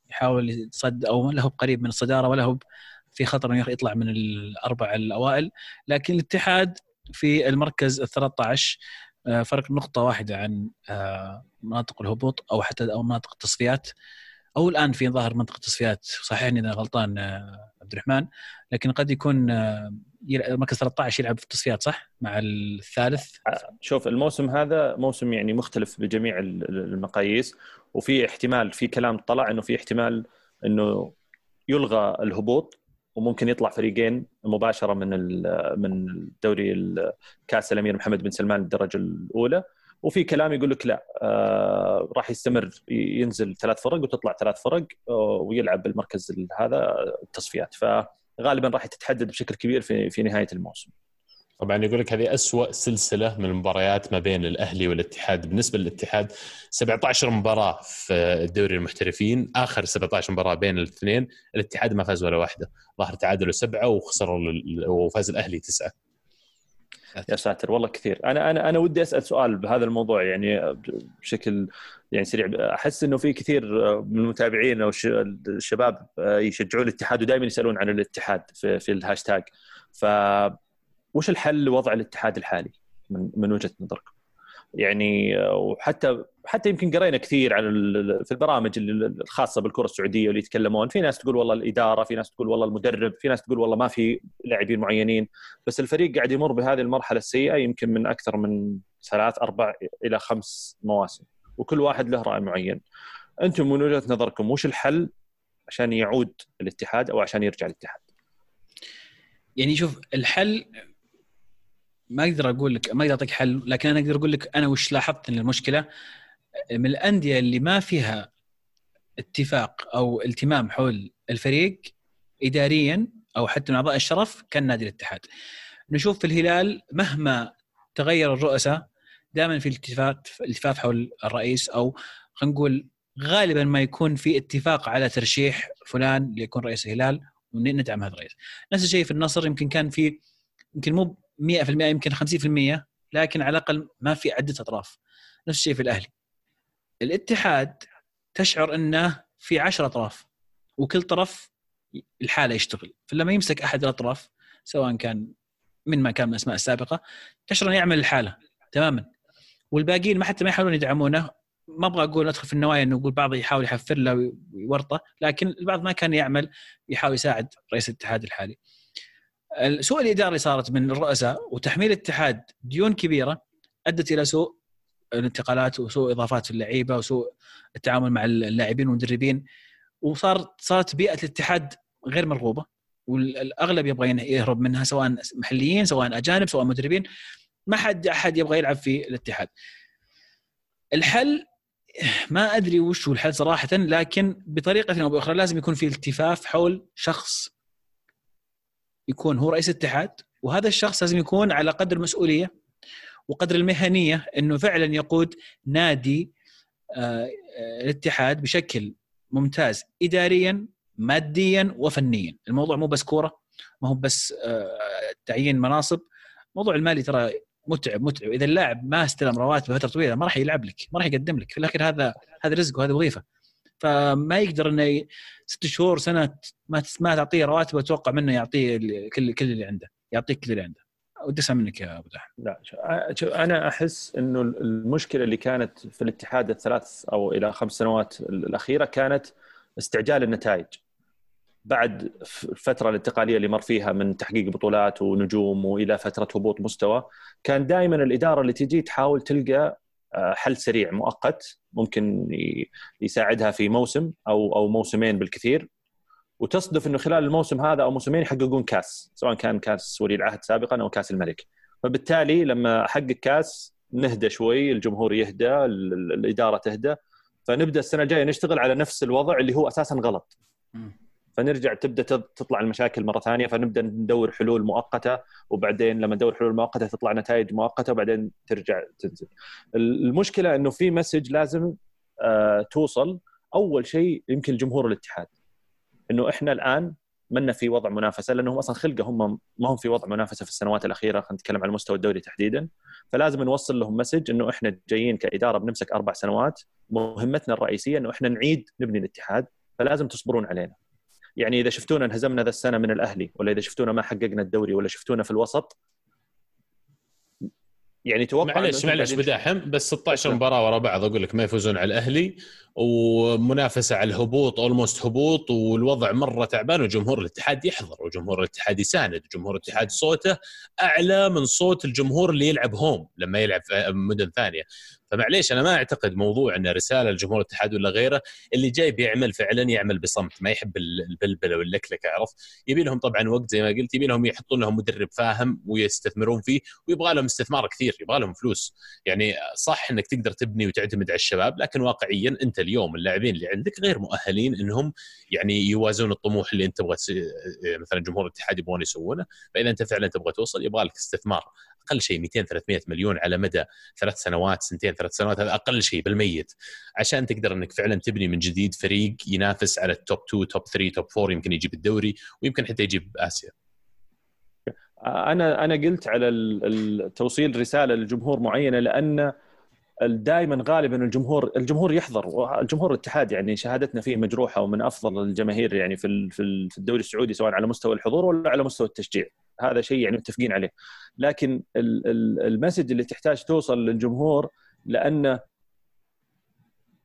يحاول يتصد أو له قريب من الصدارة ولا هو في خطر إنه يطلع من الأربع الأوائل. لكن الاتحاد في المركز ال 13 فرق نقطة واحدة عن مناطق الهبوط أو حتى أو مناطق التصفيات. أو الآن في ظاهر منطقة التصفيات صحيحني إذا غلطان عبد الرحمن لكن قد يكون مركز 13 يلعب في التصفيات صح؟ مع الثالث؟ شوف الموسم هذا موسم يعني مختلف بجميع المقاييس وفي احتمال في كلام طلع إنه في احتمال إنه يلغى الهبوط. وممكن يطلع فريقين مباشرة من من الدوري كأس الأمير محمد بن سلمان الدرجه الأولى وفي كلام يقول لك لا آه راح يستمر ينزل ثلاث فرق وتطلع ثلاث فرق آه ويلعب بالمركز هذا التصفيات ف غالبا راح تتحدد بشكل كبير في في نهاية الموسم. طبعا يقول لك هذه أسوأ سلسلة من المباريات ما بين الأهلي والاتحاد. بالنسبة للاتحاد 17 مباراة في الدوري المحترفين آخر 17 مباراة بين الاثنين الاتحاد ما فاز ولا واحدة. ظهر تعادلوا سبعة وخسروا وفاز الأهلي تسعة. يا ساتر والله كثير. أنا أنا أنا ودي أسأل سؤال بهذا الموضوع يعني بشكل يعني سريع. أحس إنه في كثير من المتابعين أو الشباب يشجعون الاتحاد ودائما يسألون عن الاتحاد في, في الهاشتاج. ف وش الحل لوضع الاتحاد الحالي من من وجهة نظركم؟ يعني وحتى حتى يمكن قرينا كثير عن في البرامج الخاصة بالكرة السعودية واللي يتكلمون. في ناس تقول والله الإدارة في ناس تقول والله المدرب في ناس تقول والله ما في لاعبين معينين. بس الفريق قاعد يمر بهذه المرحلة السيئة يمكن من أكثر من ثلاث أربع إلى خمس مواسم وكل واحد له رأي معين. أنتم من وجهة نظركم وش الحل عشان يعود الاتحاد أو عشان يرجع الاتحاد؟ يعني شوف الحل ما أقدر أقول لك ما أقدر أعطيك حل لكن أنا أقدر أقول لك أنا وش لاحظت إن المشكلة من الأندية اللي ما فيها اتفاق أو التمام حول الفريق اداريا أو حتى من أعضاء الشرف كان نادي الاتحاد. نشوف في الهلال مهما تغير الرؤساء دائما في التفاف التفاف حول الرئيس أو خلينا نقول غالبا ما يكون في اتفاق على ترشيح فلان ليكون رئيس الهلال وندعم هذا الرئيس. نفس الشيء في النصر يمكن كان في يمكن مو 100% يمكن 50% لكن على الأقل ما في عدة أطراف. نفس الشيء في الأهلي. الاتحاد تشعر إنه في 10 أطراف وكل طرف الحاله يشتغل فلما يمسك أحد الأطراف سواء كان من ما كان من الأسماء السابقة تشعر إنه يعمل الحاله تماما والباقيين ما حتى ما يحاولون يدعمونه ما أبغى أقول أدخل في النوايا إنه يقول بعض يحاول يحفر له ويورطه لكن البعض ما كان يعمل يحاول يساعد رئيس الاتحاد الحالي. سوء الإدارة اللي صارت من الرؤساء وتحميل الاتحاد ديون كبيرة أدت إلى سوء الانتقالات وسوء إضافات اللعيبة وسوء التعامل مع اللاعبين والمدربين وصار صارت بيئة الاتحاد غير مرغوبة والأغلب يبغى يهرب منها سواء محليين سواء أجانب سواء مدربين ما حد أحد يبغى يلعب في الاتحاد. الحل ما أدري وش هو الحل صراحة لكن بطريقة أو بأخرى لازم يكون في التفاف حول شخص يكون هو رئيس الاتحاد وهذا الشخص لازم يكون على قدر المسؤولية وقدر المهنية إنه فعلا يقود نادي آه، الاتحاد بشكل ممتاز اداريا ماديا وفنيا. الموضوع مو بس كورة ما هو بس تعيين مناصب. الموضوع المالي ترى متعب متعب. إذا اللاعب ما استلم رواتبه فتره طويلة ما راح يلعب لك ما راح يقدم لك. في الاخير هذا هذا رزق وهذا وظيفة. فما يقدر إنه ست شهور سنة ما ما تعطيه رواتب وتوقع منه يعطيه كل كل اللي عنده. يعطيك كل اللي عنده. ودي أسمع منك يا أبو دحم لا شوف أنا أحس إنه المشكلة اللي كانت في الاتحاد الثلاث أو إلى خمس سنوات الأخيرة كانت استعجال النتائج. بعد الفترة الانتقالية اللي مر فيها من تحقيق بطولات ونجوم وإلى فترة هبوط مستوى كان دائما الإدارة اللي تجي تحاول تلقى حل سريع مؤقت ممكن يساعدها في موسم أو أو موسمين بالكثير. وتصدف إنه خلال الموسم هذا أو موسمين يحققون كاس سواء كان كاس ولي العهد سابقا أو كاس الملك. فبالتالي لما أحقق كاس نهدى شوي الجمهور يهدى الإدارة تهدى. فنبدأ السنة الجاية نشتغل على نفس الوضع اللي هو أساسا غلط. فنرجع تبدأ تطلع المشاكل مرة ثانية فنبدأ ندور حلول مؤقتة وبعدين لما ندور حلول مؤقتة تطلع نتائج مؤقتة وبعدين ترجع تنزل. المشكلة إنه في message لازم آه، توصل أول شيء يمكن لجمهور الاتحاد. إنه إحنا الآن منا في وضع منافسة لأنهم أصلا خلقة هم ما هم في وضع منافسة في السنوات الأخيرة خلينا نتكلم على المستوى الدوري تحديدا. فلازم نوصل لهم message إنه إحنا جايين كإدارة بنمسك أربع سنوات مهمتنا الرئيسية إنه إحنا نعيد نبني الاتحاد فلازم تصبرون علينا. يعني إذا شفتونا انهزمنا ذا السنة من الأهلي ولا إذا شفتونا ما حققنا الدوري ولا شفتونا في الوسط يعني توقع معلش معلش بداحم بس 16 مباراة ورا بعض أقول لك ما يفوزون على الأهلي ومنافسة على الهبوط اولموست هبوط والوضع مرة تعبان وجمهور الاتحاد يحضر وجمهور الاتحاد يساند وجمهور الاتحاد صوته أعلى من صوت الجمهور اللي يلعب هوم لما يلعب في مدن ثانية. فمعليش أنا ما أعتقد موضوع انه رسالة لجمهور الاتحاد ولا غيره اللي جاي بيعمل فعلا يعمل بصمت ما يحب البلبلة واللكلكة عرفت؟ يبي لهم طبعا وقت زي ما قلت يبي لهم يحطون لهم مدرب فاهم ويستثمرون فيه ويبغى لهم استثمار كثير يبغى لهم فلوس. يعني صح إنك تقدر تبني وتعتمد على الشباب لكن واقعيا أنت اليوم اللاعبين اللي عندك غير مؤهلين إنهم يعني يوازون الطموح اللي أنت تبغى مثلا جمهور الاتحاد يبغون يسوونه فإذا أنت فعلا تبغى توصل يبغى لك استثمار. أقل شيء 200 300 مليون على مدى ثلاث سنوات سنتين ثلاث سنوات هذا أقل شيء بالميت. عشان تقدر إنك فعلا تبني من جديد فريق ينافس على التوب 2 توب 3 توب 4 يمكن يجيب الدوري ويمكن حتى يجيب آسيا. أنا أنا قلت على التوصيل رسالة لجمهور معينه لأن دائما غالبا الجمهور الجمهور يحضر الجمهور الاتحاد يعني شهادتنا فيه مجروحة ومن أفضل الجماهير يعني في في الدوري السعودي سواء على مستوى الحضور ولا على مستوى التشجيع. هذا شيء يعني متفقين عليه لكن المسج اللي تحتاج توصل للجمهور لأن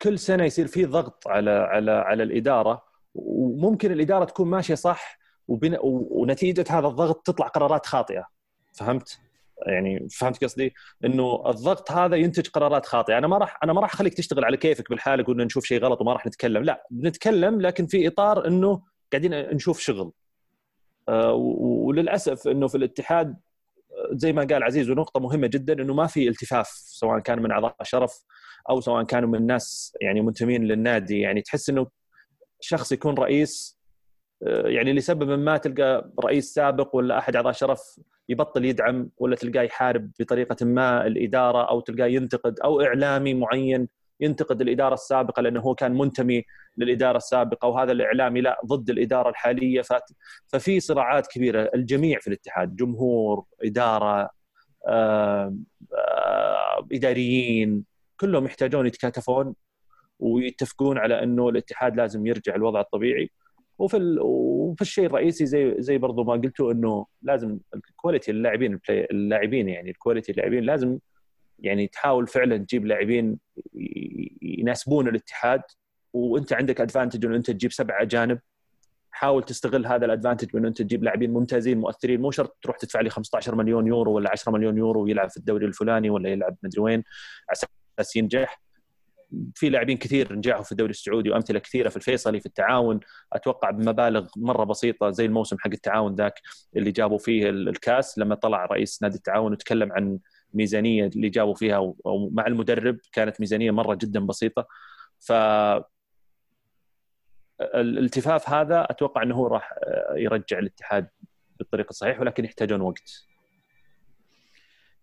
كل سنة يصير في ضغط على على على الإدارة وممكن الإدارة تكون ماشية صح ونتيجة هذا الضغط تطلع قرارات خاطئة فهمت؟ يعني فهمت قصدي؟ إنه الضغط هذا ينتج قرارات خاطئة، أنا ما راح أنا ما راح أخليك تشتغل على كيفك بالحالة قلنا نشوف شيء غلط وما راح نتكلم، لا بنتكلم لكن في إطار إنه قاعدين نشوف شغل. آه، وللأسف إنه في الاتحاد آه، زي ما قال عزيز ونقطة مهمة جدا إنه ما في التفاف سواء كان من أعضاء شرف أو سواء كانوا من ناس يعني منتمين للنادي. يعني تحس إنه شخص يكون رئيس آه، يعني لسبب ما تلقى رئيس سابق ولا أحد أعضاء شرف يبطل يدعم ولا تلقاه يحارب بطريقة ما الإدارة أو تلقاه ينتقد أو إعلامي معين ينتقد الإدارة السابقة لأنه هو كان منتمي للإدارة السابقة وهذا الإعلامي لا ضد الإدارة الحالية. ففي صراعات كبيرة الجميع في الاتحاد جمهور إدارة آه، آه، إداريين كلهم يحتاجون يتكاتفون ويتفقون على أنه الاتحاد لازم يرجع الوضع الطبيعي. وفي ال... وفي الشيء الرئيسي زي زي برضو ما قلتوا أنه لازم ال quality اللاعبين اللاعبين يعني ال quality اللاعبين لازم يعني تحاول فعلا تجيب لاعبين يناسبون الاتحاد وانت عندك advantage إنه انت تجيب سبع اجانب حاول تستغل هذا ال advantage بانه انت تجيب لاعبين ممتازين مؤثرين. مو شرط تروح تدفع لي 15 مليون يورو ولا 10 مليون يورو ويلعب في الدوري الفلاني ولا يلعب مدري وين. على أساس ينجح. في لاعبين كثير نجحوا في الدوري السعودي وأمثلة كثيرة في الفيصلي في التعاون. أتوقع بمبالغ مرة بسيطة زي الموسم حق التعاون ذاك اللي جابوا فيه الكاس لما طلع رئيس نادي التعاون وتكلم عن ميزانية اللي جابوا فيها ومع المدرب كانت ميزانية مرة جدا بسيطة ف الالتفاف هذا أتوقع إنه هو راح يرجع الاتحاد بالطريقة الصحيحة ولكن يحتاجون وقت.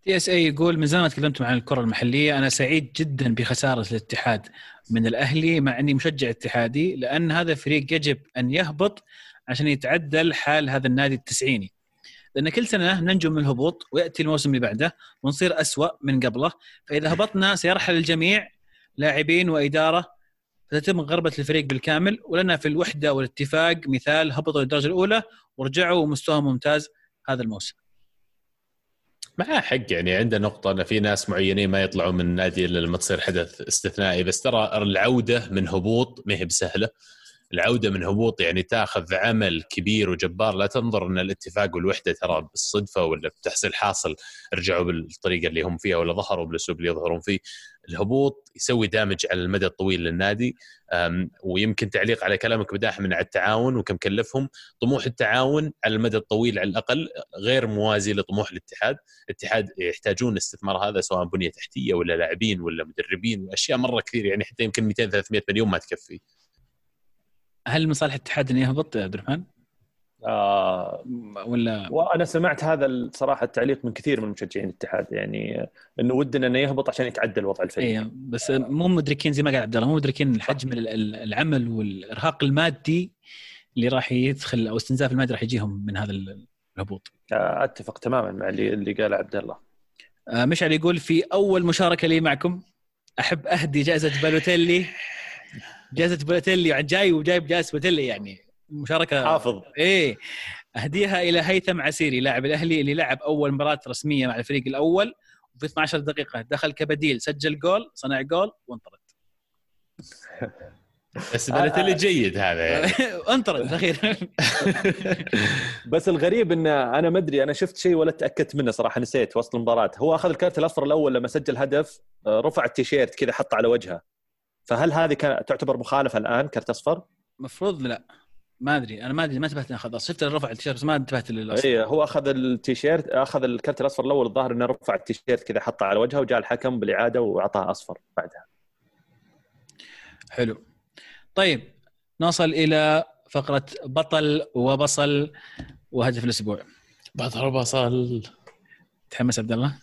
TSE يقول من زمان تكلمتم عن الكرة المحلية أنا سعيد جدا بخسارة الاتحاد من الأهلي مع إني مشجع اتحادي لأن هذا فريق يجب أن يهبط عشان يتعدل حال هذا النادي التسعيني لأن كل سنة ننجو من الهبوط ويأتي الموسم اللي بعده ونصير أسوأ من قبله. فإذا هبطنا سيرحل الجميع لاعبين وإدارة فتتم غربلة الفريق بالكامل ولنا في الوحدة والاتفاق مثال هبطوا للدرجة الأولى ورجعوا مستواهم ممتاز هذا الموسم. معاه حق يعني عنده نقطة أن في ناس معينين ما يطلعوا من النادي إلا لما تصير حدث استثنائي بس ترى العودة من هبوط ما هي بسهلة. العودة من هبوط يعني تاخذ عمل كبير وجبار لا تنظر أن الاتفاق والوحدة ترى بالصدفة ولا بتحصيل حاصل رجعوا بالطريقة اللي هم فيها ولا ظهروا بالأسلوب اللي يظهرون فيه. الهبوط يسوي دامج على المدى الطويل للنادي ويمكن تعليق على كلامك بداح من على التعاون وكم كلفهم. طموح التعاون على المدى الطويل على الأقل غير موازي لطموح الاتحاد، الاتحاد يحتاجون الاستثمار هذا سواء بنية تحتية ولا لاعبين ولا مدربين وأشياء مرة كثير يعني حتى يمكن 200 300 مليون ما تكفي. هل من صالح الاتحاد إنه يهبط يا عبد الرحمن؟ آه ولا وأنا سمعت هذا الصراحه التعليق من كثير من مشجعين الاتحاد يعني إنه ودنا إنه يهبط عشان يتعدل وضع الفريق اي بس مو مدركين زي ما قال عبد الله مو مدركين حجم العمل والإرهاق المادي اللي راح يدخل أو استنزاف المادي راح يجيهم من هذا الهبوط. آه، أتفق تماما مع اللي اللي قاله عبد الله. آه، مشعل يقول في أول مشاركة لي معكم أحب أهدي جائزة بالوتيلي جائزه بالوتيلي جاي وجايب جائزه بالوتيلي يعني. مشاركة حافظ. إيه. أهديها إلى هيثم عسيري لاعب الأهلي اللي لعب أول مباراة رسمية مع الفريق الأول وفي 12 دقيقة. دخل كبديل سجل جول صنع جول وانطرد. بس بالتالي جيد هذا يعني. انطرد أخيرا. بس الغريب إن أنا ما أدري أنا شفت شيء ولا تأكدت منه صراحة نسيت وسط المباراة. هو أخذ ال card الأصفر الأول لما سجل هدف رفع التيشيرت كذا حطه على وجهه. فهل هذه كان تعتبر مخالفة الآن card اصفر؟ المفروض لا. ما أدري. أنا ما أدري. ما انتبهت اخذ شفت رفع التيشيرت بس ما انتبهت للاصفر اي هو أخذ التيشيرت أخذ الكرت الأصفر الأول الظاهر إنه رفع التيشيرت كذا حطه على وجهه وجاء الحكم بالإعادة وأعطاه أصفر بعدها. حلو. طيب نصل إلى فقرة بطل وبصل وهدف الأسبوع. بطل وبصل. تحمس عبد الله؟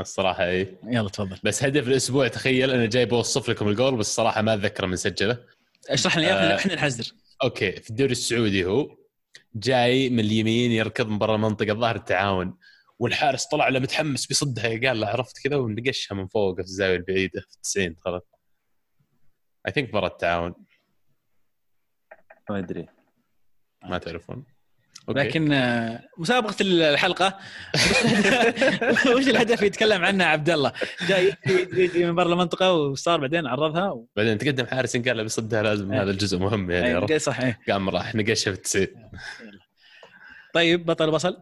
الصراحة اي يلا تفضل. بس هدف الأسبوع تخيل أنا جاي بوصف لكم الجول بس الصراحة ما أتذكر من سجله. أشرح لنا اياه إحنا نحذر. okay في الدوري السعودي هو جاي من اليمين يركض من برا المنطقة الظاهر ال التعاون والحارس طلع له متحمس بيصدها قال له عرفت كذا ونقشها من فوق في الزاوية البعيدة في 90 خلاص. I think برا التعاون. ما أدري. ما تعرفون؟ okay. لكن آه، مسابقة الحلقة. وش الهدف يتكلم عنه عبد الله جاي يجي من برا المنطقة وصار بعدين عرضها و... بعدين تقدم حارس قال له بيصدها لازم هذا الجزء مهم يعني إيه. قام راح نقشها في التسعين. طيب بطل بصل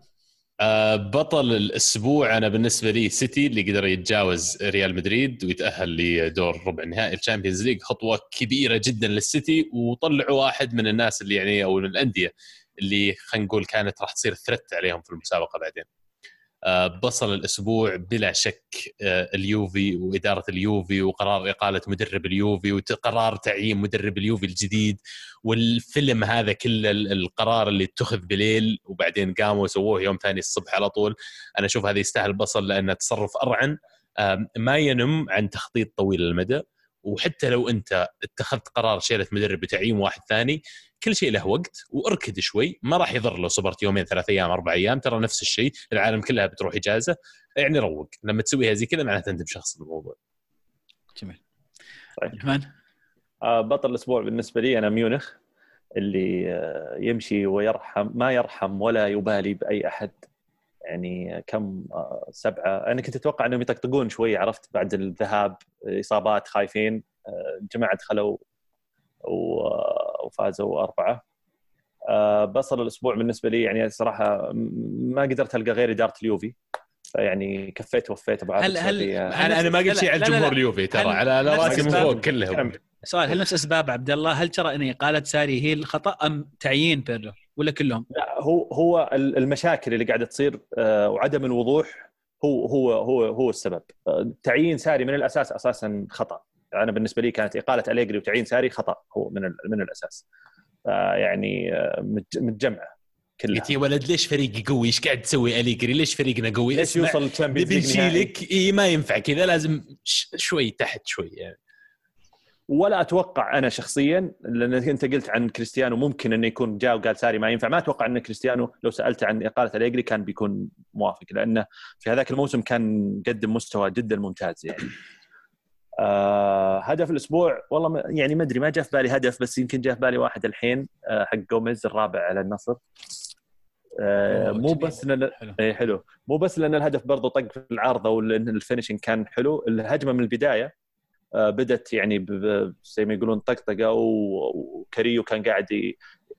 آه بطل الأسبوع أنا بالنسبة لي سيتي اللي قدر يتجاوز ريال مدريد ويتأهل لدور ربع نهائي ال Champions League خطوة كبيرة جدا للسيتي وطلعوا واحد من الناس اللي يعني أو من الأندية اللي خلينا نقول كانت راح تصير threat عليهم في المسابقة بعدين. آه، بصل الأسبوع بلا شك آه، اليوفي وإدارة اليوفي وقرار إقالة مدرب اليوفي وقرار تعيين مدرب اليوفي الجديد. والفيلم هذا كل القرار اللي اتخذ بليل وبعدين قاموا وسووه يوم ثاني الصبح على طول. أنا أشوف هذا يستاهل بصل لأنه تصرف أرعن ما ينم عن تخطيط طويل المدى. وحتى لو أنت اتخذت قرار شيلة مدرب وتعيين واحد ثاني كل شيء له وقت واركد شوي ما راح يضر لو صبرت يومين ثلاث أيام أربع أيام ترى نفس الشيء العالم كلها بتروح إجازة يعني روق. لما تسويها زي كذا معناته أنت بشخص الموضوع جميل. طيب. آه بطل الأسبوع بالنسبة لي أنا ميونخ اللي آه يمشي ويرحم ما يرحم ولا يبالي بأي أحد. يعني كم آه سبعة. أنا كنت أتوقع أنهم يطقطقون شوي عرفت؟ بعد الذهاب إصابات خايفين الجماعة آه، وفازوا أربعة. آه، بصل الأسبوع بالنسبة لي يعني صراحة ما قدرت ألقى غير إدارة اليوفي. فيعني كفيت وفيت ابو هل هل أنا أنا ما قلت شيء عن جمهور اليوفي ترى على على رأسي من فوق كلهم. سؤال هل نفس اسباب عبد الله؟ هل ترى ان اقاله ساري هي الخطأ أم تعيين بيرلو ولا كلهم؟ لا هو هو المشاكل اللي قاعدة تصير آه، وعدم الوضوح هو هو هو هو السبب. آه، تعيين ساري من الأساس أساسا خطأ. أنا بالنسبة لي كانت إقالة أليجري وتعيين ساري خطأ هو من من الأساس. يعني آه، متجمعه كلها. قلت يا ولد ليش فريق قوي؟ إيش قاعد تسوي أليجري؟ ليش فريقنا قوي؟ ليش يوصل ال Champions League؟ نشيلك. إي ما ينفع كذا لازم شوي تحت شوي يعني. ولا أتوقع أنا شخصيا لأن أنت قلت عن كريستيانو ممكن إنه يكون جاء وقال ساري ما ينفع. ما أتوقع إن كريستيانو لو سالته عن إقالة أليجري كان بيكون موافق لأنه في هذاك الموسم كان قدم مستوى جدا ممتاز يعني. آه هدف الأسبوع والله ما يعني ما أدري ما جاء في بالي هدف بس يمكن جاء في بالي واحد الحين آه حق جوميز الرابع على النصر. آه مو. بس لأن حلو. اي حلو. مو بس لأن الهدف برضه طق في العارضة ولان ال finishing كان حلو الهجمة من البداية بدت يعني زي ما يقولون طقطقة و- وكاريو كان قاعد.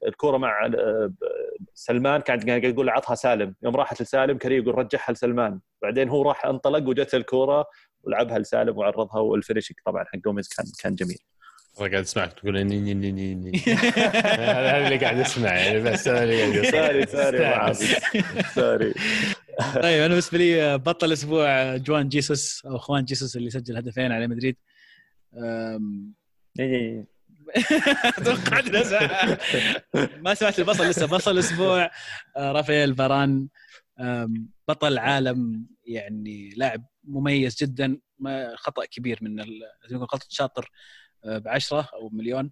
الكورة مع آه، سلمان كان قاعد يقول عطها سالم. يوم راحت لسالم كاريو يقول رجعها لسلمان. بعدين هو راح انطلق وجت الكورة ولعبها لسالم وعرضها والفينشنج طبعا حق جوميز كان كان جميل. والله قاعد اسمعك تقول ني ني ني ني ني هذا اللي قاعد أسمع يعني بس هذا اللي قاعد أسمع. ساري ساري. سوري طيب أنا بالنسبة لي بطل الأسبوع جوان جيسوس أو اخوان جيسوس اللي سجل هدفين على مدريد. ناس ما سمعت البصل لسه بصل الأسبوع آه، رافائيل فاران. بطل العالم يعني لاعب مميز جدا. ما خطأ كبير من ال- زي ما يقول غلطه شاطر ب 10 أو مليون.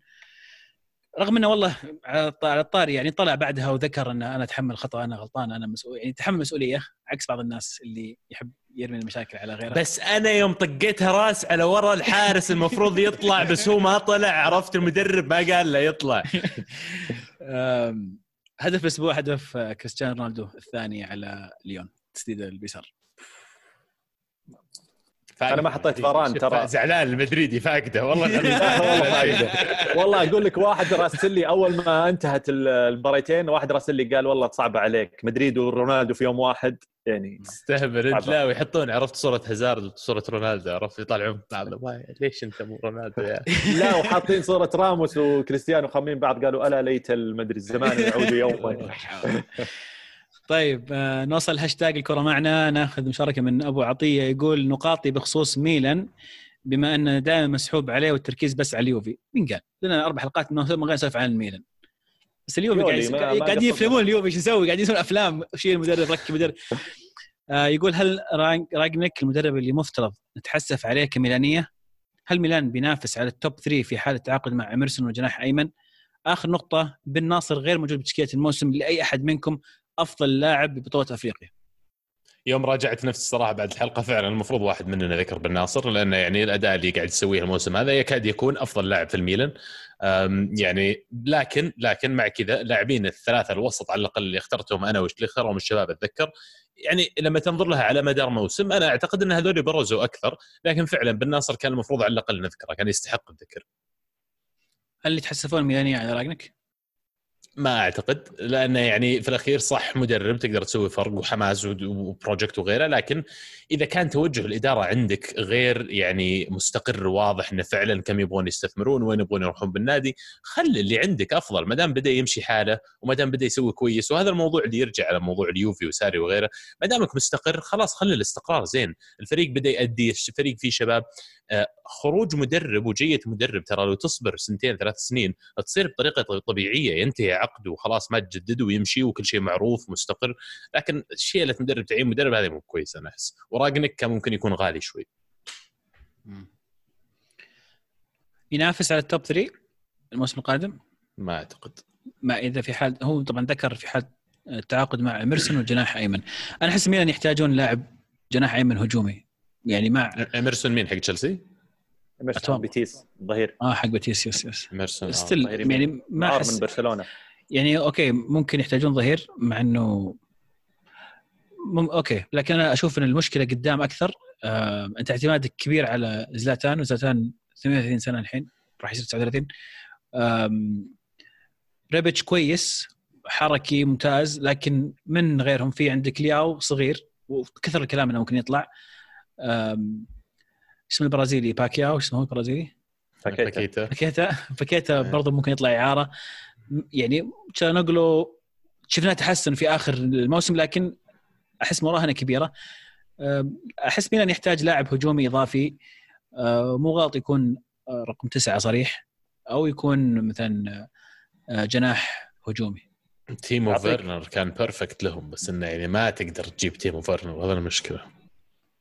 رغم إنه والله على الط- على الطاري يعني طلع بعدها وذكر ان أنا أتحمل خطأ أنا غلطان أنا مسؤول يعني تحمل مسؤولية. عكس بعض الناس اللي يحب يرمي المشاكل على غيره. بس أنا يوم طقيتها راس على ورا الحارس المفروض يطلع بس هو ما طلع. عرفت المدرب ما قال له يطلع. هدف الأسبوع هدف آه، كريستيانو رونالدو الثاني على ليون تسديدة اليسار أنا ما حطيت فاران ترى. زعلان المدريدي فاقده. والله والله فايدة. والله أقول لك واحد راسل لي أول ما انتهت ال- المباريتين واحد راسل لي قال والله صعبه عليك. مدريد ورونالدو في يوم واحد يعني استهبل انت. لا ويحطون عرفت صورة هازارد وصورة رونالدو عرفت؟ يطلعون. ما- ليش أنت مو رونالدو يا؟ لا وحاطين صورة راموس وكريستيانو خامين بعض قالوا ألا ليت المدري الزمان يعود يوما. طيب آه، نوصل هاشتاج الكرة معنا ناخذ مشاركة من أبو عطية يقول نقاطي بخصوص ميلان بما انه دائما مسحوب عليه والتركيز بس على اليوفي مين قال؟ لنا أربع حلقات من غير نسولف عن الميلان بس اليوفي قاعد قاعد-. يفهمون اليوفي إيش يسوي قاعدين يسوون أفلام شيل المدرب ركب مدرب آه يقول هل راج- رانجنيك المدرب اللي مفترض نتحسف عليه كميلانية؟ هل ميلان بينافس على ال top 3 في حالة التعاقد مع إيمرسون وجناح أيمن؟ آخر نقطة بن ناصر غير موجود بتشكيلة الموسم لأي أحد منكم أفضل لاعب ببطولة أفريقيا. يوم راجعت نفسي الصراحة بعد الحلقة فعلا المفروض واحد مننا ذكر بن ناصر لأنه يعني الأداء اللي قاعد يسويه الموسم هذا يكاد يكون أفضل لاعب في الميلان. يعني لكن لكن مع كذا لاعبين الثلاثة الوسط على الأقل اللي اخترتهم أنا واللي اختارهم الشباب أتذكر يعني لما تنظر لها على مدار موسم أنا أعتقد إن هذول برزوا أكثر لكن فعلا بن ناصر كان المفروض على الأقل نذكره كان يستحق الذكر. هل يتحسفون الميلانيه على راجنك؟ ما أعتقد لأنه يعني في الأخير صح مدرب تقدر تسوي فرق وحماس وبروجكت وغيره لكن إذا كان توجه الإدارة عندك غير يعني مستقر واضح إنه فعلا كم يبغون يستثمرون وين يبغون يروحون بالنادي خل اللي عندك أفضل ما دام بدأ يمشي حاله وما دام بدأ يسوي كويس وهذا الموضوع اللي يرجع على موضوع اليوفي وساري وغيره ما دامك مستقر خلاص خلي الاستقرار زين. الفريق بدأ يأدي الفريق فيه شباب آه، خروج مدرب وجية مدرب ترى لو تصبر سنتين ثلاث سنين تصير بطريقة طبيعية ينتهي عقده وخلاص ما تجدد ويمشي وكل شيء معروف مستقر. لكن شيلة مدرب تعين مدرب هذه مو كويس أنا أحس. ورانجنيك كان ممكن يكون غالي شوي. ينافس على ال top 3 الموسم القادم؟ ما أعتقد. ما إذا في حال هو طبعا ذكر في حال التعاقد مع إيمرسون وجناح أيمن. أنا أحس ميلان يحتاجون لاعب جناح أيمن هجومي. يعني مع اميرسون مين حق تشيلسي؟ أتوقع. بيتيس ظهير آه حق بتيس يس يس اميرسون آه. ستيل. يعني ما عار احس من برشلونة يعني أوكي ممكن يحتاجون ظهير مع إنه مم أوكي لكن أنا أشوف إن المشكلة قدام أكثر آه، أنت اعتمادك كبير على زلاتان وزلاتان 38 سنة الحين راح يصير 39 آم، ريبيتش كويس حركي ممتاز لكن من غيرهم في عندك لياو صغير وكثر الكلام إنه ممكن يطلع آم، اسمه البرازيلي؟ باكيتاو؟ اسمه البرازيلي؟ فكيتا باكيتا. باكيتا. باكيتا إيه. برضه ممكن يطلع إعارة. يعني تشالهانوغلو شفناه تحسن في آخر الموسم لكن أحس مراهنه كبيرة. أحس ميلان يحتاج لاعب هجومي إضافي. مو غلط يكون أه، رقم تسعة صريح أو يكون مثلا أه، جناح هجومي. تيمو. فيرنر كان perfect لهم بس إنه يعني ما تقدر تجيب تيمو فيرنر هذا المشكلة.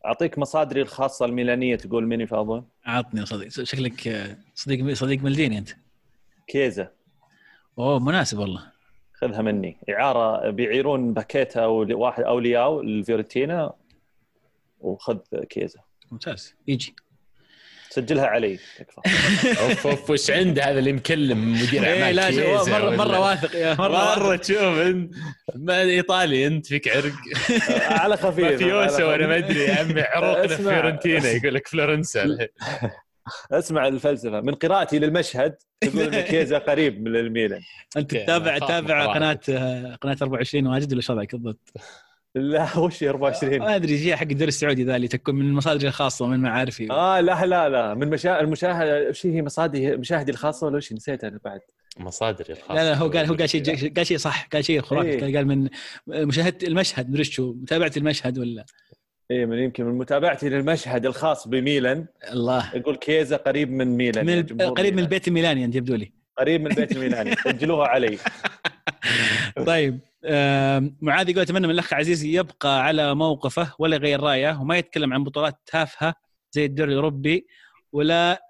أعطيك مصادري الخاصة الميلانية تقول مين يفاضل عطني صديق. شكلك صديق صديق مالديني أنت. كيزا أوه مناسب والله. خذها مني. إعارة بيعيرون باكيتا أو واحد أو لياو لفيورنتينا وخذ كيزا ممتاز. يجي. سجلها علي. تكفى أوف أوف وش عنده هذا اللي مكلم مدير إيه أعمال لا شو- مره مرة واثق يا. مرة مرة تشوف انت ما إيطالي أنت فيك عرق. على خفيف مافيوسا على وأنا ما. أدري يا عمي عروقنا اسمع. فيورنتينا يقول لك فلورنسا الحين. اسمع الفلسفة. من قراءتي للمشهد تقول إن كيزا قريب من الميلان. أنت تتابع تتابع قناة آه، قناة 24 واجد ولا شو وضعك بالضبط؟ لا وش 24 ما أدري جي حق الدوري السعودي ذا اللي تكون من مصادري الخاصة ومن معارفي. آه لا لا لا. من مشا... المشاهدة وش هي مصادي مشاهدي الخاصة ولا وش نسيت أنا بعد. مصادري الخاصة. لا لا هو قال هو قال شيء قال شيء صح قال شيء خرافي. إيه. قال من مشاهدة المشهد مدري شو متابعة المشهد ولا؟ إيه من يمكن من متابعتي للمشهد الخاص بميلان. الله. يقول كيزا قريب من ميلان من قريب من ميلان. البيت الميلاني أنت يبدو لي. قريب من البيت الميلاني سجلوها علي. طيب. معاذ يقول أتمنى من الأخ عزيز يبقى على موقفه ولا يغير رأيه وما يتكلم عن بطولات تافهة زي الدوري الأوروبي ولا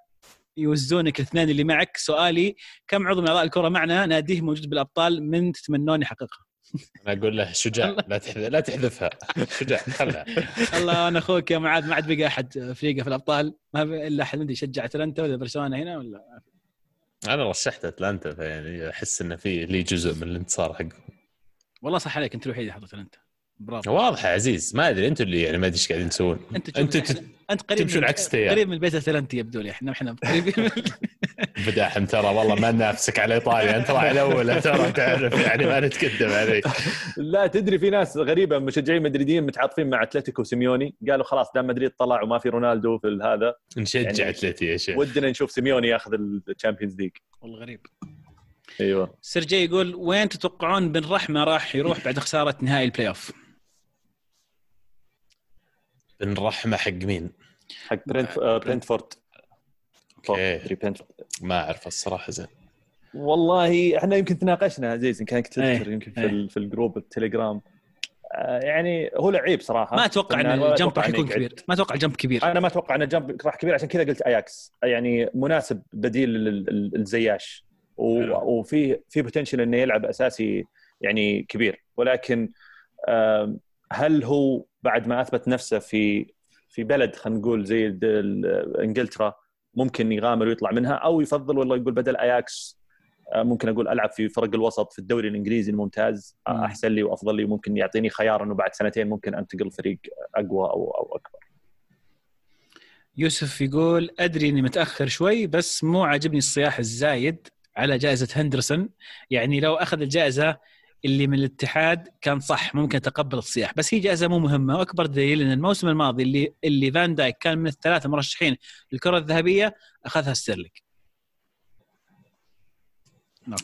يوزونك الاثنين اللي معك. سؤالي كم عضو من أعضاء الكرة معنا ناديه موجود بالأبطال من تتمنون يحققها أنا أقول له شجاع لا تحذف لا تحذفها. شجاع خلها. الله أنا أخوك يا معاذ ما عاد بقى أحد فريقه في الأبطال. ما إلا أحد. مدري يشجع أتلانتا ولا برشلونة هنا ولا؟ أنا رشحت أتلانتا فيعني أحس انه في لي جزء من الانتصار حقه والله صح عليك انت الوحيد اللي اتلانتا برافو. واضح يا عزيز. ما أدري أنتم اللي يعني ما أدري إيش قاعدين تسوون أنت انت تت- أنت قريب تمشون من- عكس تيار. قريب من البيت الاتلانتي يبدو لي إحنا إحنا قريبين بداحم ترى والله ما ننافسك على إيطاليا أنت راح الأول ترى تعرف يعني ما نتقدم عليك. لا تدري في ناس غريبة مشجعين مدريديين متعاطفين مع أتلتيكو سيميوني. قالوا خلاص دام مدريد طلع وما في رونالدو في هذا. نشجع يعني- اتلتي يا شيخ. ودنا نشوف سيميوني ياخذ ال Champions League والله غريب. أيوه سيرجي يقول وين تتوقعون بن رحمة راح يروح بعد خسارة نهائي ال playoff؟ بن رحمة حق مين؟ حق برنت آه، برنتفورد أوكي. ما أعرف الصراحة زين والله إحنا يمكن تناقشنا عزيز ان كانك تذكر إيه، يمكن في, إيه. في ال group التليجرام آه، يعني هو لعيب صراحة ما أتوقع إن ال jump أتوقع راح يكون. كبير ما أتوقع ال jump كبير أنا ما أتوقع إن ال jump راح كبير عشان كذا قلت اياكس يعني مناسب بديل لل- حلو. وفي في بوتنشل إنه يلعب أساسي يعني كبير ولكن هل هو بعد ما أثبت نفسه في في بلد خلينا نقول زي إنجلترا ممكن يغامر ويطلع منها أو يفضل والله يقول بدل أياكس آه، ممكن أقول ألعب في فرق الوسط في الدوري الإنجليزي الممتاز آه،. أحسن لي وأفضل لي ممكن يعطيني خيار إنه بعد سنتين ممكن أنتقل فريق أقوى أو أو أكبر يوسف يقول أدري إني متأخر شوي بس مو عاجبني الصياح الزايد على جائزة هندرسون. يعني لو أخذ الجائزة اللي من الاتحاد كان صح ممكن أتقبل الصياح. بس هي جائزة مو مهمة وأكبر دليل إن الموسم الماضي اللي اللي فان دايك كان من الثلاثة مرشحين للكرة الذهبية أخذها ستيرلينج.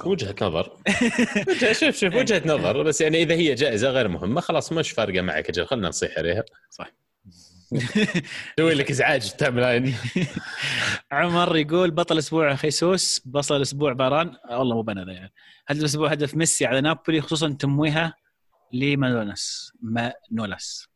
وجهة نظر. شوف شوف وجهة نظر. بس يعني إذا هي جائزة غير مهمة خلاص مش فارقة معك أجل خلينا نصيح عليها. صح. سوي لك إزعاج في ال timeline عمر يقول بطل أسبوع خيسوس بطل أسبوع باران. والله مو بنا ذا يعني. هدف الأسبوع هدف ميسي على نابولي خصوصا تمويهه لمانولاس مانولاس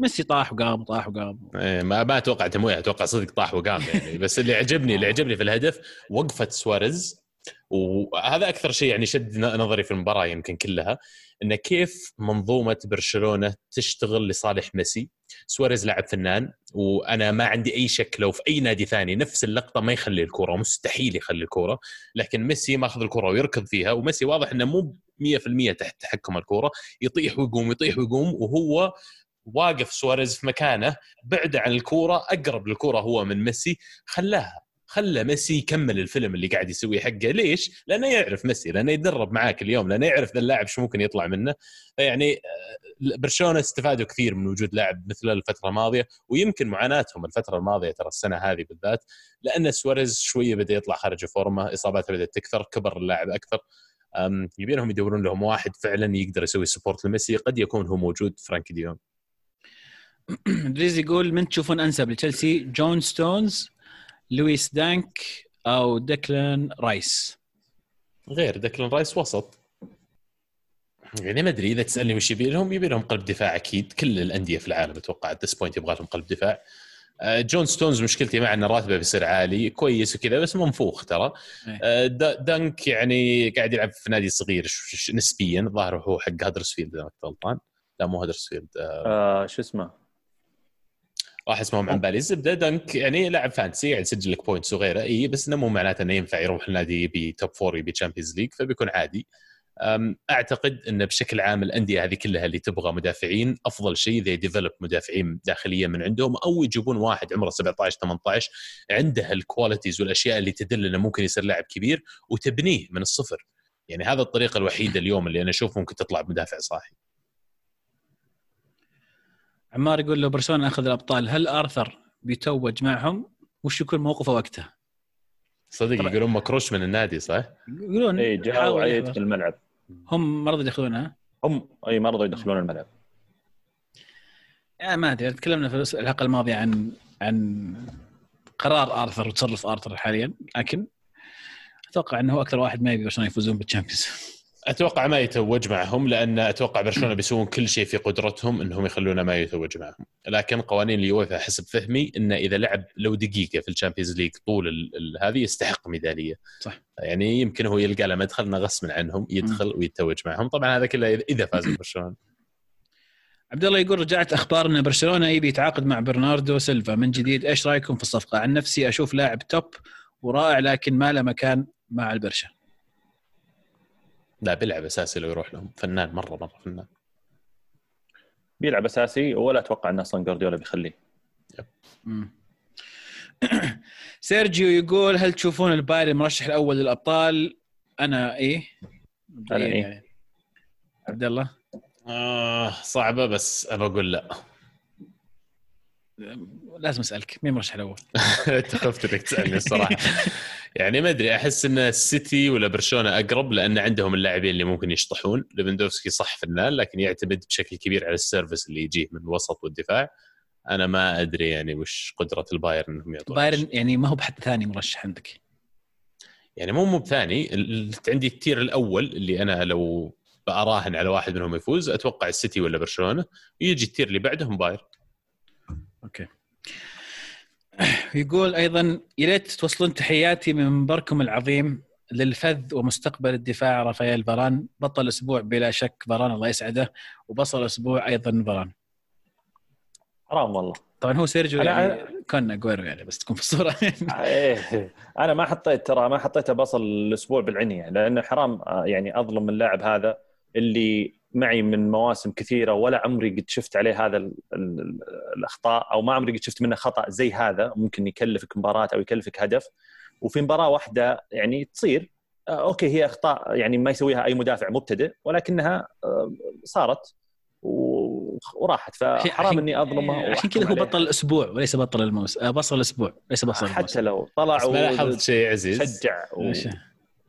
ميسي طاح وقام طاح وقام؟ إيه، ما ما أتوقع تمويه أتوقع صدق طاح وقام يعني. بس اللي عجبني اللي عجبني في الهدف وقفة سواريز وهذا أكثر شيء يعني شد نظري في المباراة يمكن كلها انه كيف منظومة برشلونة تشتغل لصالح ميسي. سواريز لاعب فنان وأنا ما عندي أي شك لو في أي نادي ثاني نفس اللقطة ما يخلي الكره مستحيل يخلي الكره لكن ميسي ماخذ الكره ويركض فيها وميسي واضح إنه مو 100% تحت تحكم الكره يطيح ويقوم يطيح ويقوم وهو واقف سواريز في مكانه بعد عن الكورة أقرب للكورة هو من ميسي خلاها. خلى ميسي يكمل الفيلم اللي قاعد يسويه حقه. ليش؟ لأنه يعرف ميسي لأنه يتدرب معاه كل يوم لأنه يعرف ذا اللاعب شو ممكن يطلع منه. فيعني آه، برشلونة استفادوا كثير من وجود لاعب مثل الفترة الماضية ويمكن معاناتهم الفترة الماضية ترى السنة هذه بالذات لأن سواريز شوية بدأ يطلع خارج الفورمة إصاباته بدأت تكثر كبر اللاعب أكثر. يبينهم يدورون لهم واحد فعلا يقدر يسوي support لميسي قد يكون هو موجود فرانكي دي يونغ دريز يقول من تشوفون أنسب لتشيلسي؟ جون ستونز. لويس دانك أو ديكلان رايس. غير ديكلان رايس وسط. يعني ما أدري إذا تسألني وش يبي لهم يبي لهم قلب دفاع أكيد. كل الأندية في العالم أتوقع at this point يبغى لهم قلب دفاع. آه، جون ستونز مشكلتي معه ان راتبه بيصير عالي كويس وكذا بس منفوخ ترى. إيه. آه، دا- دانك يعني قاعد يلعب في نادي صغير نسبيا الظاهر هو حق هدرسفيلد إذا ما غلطان لا مو هدرسفيلد آه، آه شو اسمه؟ راح اسمهم عن بالي الزبده دانك يعني لاعب fantasy قاعد يسجل لك points وغيره. إي بس إنه مو معناته إنه ينفع يروح لنادي يبي top four يبي Champions League فبيكون عادي. أعتقد انه بشكل عام الأندية هذه كلها اللي تبغى مدافعين أفضل شيء اذا develop مدافعين داخليا من عندهم أو يجيبون واحد عمره 17 18 عنده ال qualities والأشياء اللي تدل إنه ممكن يصير لاعب كبير وتبنيه من الصفر. يعني هذا الطريقة الوحيدة اليوم اللي أنا أشوف ممكن تطلع بمدافع صاحي. عمار يقول لو برشلونة أخذ الأبطال هل آرثر بيتوج معهم وش يكون موقفه وقتها؟ صدق. يقولون مكروش من النادي صح؟ يقولون اي جاء يحضر. في الملعب هم ما رضوا يدخلونها هم إي ما رضوا يدخلون الملعب يعني ما أدري تكلمنا في الحلقة الماضية عن عن قرار آرثر وتصرف آرثر حاليا لكن أتوقع إنه هو أكثر واحد ما يبي برشلونة يفوزون بال Champions أتوقع ما يتوج معهم لأن أتوقع برشلونة بيسوون كل شيء في قدرتهم إنهم يخلونه ما يتوج معهم، لكن قوانين اليويفا حسب فهمي انه إذا لعب لو دقيقة في ال Champions League طول هذه يستحق ميدالية. صح. يعني يمكن هو يلقى له مدخل انه غصب عنهم يدخل ويتوج معهم، طبعا هذا كله إذا فاز برشلونة. عبد الله يقول رجعت أخبار إن برشلونة يبي يتعاقد مع برناردو سيلفا من جديد إيش رأيكم في الصفقة؟ عن نفسي أشوف لاعب top ورائع لكن ما له مكان مع البرشا. لا بيلعب أساسي لو يروح لهم، فنان مرة مرة فنان. بيلعب أساسي ولا أتوقع إن أصلا جوارديولا بيخليه. سيرجيو يقول هل تشوفون البايرن المرشح الأول للأبطال؟ أنا إيه أنا إيه. يعني. عبد الله آه صعبة بس أبى أقول لا. لازم أسألك مين المرشح الأول؟ انت خفت إنك تسألني الصراحة يعني ما أدري أحس إن السيتي ولا برشلونة أقرب لأن عندهم اللاعبين اللي ممكن يشطحون. ليفندوفسكي صح فنان لكن يعتمد بشكل كبير على ال service اللي يجيه من الوسط والدفاع. أنا ما أدري يعني وش قدرة البايرن إنهم يعطون بايرن يعني ما هو بحد ثاني مرشح عندك. يعني مو مو بثاني عندي ال tier الأول اللي أنا لو براهن على واحد منهم يفوز أتوقع السيتي ولا برشلونة يجي ال tier اللي بعدهم بايرن. okay. يقول أيضا يا ريت توصلون تحياتي من منبركم العظيم للفذ ومستقبل الدفاع. رافائيل فاران بطل أسبوع بلا شك فاران الله يسعده وبصل أسبوع أيضا فاران. حرام والله. طبعا هو سيرجيو أنا- يعني كان اجويرو يعني بس تكون في الصورة. إيه. أنا ما حطيت ترى ما حطيته بصل الأسبوع بالعنيه لأنه حرام آه، يعني أظلم اللاعب هذا اللي معي من مواسم كثيرة ولا عمري قد شفت عليه هذا ال ال ال الأخطاء أو ما عمري قد شفت منه خطأ زي هذا. ممكن يكلفك مباراة أو يكلفك هدف. وفي مباراة واحدة يعني تصير. آه، okay هي أخطاء يعني ما يسويها أي مدافع مبتدئ ولكنها آه، صارت وراحت. فحرام إني اظلمه عشان كذا هو. بطل الأسبوع وليس بطل الموسم آه، بصل الأسبوع ليس بصل الموسم. حتى لو طلع بس ما لاحظت شيء عزيز. وشجع و...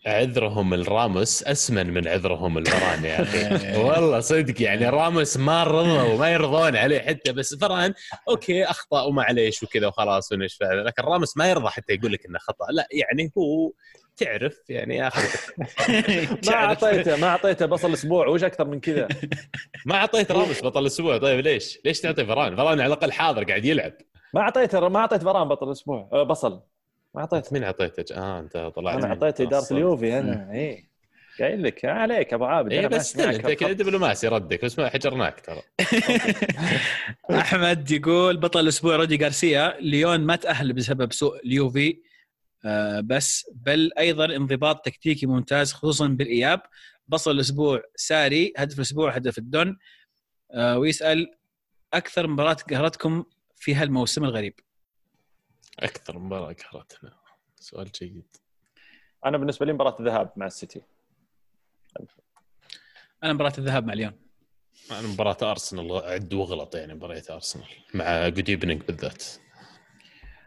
عذرهم الراموس أسمن من عذرهم الفران يا أخي. إيه. والله صدق يعني راموس ما رضوا وما يرضون عليه حتى بس فران okay أخطأ ومعليش وكذا وخلاص ونشفى لكن راموس ما يرضى حتى يقول لك إنه خطأ. لا يعني هو تعرف يعني أخي. ما أعطيته ما أعطيته بصل أسبوع وش أكثر من كذا؟ ما أعطيت راموس بطل الأسبوع. طيب ليش؟ ليش تعطي فران؟ فران على الأقل حاضر قاعد يلعب. ما أعطيته ما أعطيت فران بطل أسبوع أه، بصل. ما أعطيته. مين اعطيته؟ آه أنت طلعت أنا اعطيت إدارة اليوفي أنا. اي قايل لك عليك أبو عابد اي بس أنت كذا. دبلوماسي ردك. بس ما حجرناك ترى. أحمد يقول بطل الأسبوع رودي غارسيا. ليون ما تأهل بسبب سوء اليوفي. آه، بس بل أيضا انضباط تكتيكي ممتاز خصوصا بالإياب. بصل الأسبوع ساري هدف الأسبوع هدف الدون آه، ويسأل أكثر مباراة قهرتكم في هالموسم الغريب؟ أكثر مباراة قهرتنا سؤال جيد. أنا بالنسبة لي مباراة الذهاب مع السيتي. أنا مباراة الذهاب مع ليون أنا مباراة أرسنال عد وغلط يعني مباراه أرسنال مع good evening بالذات.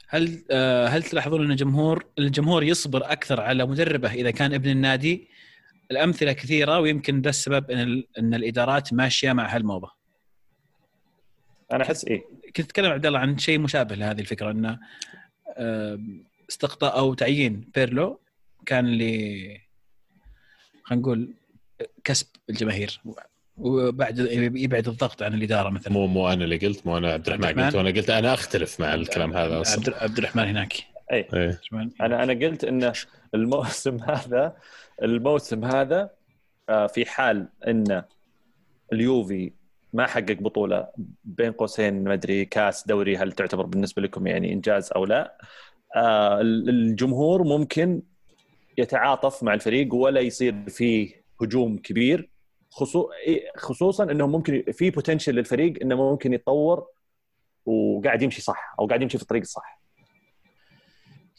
هل آه، هل تلاحظون أن الجمهور الجمهور يصبر أكثر على مدربه إذا كان ابن النادي؟ الأمثلة كثيرة ويمكن ده السبب إن إن الإدارات ماشية مع هالموضه. أنا أحس إيه. كنت أتكلم عبد الله عن شيء مشابه لهذه الفكرة إنه استقطاب أو تعيين بيرلو كان اللي خلينا نقول كسب الجماهير. وبعد يبعد الضغط عن الإدارة مثلا. مو مو أنا اللي قلت مو أنا عبد الرحمن قلت وأنا قلت أنا أختلف مع الكلام هذا أصلا. عبد, عبد الرحمن هناك. اي إيه. أنا أنا قلت إن الموسم هذا الموسم هذا آه، في حال إن اليوفي ما حقق بطولة بين قوسين ما أدري كاس دوري هل تعتبر بالنسبة لكم يعني إنجاز أو لا. آه، الجمهور ممكن يتعاطف مع الفريق ولا يصير فيه هجوم كبير خصوصا انه ممكن في potential للفريق إنه ممكن يتطور وقاعد يمشي صح أو قاعد يمشي في الطريق الصح.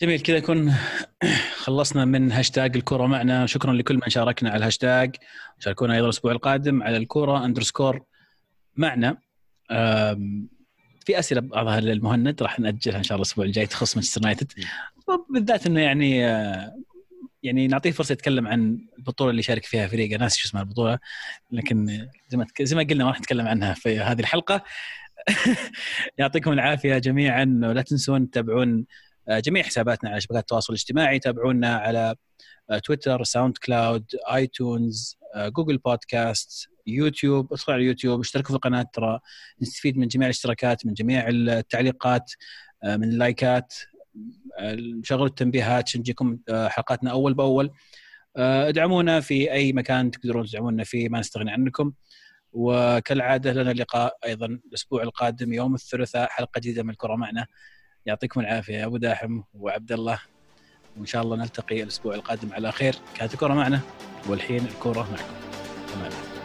جميل كذا نكون خلصنا من هاشتاج الكرة معنا. شكرا لكل من شاركنا على الهاشتاج شاركونا أيضا الأسبوع القادم على الكرة underscore معنا في أسئلة بعضها للمهند راح نأجلها إن شاء الله الأسبوع الجاي تخص مانشستر يونايتد. بالذات إنه يعني آه، يعني نعطيه فرصة يتكلم عن البطولة اللي شارك فيها فريقه ناسي شو اسمها البطولة لكن زي ما زي ما قلنا ما راح نتكلم عنها في هذه الحلقة. يعطيكم العافية جميعا ولا تنسون تتابعون آه، جميع حساباتنا على شبكات التواصل الاجتماعي. تابعونا على آه، تويتر SoundCloud iTunes Google Podcast يوتيوب ادخلوا على اليوتيوب اشتركوا في القناة ترى نستفيد من جميع الاشتراكات من جميع التعليقات آه، من اللايكات شغلوا التنبيهات عشان تجيكم حلقاتنا أول بأول. ادعمونا في أي مكان تقدرون تدعمونا فيه ما نستغني عنكم. وكالعادة لنا لقاء أيضا الأسبوع القادم يوم الثلاثاء حلقة جديدة من الكره معنا. يعطيكم العافية يا أبو داحم وعبد الله. وإن شاء الله نلتقي الأسبوع القادم على خير. كانت الكره معنا والحين الكره معكم. تمام